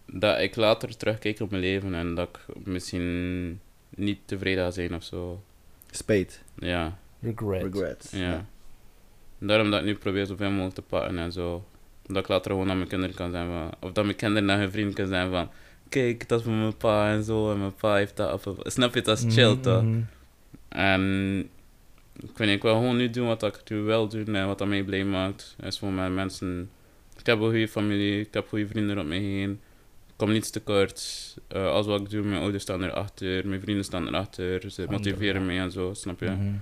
dat ik later terugkijk op mijn leven en dat ik misschien niet tevreden ga zijn of zo. Spijt. Ja, Regret. Regret. ja. Daarom dat ik nu probeer zoveel mogelijk te pakken en zo. Dat ik later gewoon naar mijn kinderen kan zijn van... Of dat mijn kinderen naar hun vrienden kan zijn van... Kijk, dat is van mijn pa en zo. En mijn pa heeft dat. Of, snap je, dat is chill Mhm, toch? En ik weet niet, ik wil gewoon nu doen wat ik nu wel doe en wat dat mij blij maakt. Is gewoon met mensen. Ik heb een goede familie, ik heb goede vrienden om me heen. Ik kom niets tekort. Eh alles wat ik doe, mijn ouders staan erachter, mijn vrienden staan erachter. Ze motiveren mij en zo, snap je? Mhm.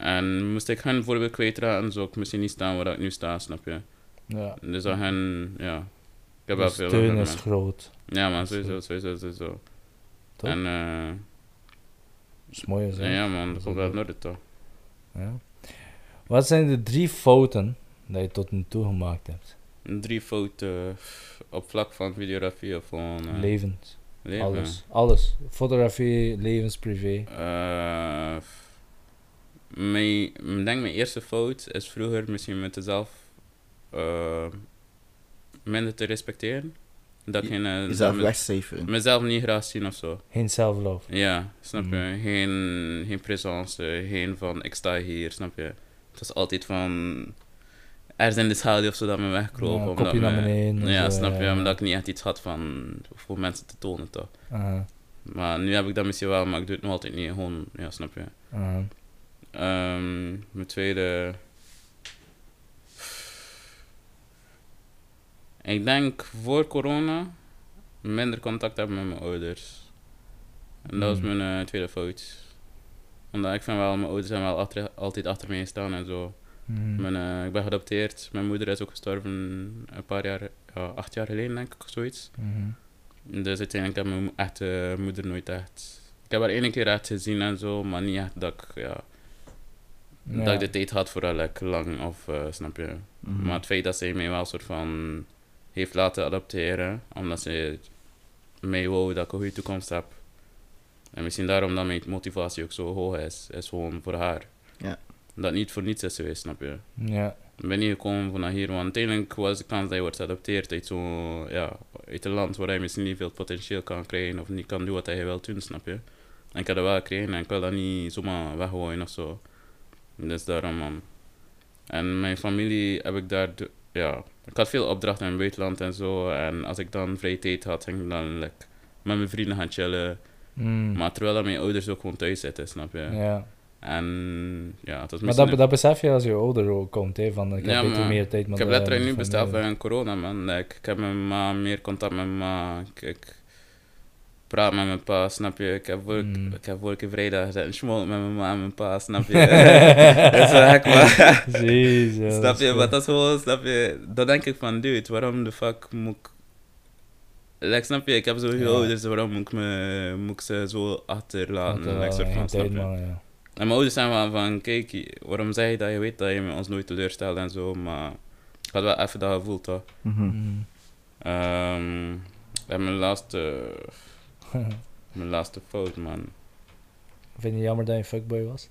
En moest ik hun voorbeeld kwijtraken, zou ik misschien niet staan waar ik nu sta, snap je? Ja. Dus dat hen, ja. Ik heb wel veel steun van is hen. groot. Ja, man, sowieso, sowieso, sowieso. Toch? En eh, Dat is mooi, hè? ja, man, dat komt wel orde toch? Ja. Wat zijn de drie fouten dat je tot nu toe gemaakt hebt? Drie fouten op vlak van videografie of gewoon eh, Levens. leven. Alles. Alles. Fotografie, levens, privé. Eh, mijn, ik denk mijn eerste fout is vroeger misschien met mezelf eh minder te respecteren. Dat ik geen, eh, Jezelf me- wegcijferen. mezelf niet graag zien of zo. Geen self-love. Ja, snap je? Mhm. Geen, geen presence, geen van ik sta hier, snap je? Het was altijd van er zijn de schaduw of zo dat me wegkroop. Ja, omdat kopje naar beneden en Ja, zo, snap je? ja. Omdat ik niet echt iets had van voor mensen te tonen toch. Aha, Maar nu heb ik dat misschien wel, maar ik doe het nog altijd niet. Gewoon, ja, snap je? aha. Ehm, mijn tweede. Ik denk voor corona minder contact hebben met mijn ouders. En dat was Hmm. mijn eh, tweede fout. Omdat ik vind wel, mijn ouders zijn wel achter, altijd achter mij gestaan en zo. Mhm. Mijn, eh, ik ben geadopteerd. Mijn moeder is ook gestorven een paar jaar, ja, acht jaar geleden denk ik, of zoiets. Mhm. Dus uiteindelijk heb ik mijn echte moeder nooit echt... Ik heb haar één keer echt gezien en zo, maar niet echt dat ik, ja, Ja. dat ik de tijd had voor haar like, lang, of eh, snap je. Mhm. Maar het feit dat zij mij wel soort van heeft laten adopteren, omdat ze mij wou dat ik een goede toekomst heb. En misschien daarom dat mijn motivatie ook zo hoog is, is gewoon voor haar. Ja. Dat niet voor niets is geweest, snap je. Ja. Ik ben niet gekomen van naar hier, want uiteindelijk was de kans dat je wordt geadopteerd uit zo'n, ja, uit een land waar je misschien niet veel potentieel kan krijgen of niet kan doen wat je wilt doen, snap je. En ik had dat wel gekregen en ik wil dat niet zomaar weggooien of zo. Dus daarom, man. En mijn familie heb ik daar, ja, ik had veel opdrachten in het buitenland en zo. En als ik dan vrije tijd had, ging ik dan like, met mijn vrienden gaan chillen. Mm. Maar terwijl dat mijn ouders ook gewoon thuis zitten, snap je. ja. En ja, het was Maar dat, dat besef je als je ouder ook komt, hè? Van, ik heb Ja, meer tijd met Ik heb letterlijk nu familie. van corona, man. Like, ik heb met ma meer contact met mijn ma. Ik, ik praat met mijn pa, snap je? Ik heb vorige, Mm. ik heb vorige vrijdag gezet een schmoel met mijn ma en mijn pa, snap je? dat is wel gek, man. Jezus. snap je? Maar dat is gewoon, snap je? Dan denk ik van, dude, waarom de fuck moet ik... Like, snap je? Ik heb zoveel Ja. ouders, waarom moet ik, me, moet ik ze zo achterlaten? Eh, like, soort geen van, snap tijd, je? man, ja. En mijn ouders zijn wel van, kijk, waarom zeg je dat? Je weet dat je ons nooit teleurstelt en zo, maar ik had wel even dat gevoel, toch? Mhm. Mm. Ehm en mijn laatste, mijn laatste fout, man. Vind je jammer dat je een fuckboy was?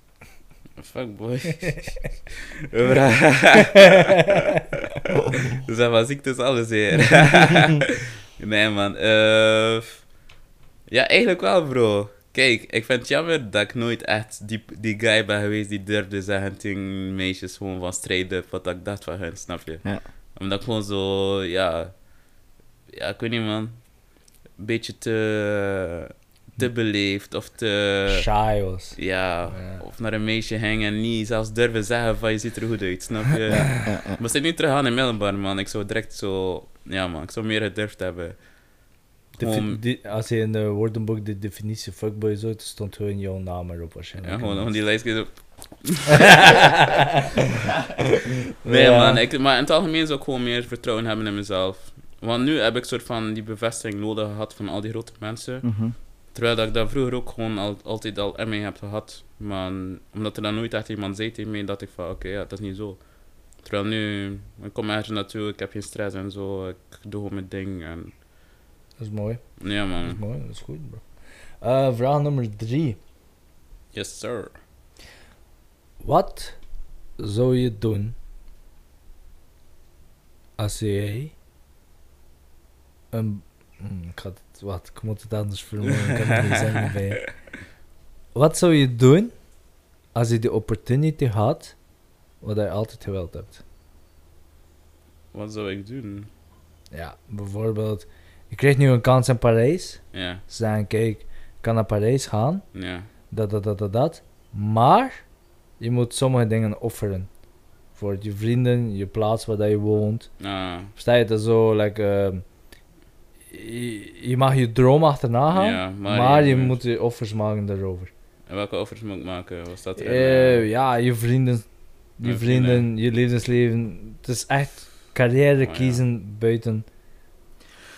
Fuckboy. dus dat was ziektes alles hier. nee, man. eh, ja, eigenlijk wel, bro. Kijk, ik vind het jammer dat ik nooit echt die, die guy ben geweest die durfde zeggen tegen meisjes gewoon van strijden wat ik dacht van hen, snap je? Ja. Omdat ik gewoon zo, ja, ja, ik weet niet man, een beetje te, te beleefd of te, Shy was. ja, Ja. of naar een meisje hangen en niet zelfs durven zeggen van je ziet er goed uit, snap je? Ja. Maar ze niet terug aan in middelbaar, man. Ik zou direct zo, ja man, ik zou meer gedurfd hebben. Die- als je in de woordenboek de definitie fuckboy zoekt, stond gewoon jouw naam erop waarschijnlijk. Ja, gewoon, die lijstje zo. Nee, Ja. man. Ik, maar in het algemeen zou ik gewoon meer vertrouwen hebben in mezelf. Want nu heb ik soort van die bevestiging nodig gehad van al die grote mensen. Mhm. Terwijl dat ik dat vroeger ook gewoon al, altijd al in mij heb gehad. Maar omdat er dan nooit echt iemand zei tegen mij, dat ik van oké, ja, dat is niet zo. Terwijl nu, ik kom ergens naartoe, ik heb geen stress en zo. Ik doe gewoon mijn ding. En, Dat is mooi. ja, Dat is man. mooi, dat is goed, bro. Eh, vraag nummer drie. Yes, sir. Wat zou je doen als jij een... Hmm, ik, het, wat, ik moet het anders vermoeden, ik heb er zin bij. Wat zou je doen als je de opportunity had, wat je altijd gewild hebt? Wat zou ik doen? Ja, bijvoorbeeld, je krijgt nu een kans in Parijs. Ja, Ze zeggen, kijk, ik kan naar Parijs gaan, ja. dat, dat, dat, dat, dat. Maar, je moet sommige dingen offeren. Voor je vrienden, je plaats waar dat je woont. Ah, Versta je het zo, like, ehm, je, je mag je droom achterna gaan, ja, maar, maar, je moet je offers maken daarover. En welke offers moet ik maken? Wat staat er? Eh, eh? ja, je vrienden, je Ja, vrienden, je levensleven. Het is echt carrière Oh, ja. kiezen buiten.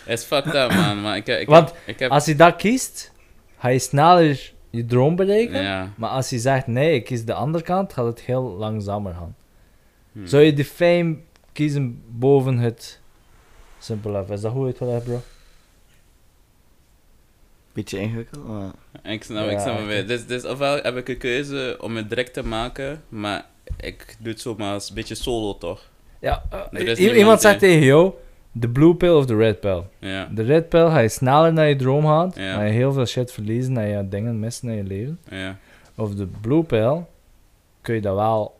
Het is fucked up, man. Maar ik, Want ik heb... Als je dat kiest, ga je sneller je droom bereiken. Ja. Maar als je zegt nee, ik kies de andere kant, gaat het heel langzamer gaan. Hm. Zou je de fame kiezen boven het simpel Is dat hoe je het wil hebben, bro? Beetje ingewikkeld, maar... Ik snap, ik snap het weer. Dus, dus ofwel heb ik een keuze om het direct te maken, maar ik doe het zomaar als een beetje solo toch? Ja, eh, Er niemand, iemand zegt tegen jou, de blue pill of de red pill. Ja, De red pill ga je sneller naar je droom gaan, Ja. ga je heel veel shit verliezen en je dingen missen in je leven. ja. Of de blue pill, kun je dat wel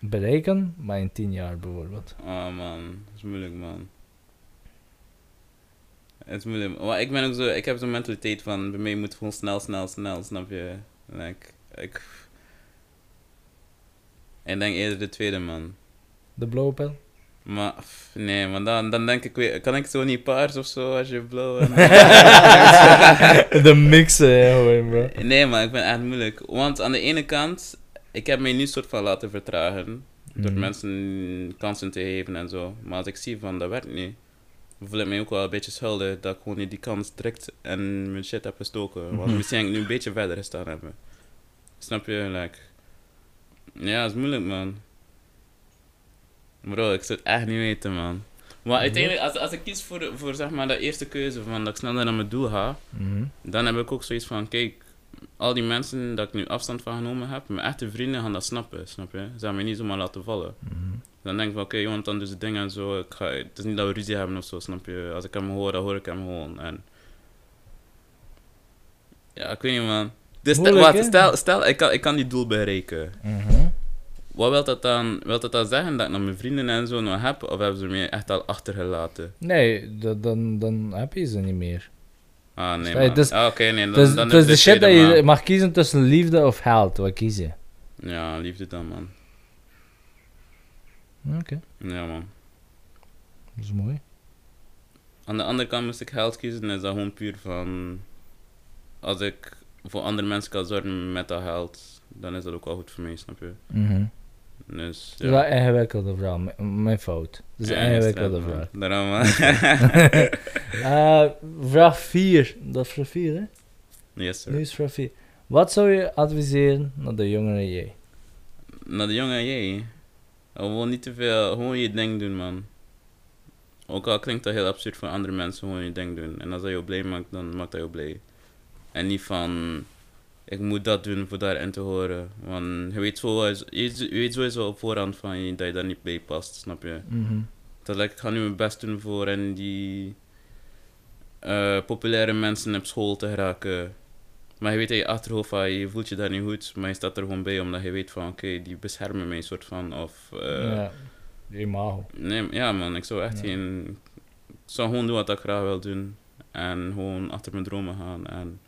bereiken, maar in 10 jaar bijvoorbeeld. Oh man, dat is moeilijk man. Het is moeilijk. Maar ik ben ook zo, ik heb zo'n mentaliteit van, bij mij moet gewoon snel, snel, snel, snap je? Like, ik... Ik denk eerder de tweede man. De blue pill? Maar, nee, maar dan, dan denk ik weer, kan ik zo niet paars of zo als je blauw en... de mixen, gewoon, bro. Nee, maar ik ben echt moeilijk. Want aan de ene kant, ik heb mij nu soort van laten vertragen. Door Mhm. mensen kansen te geven en zo. Maar als ik zie van dat werkt niet, voel ik mij ook wel een beetje schuldig dat ik gewoon niet die kans direct en mijn shit heb gestoken. Want Mhm. misschien ik nu een beetje verder gestaan hebben. Snap je? Like, ja, het is moeilijk man. Bro, ik zou het echt niet weten man. Maar uiteindelijk, als, als ik kies voor, voor zeg maar dat eerste keuze van dat ik sneller naar mijn doel ga, Mhm. dan heb ik ook zoiets van, kijk, al die mensen dat ik nu afstand van genomen heb, mijn echte vrienden gaan dat snappen, snap je? Ze gaan mij niet zomaar laten vallen. Mhm. Dan denk ik van, oké, jongen, dan doet ze dingen en zo. Ik ga, het is niet dat we ruzie hebben of zo, snap je? Als ik hem hoor, dan hoor ik hem gewoon. En... Ja, ik weet niet, man. Dus stel, wat, stel, stel ik, kan, ik kan die doel bereiken. Mhm. Wat wil dat dan, wil dat dan zeggen dat ik nog mijn vrienden en zo nog heb? Of hebben ze me echt al achtergelaten? Nee, dat, dan, dan heb je ze niet meer. Ah, nee, man. dus- ah, oké, nee, dan, Dus, dan dus de shit dat je mag kiezen tussen liefde of geld, wat kies je? Ja, liefde dan, man. Oké, Ja, man. dat is mooi. Aan de andere kant moest ik geld kiezen, is dat gewoon puur van... Als ik voor andere mensen kan zorgen met dat geld, dan is dat ook wel goed voor mij, snap je? Mhm. Dus, Dat is wel een ingewikkelde vraag, m- mijn fout. Dat is een ingewikkelde vraag. Daarom, man. Eh, vraag 4, dat is vraag 4 hè? yes, sir. Nu is vraag 4. Wat zou je adviseren naar de jongere jij? Naar de jongen, jij. Gewoon niet te veel, gewoon je ding doen, man. Ook al klinkt dat heel absurd voor andere mensen, gewoon je ding doen. En als dat jou blij maakt, dan maakt dat jou blij. En niet van, ik moet dat doen voor daarin te horen. Want je weet, zo, je, je weet sowieso op voorhand van je dat je daar niet bij past, snap je? Mhm. Dat ik ga nu mijn best doen voor en die eh, populaire mensen op school te geraken. Maar je weet in je achterhoofd van je voelt je daar niet goed, maar je staat er gewoon bij omdat je weet van oké, die beschermen mij soort van. Of, eh, ja, imago. nee, ja man, ik zou echt Ja. geen. Ik zou gewoon doen wat ik graag wil doen en gewoon achter mijn dromen gaan. En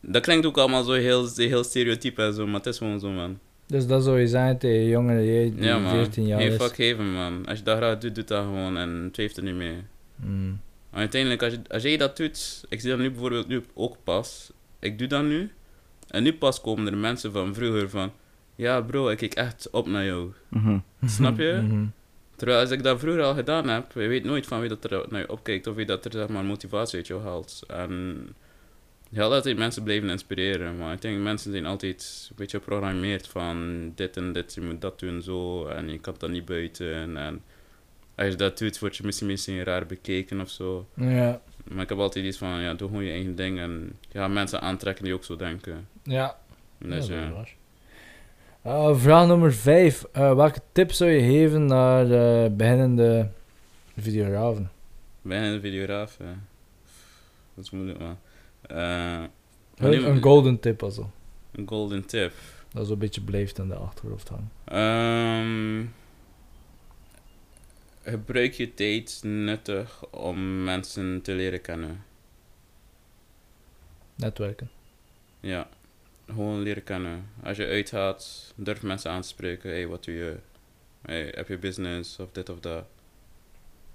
dat klinkt ook allemaal zo heel, heel stereotyp en zo, maar het is gewoon zo man. Dus dat zou je zijn tegen jij die Ja man, 14 jaar is. fuck geven man. Als je dat graag doet, doe dat gewoon en het heeft er niet mee. Mm. Uiteindelijk, als, je, als jij dat doet, ik zie dat nu bijvoorbeeld nu ook pas, ik doe dat nu, en nu pas komen er mensen van vroeger van, ja bro, ik kijk echt op naar jou. Mhm. Snap je? Mhm. Terwijl als ik dat vroeger al gedaan heb, je weet nooit van wie dat er naar je opkijkt, of wie dat er zeg maar motivatie uit jou haalt. En je had altijd mensen blijven inspireren, maar ik denk mensen zijn altijd een beetje geprogrammeerd van dit en dit, je moet dat doen zo, en je kan dat niet buiten. En als je dat doet, word je misschien, misschien raar bekeken of zo. Ja, Maar ik heb altijd iets van, ja, doe gewoon je eigen ding en ja, mensen aantrekken die ook zo denken. ja. Dus ja, ja. Eh, vraag nummer 5. welke tip zou je geven naar eh, beginnende videografen? videograaf, ja. Dat is moeilijk, man. Eh, Een, een golden tip also. Een golden tip. Dat is een beetje beleefd in de achterhoofd hangen. Ehm, gebruik je tijd nuttig om mensen te leren kennen. Netwerken. Ja, gewoon leren kennen. Als je uitgaat, durf mensen aan te spreken. hey, wat doe je? Hey, heb je business of dit of dat?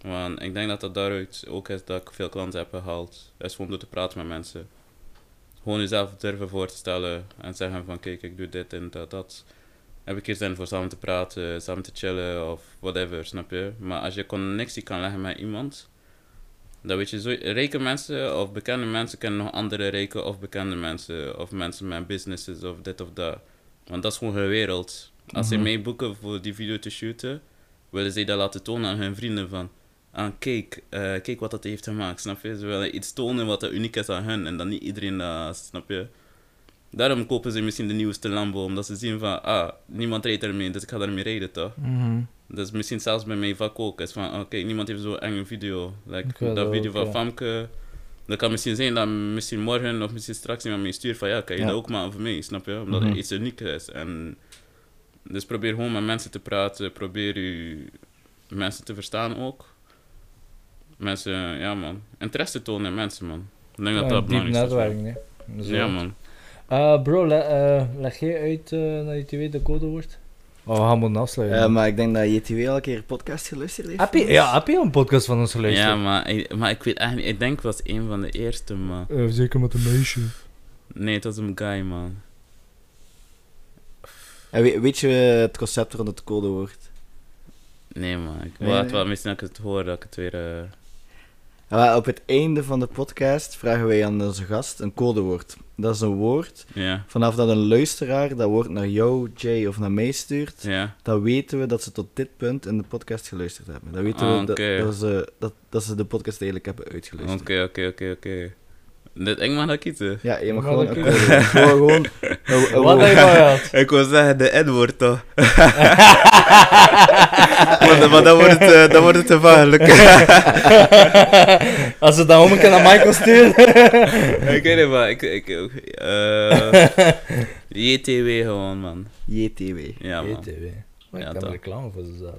Want ik denk dat dat daaruit ook is dat ik veel klanten heb gehaald. Is gewoon door te praten met mensen. Gewoon jezelf durven voor te stellen en zeggen van kijk, ik doe dit en dat, dat. Heb ik hier zin voor samen te praten, samen te chillen of whatever, snap je? Maar als je connectie kan leggen met iemand, dan weet je, zo, rijke mensen of bekende mensen kennen nog andere rijke of bekende mensen. Of mensen met businesses of dit of dat. Want dat is gewoon hun wereld. Als ze Mhm. mij boeken voor die video te shooten, willen ze dat laten tonen aan hun vrienden van... Ah, kijk, eh, kijk wat dat heeft gemaakt, snap je? Ze willen iets tonen wat er uniek is aan hun en dan niet iedereen dat, snap je? Daarom kopen ze misschien de nieuwste Lambo, omdat ze zien van, ah, niemand rijdt ermee, dus ik ga daarmee rijden, toch? Mhm. Dus misschien zelfs bij mijn vak ook. Is van, oké, niemand heeft zo'n enge video. Like, dat dat video ook, van ja. Famke. Dat kan misschien zijn dat misschien morgen of misschien straks iemand mij stuurt van, ja, kan je Ja. dat ook maken voor mij, snap je? Omdat Mhm. het iets uniek is. En dus probeer gewoon met mensen te praten. Probeer je mensen te verstaan ook. Mensen, ja man. Interesse tonen in mensen, man. Ik denk dat Ja, dat belangrijk is. netwerk, nee. Dat is Ja, man. Eh, bro, le- eh, leg jij uit uh, dat je weet de codewoord? Oh, we gaan moeten afsluiten. Eh, maar ik denk dat JTW al een keer een podcast geluisterd heeft. heb, je, ja, heb je een podcast van ons geluisterd? Ja, maar, ik- maar ik weet eigenlijk niet. Ik denk het was een van de eerste, man. Eh, zeker met een meisje. Nee, het was een guy, man. En weet, weet je het concept van het codewoord? Nee, man. Ik Nee, wacht nee. wel, misschien dat ik het hoor, dat ik het weer... maar op het einde van de podcast vragen wij aan onze gast een codewoord. Dat is een woord. Vanaf dat een luisteraar dat woord naar jou, Jay of naar mij stuurt, dan weten we dat ze tot dit punt in de podcast geluisterd hebben. Dan weten Ah, we dat, oké. dat, ze, dat, dat ze de podcast eigenlijk hebben Oké, uitgeluisterd. oké, oké, oké. Dit, dat kiezen. Ja, je mag gewoon dat een. Gewoon, Wat heb je gehad? Ik wil zeggen de N-woord, toch? maar, maar dan, wordt het, eh, dan wordt het te vaarlijk. Als ze dat om naar Michael sturen. ik weet niet, maar ik... ik eh, JTW gewoon, man. JTW. Ja, man. JTW. Maar Ja, ik heb toch. reclame voor jezelf,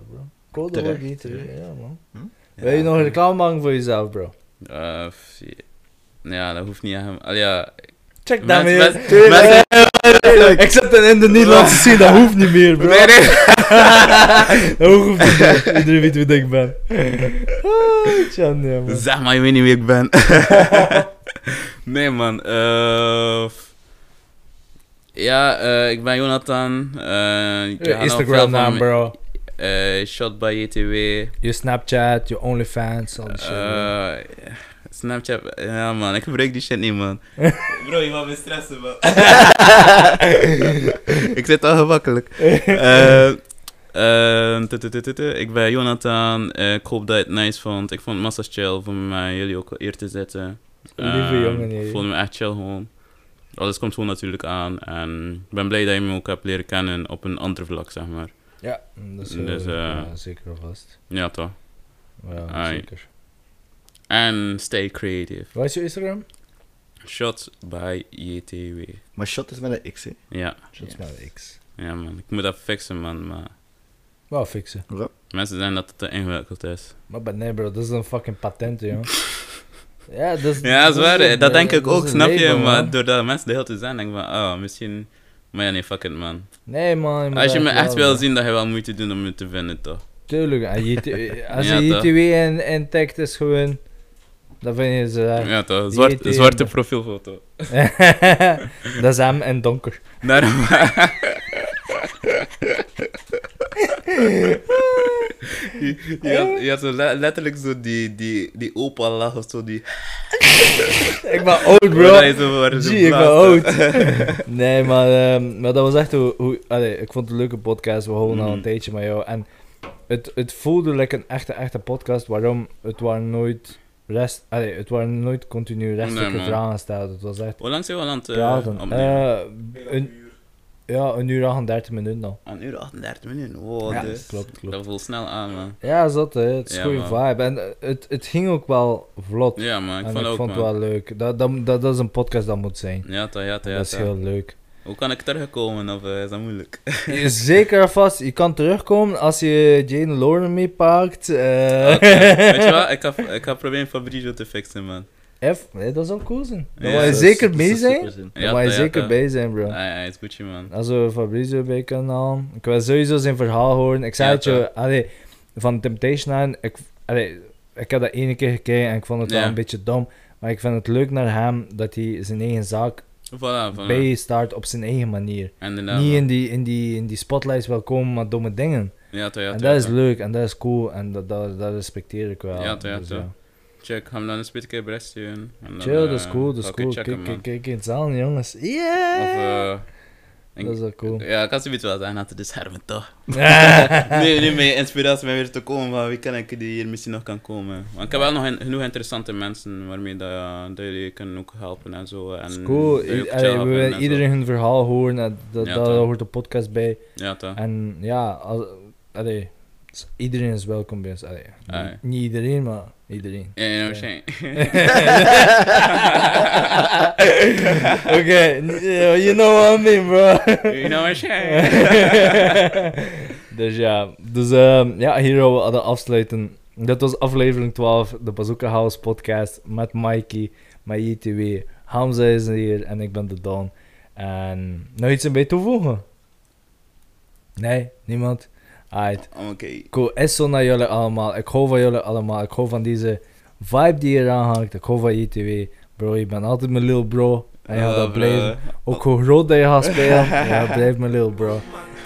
bro. Terecht, JTW, ja man. Hm? Wil je nog reclame maken voor jezelf, bro? Eh, f- ja, dat hoeft niet aan hem. Ja, Check Tuurlijk. mensen- Ik in de Nederlandse scene, dat hoeft niet meer, bro. Nee, nee. dat hoeft niet meer. Iedereen weet wie ik ben. Ah, Tjan, ja, man. Zeg maar, je weet niet wie ik ben. nee, man. f- ja, eh, ik ben Jonathan. veel Instagram naam, bro. eh, shot by JTW. Je Snapchat, je OnlyFans, al die shit. Eh, Snapchat. Ja, man. Ik gebruik die shit niet, man. Bro, je mag me stressen, man. ik zit al gemakkelijk. Eh, eh, tu. ik ben Jonathan. Eh, ik hoop dat je het nice vond. Ik vond het massa chill om met jullie ook eer te zitten. Lieve Eh, jongen. Ik voelde me echt chill gewoon. Alles komt gewoon natuurlijk aan. En ik ben blij dat je me ook hebt leren kennen op een ander vlak, zeg maar. Ja, dat is Dus, eh, zeker vast. Ja, toch. Ja, zeker. En stay creative. Wat is je Instagram? Shot by JTW. Maar shot is met een X, hè. Ja, Shots met X. ja man. Ik moet dat fixen, man. Maar Wel fixen. mensen zeggen dat het te ingewikkeld is. Maar nee, bro, dat is een fucking patent, joh. ja, dat is. Ja, dat is waar. een-. Dat denk ik ook, een snap je? Maar man. doordat mensen de hele tijd zijn, denk ik van, ah, misschien... Maar ja, nee, fuck it, man. Nee, man. Als je me wel, echt wil zien, dan ga je wel moeite doen om me te vinden, toch? Tuurlijk, als je. JTW en, en tagt is gewoon. Dan vind je ze. Ja, toch? Zwart, zwarte profielfoto. dat is hem en donker. Daarom... je, je, had, je had zo le- letterlijk zo die, die, die opa lach of zo, die... ik ben oud, bro. Zo- zo Zie, ik ben oud. nee, maar, ehm, maar dat was echt hoe... hoe allee, ik vond het een leuke podcast. We houden al Mhm. een tijdje met jou. En het, het voelde like een echte, echte podcast. Waarom? Het waren nooit... Rest, allee, het waren nooit continu Nee, man. vragen gesteld. Het was echt Hoe lang zijn we al aan het eh, praten. Eh, een, ja, een uur 38 minuten al. Een uur 38 minuten. Wow, Ja, dus klopt, klopt. Dat voelt snel aan, man. Ja, zat hè. Het is Ja, een goede vibe. En het, het ging ook wel vlot. Ja, man. Ik en vond ik ook, vond het wel leuk. Dat, dat, dat, dat is een podcast dat moet zijn. Ja, toch, ja, toch, ja, dat is heel leuk. Hoe kan ik terugkomen of eh, is dat moeilijk? Zeker vast, je kan terugkomen als je Jane Lauren meepakt. eh Oké, Weet je wat? Ik ga, ik ga proberen Fabrizio te fixen, man. F, nee, dat zou cool zijn. Dan Ja, mag je zeker Dat mee is zijn. Dan mag je ja, zeker ja. bij zijn, bro. Ja, ja, is Gucci, man. Als we Fabrizio bij kunnen halen. Ik wil sowieso zijn verhaal horen. Ik zei Ja, het je, allee, van Temptation Island, ik, allee, ik heb dat ene keer gekeken en ik vond het wel Ja. een beetje dom. Maar ik vind het leuk naar hem dat hij zijn eigen zaak Voilà, voilà. op zijn eigen manier. Inderdaad, Niet in die, in, die, in die spotlights wil komen met domme dingen. Ja, toch, ja, en dat is leuk en dat is cool en dat, dat, dat respecteer ik wel. Ja, toch, ja, Dus, toch. Check, ga hem dan een spit keer bericht sturen. En dan, Chill, dat is eh, cool, dat is cool. Kijk, kijk, kijk eens aan, jongens. Yeah! Of, eh... dat is wel cool. Ja, ik kan zoiets wel zeggen, dat het is Hermen toch. nu, nu inspiratie mij weer te komen van wie kan ik die hier misschien nog kan komen. Want ik heb wel nog in- genoeg interessante mensen waarmee dat, ja, dat jullie kunnen ook helpen en zo. En cool. I- allee, we willen iedereen hun verhaal horen. en Dat, Ja, dat hoort de podcast bij. Ja, toch. En ja, als, allee, s- iedereen is welkom bij ons. Allee. Niet iedereen, maar iedereen. Ja, ja, waarschijnlijk. Oké, uh, you know what I mean, bro. You know waarschijnlijk. dus ja, dus ehm, ja, hier gaan we hadden afsluiten. Dit was aflevering 12, de Bazooka House podcast met Mikey, met JTW. Hamza is hier en ik ben de Don. En nog iets erbij toevoegen? Nee, niemand? Alright. Oké. Cool, Esso naar jullie allemaal. Ik hou van jullie allemaal. Ik hou van deze vibe die je hangt. Ik hou van JTW. Bro, je bent altijd mijn lil bro. En je gaat dat Eh, blijven. Ook hoe groot dat je gaat spelen. ja, blijf mijn lil bro.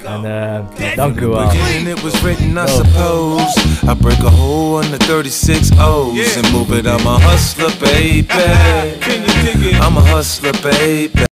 En eh, dank u wel. It was written, I suppose. I break a hole in the 36 O's and move it. I'm a hustler, baby. I'm a hustler, baby.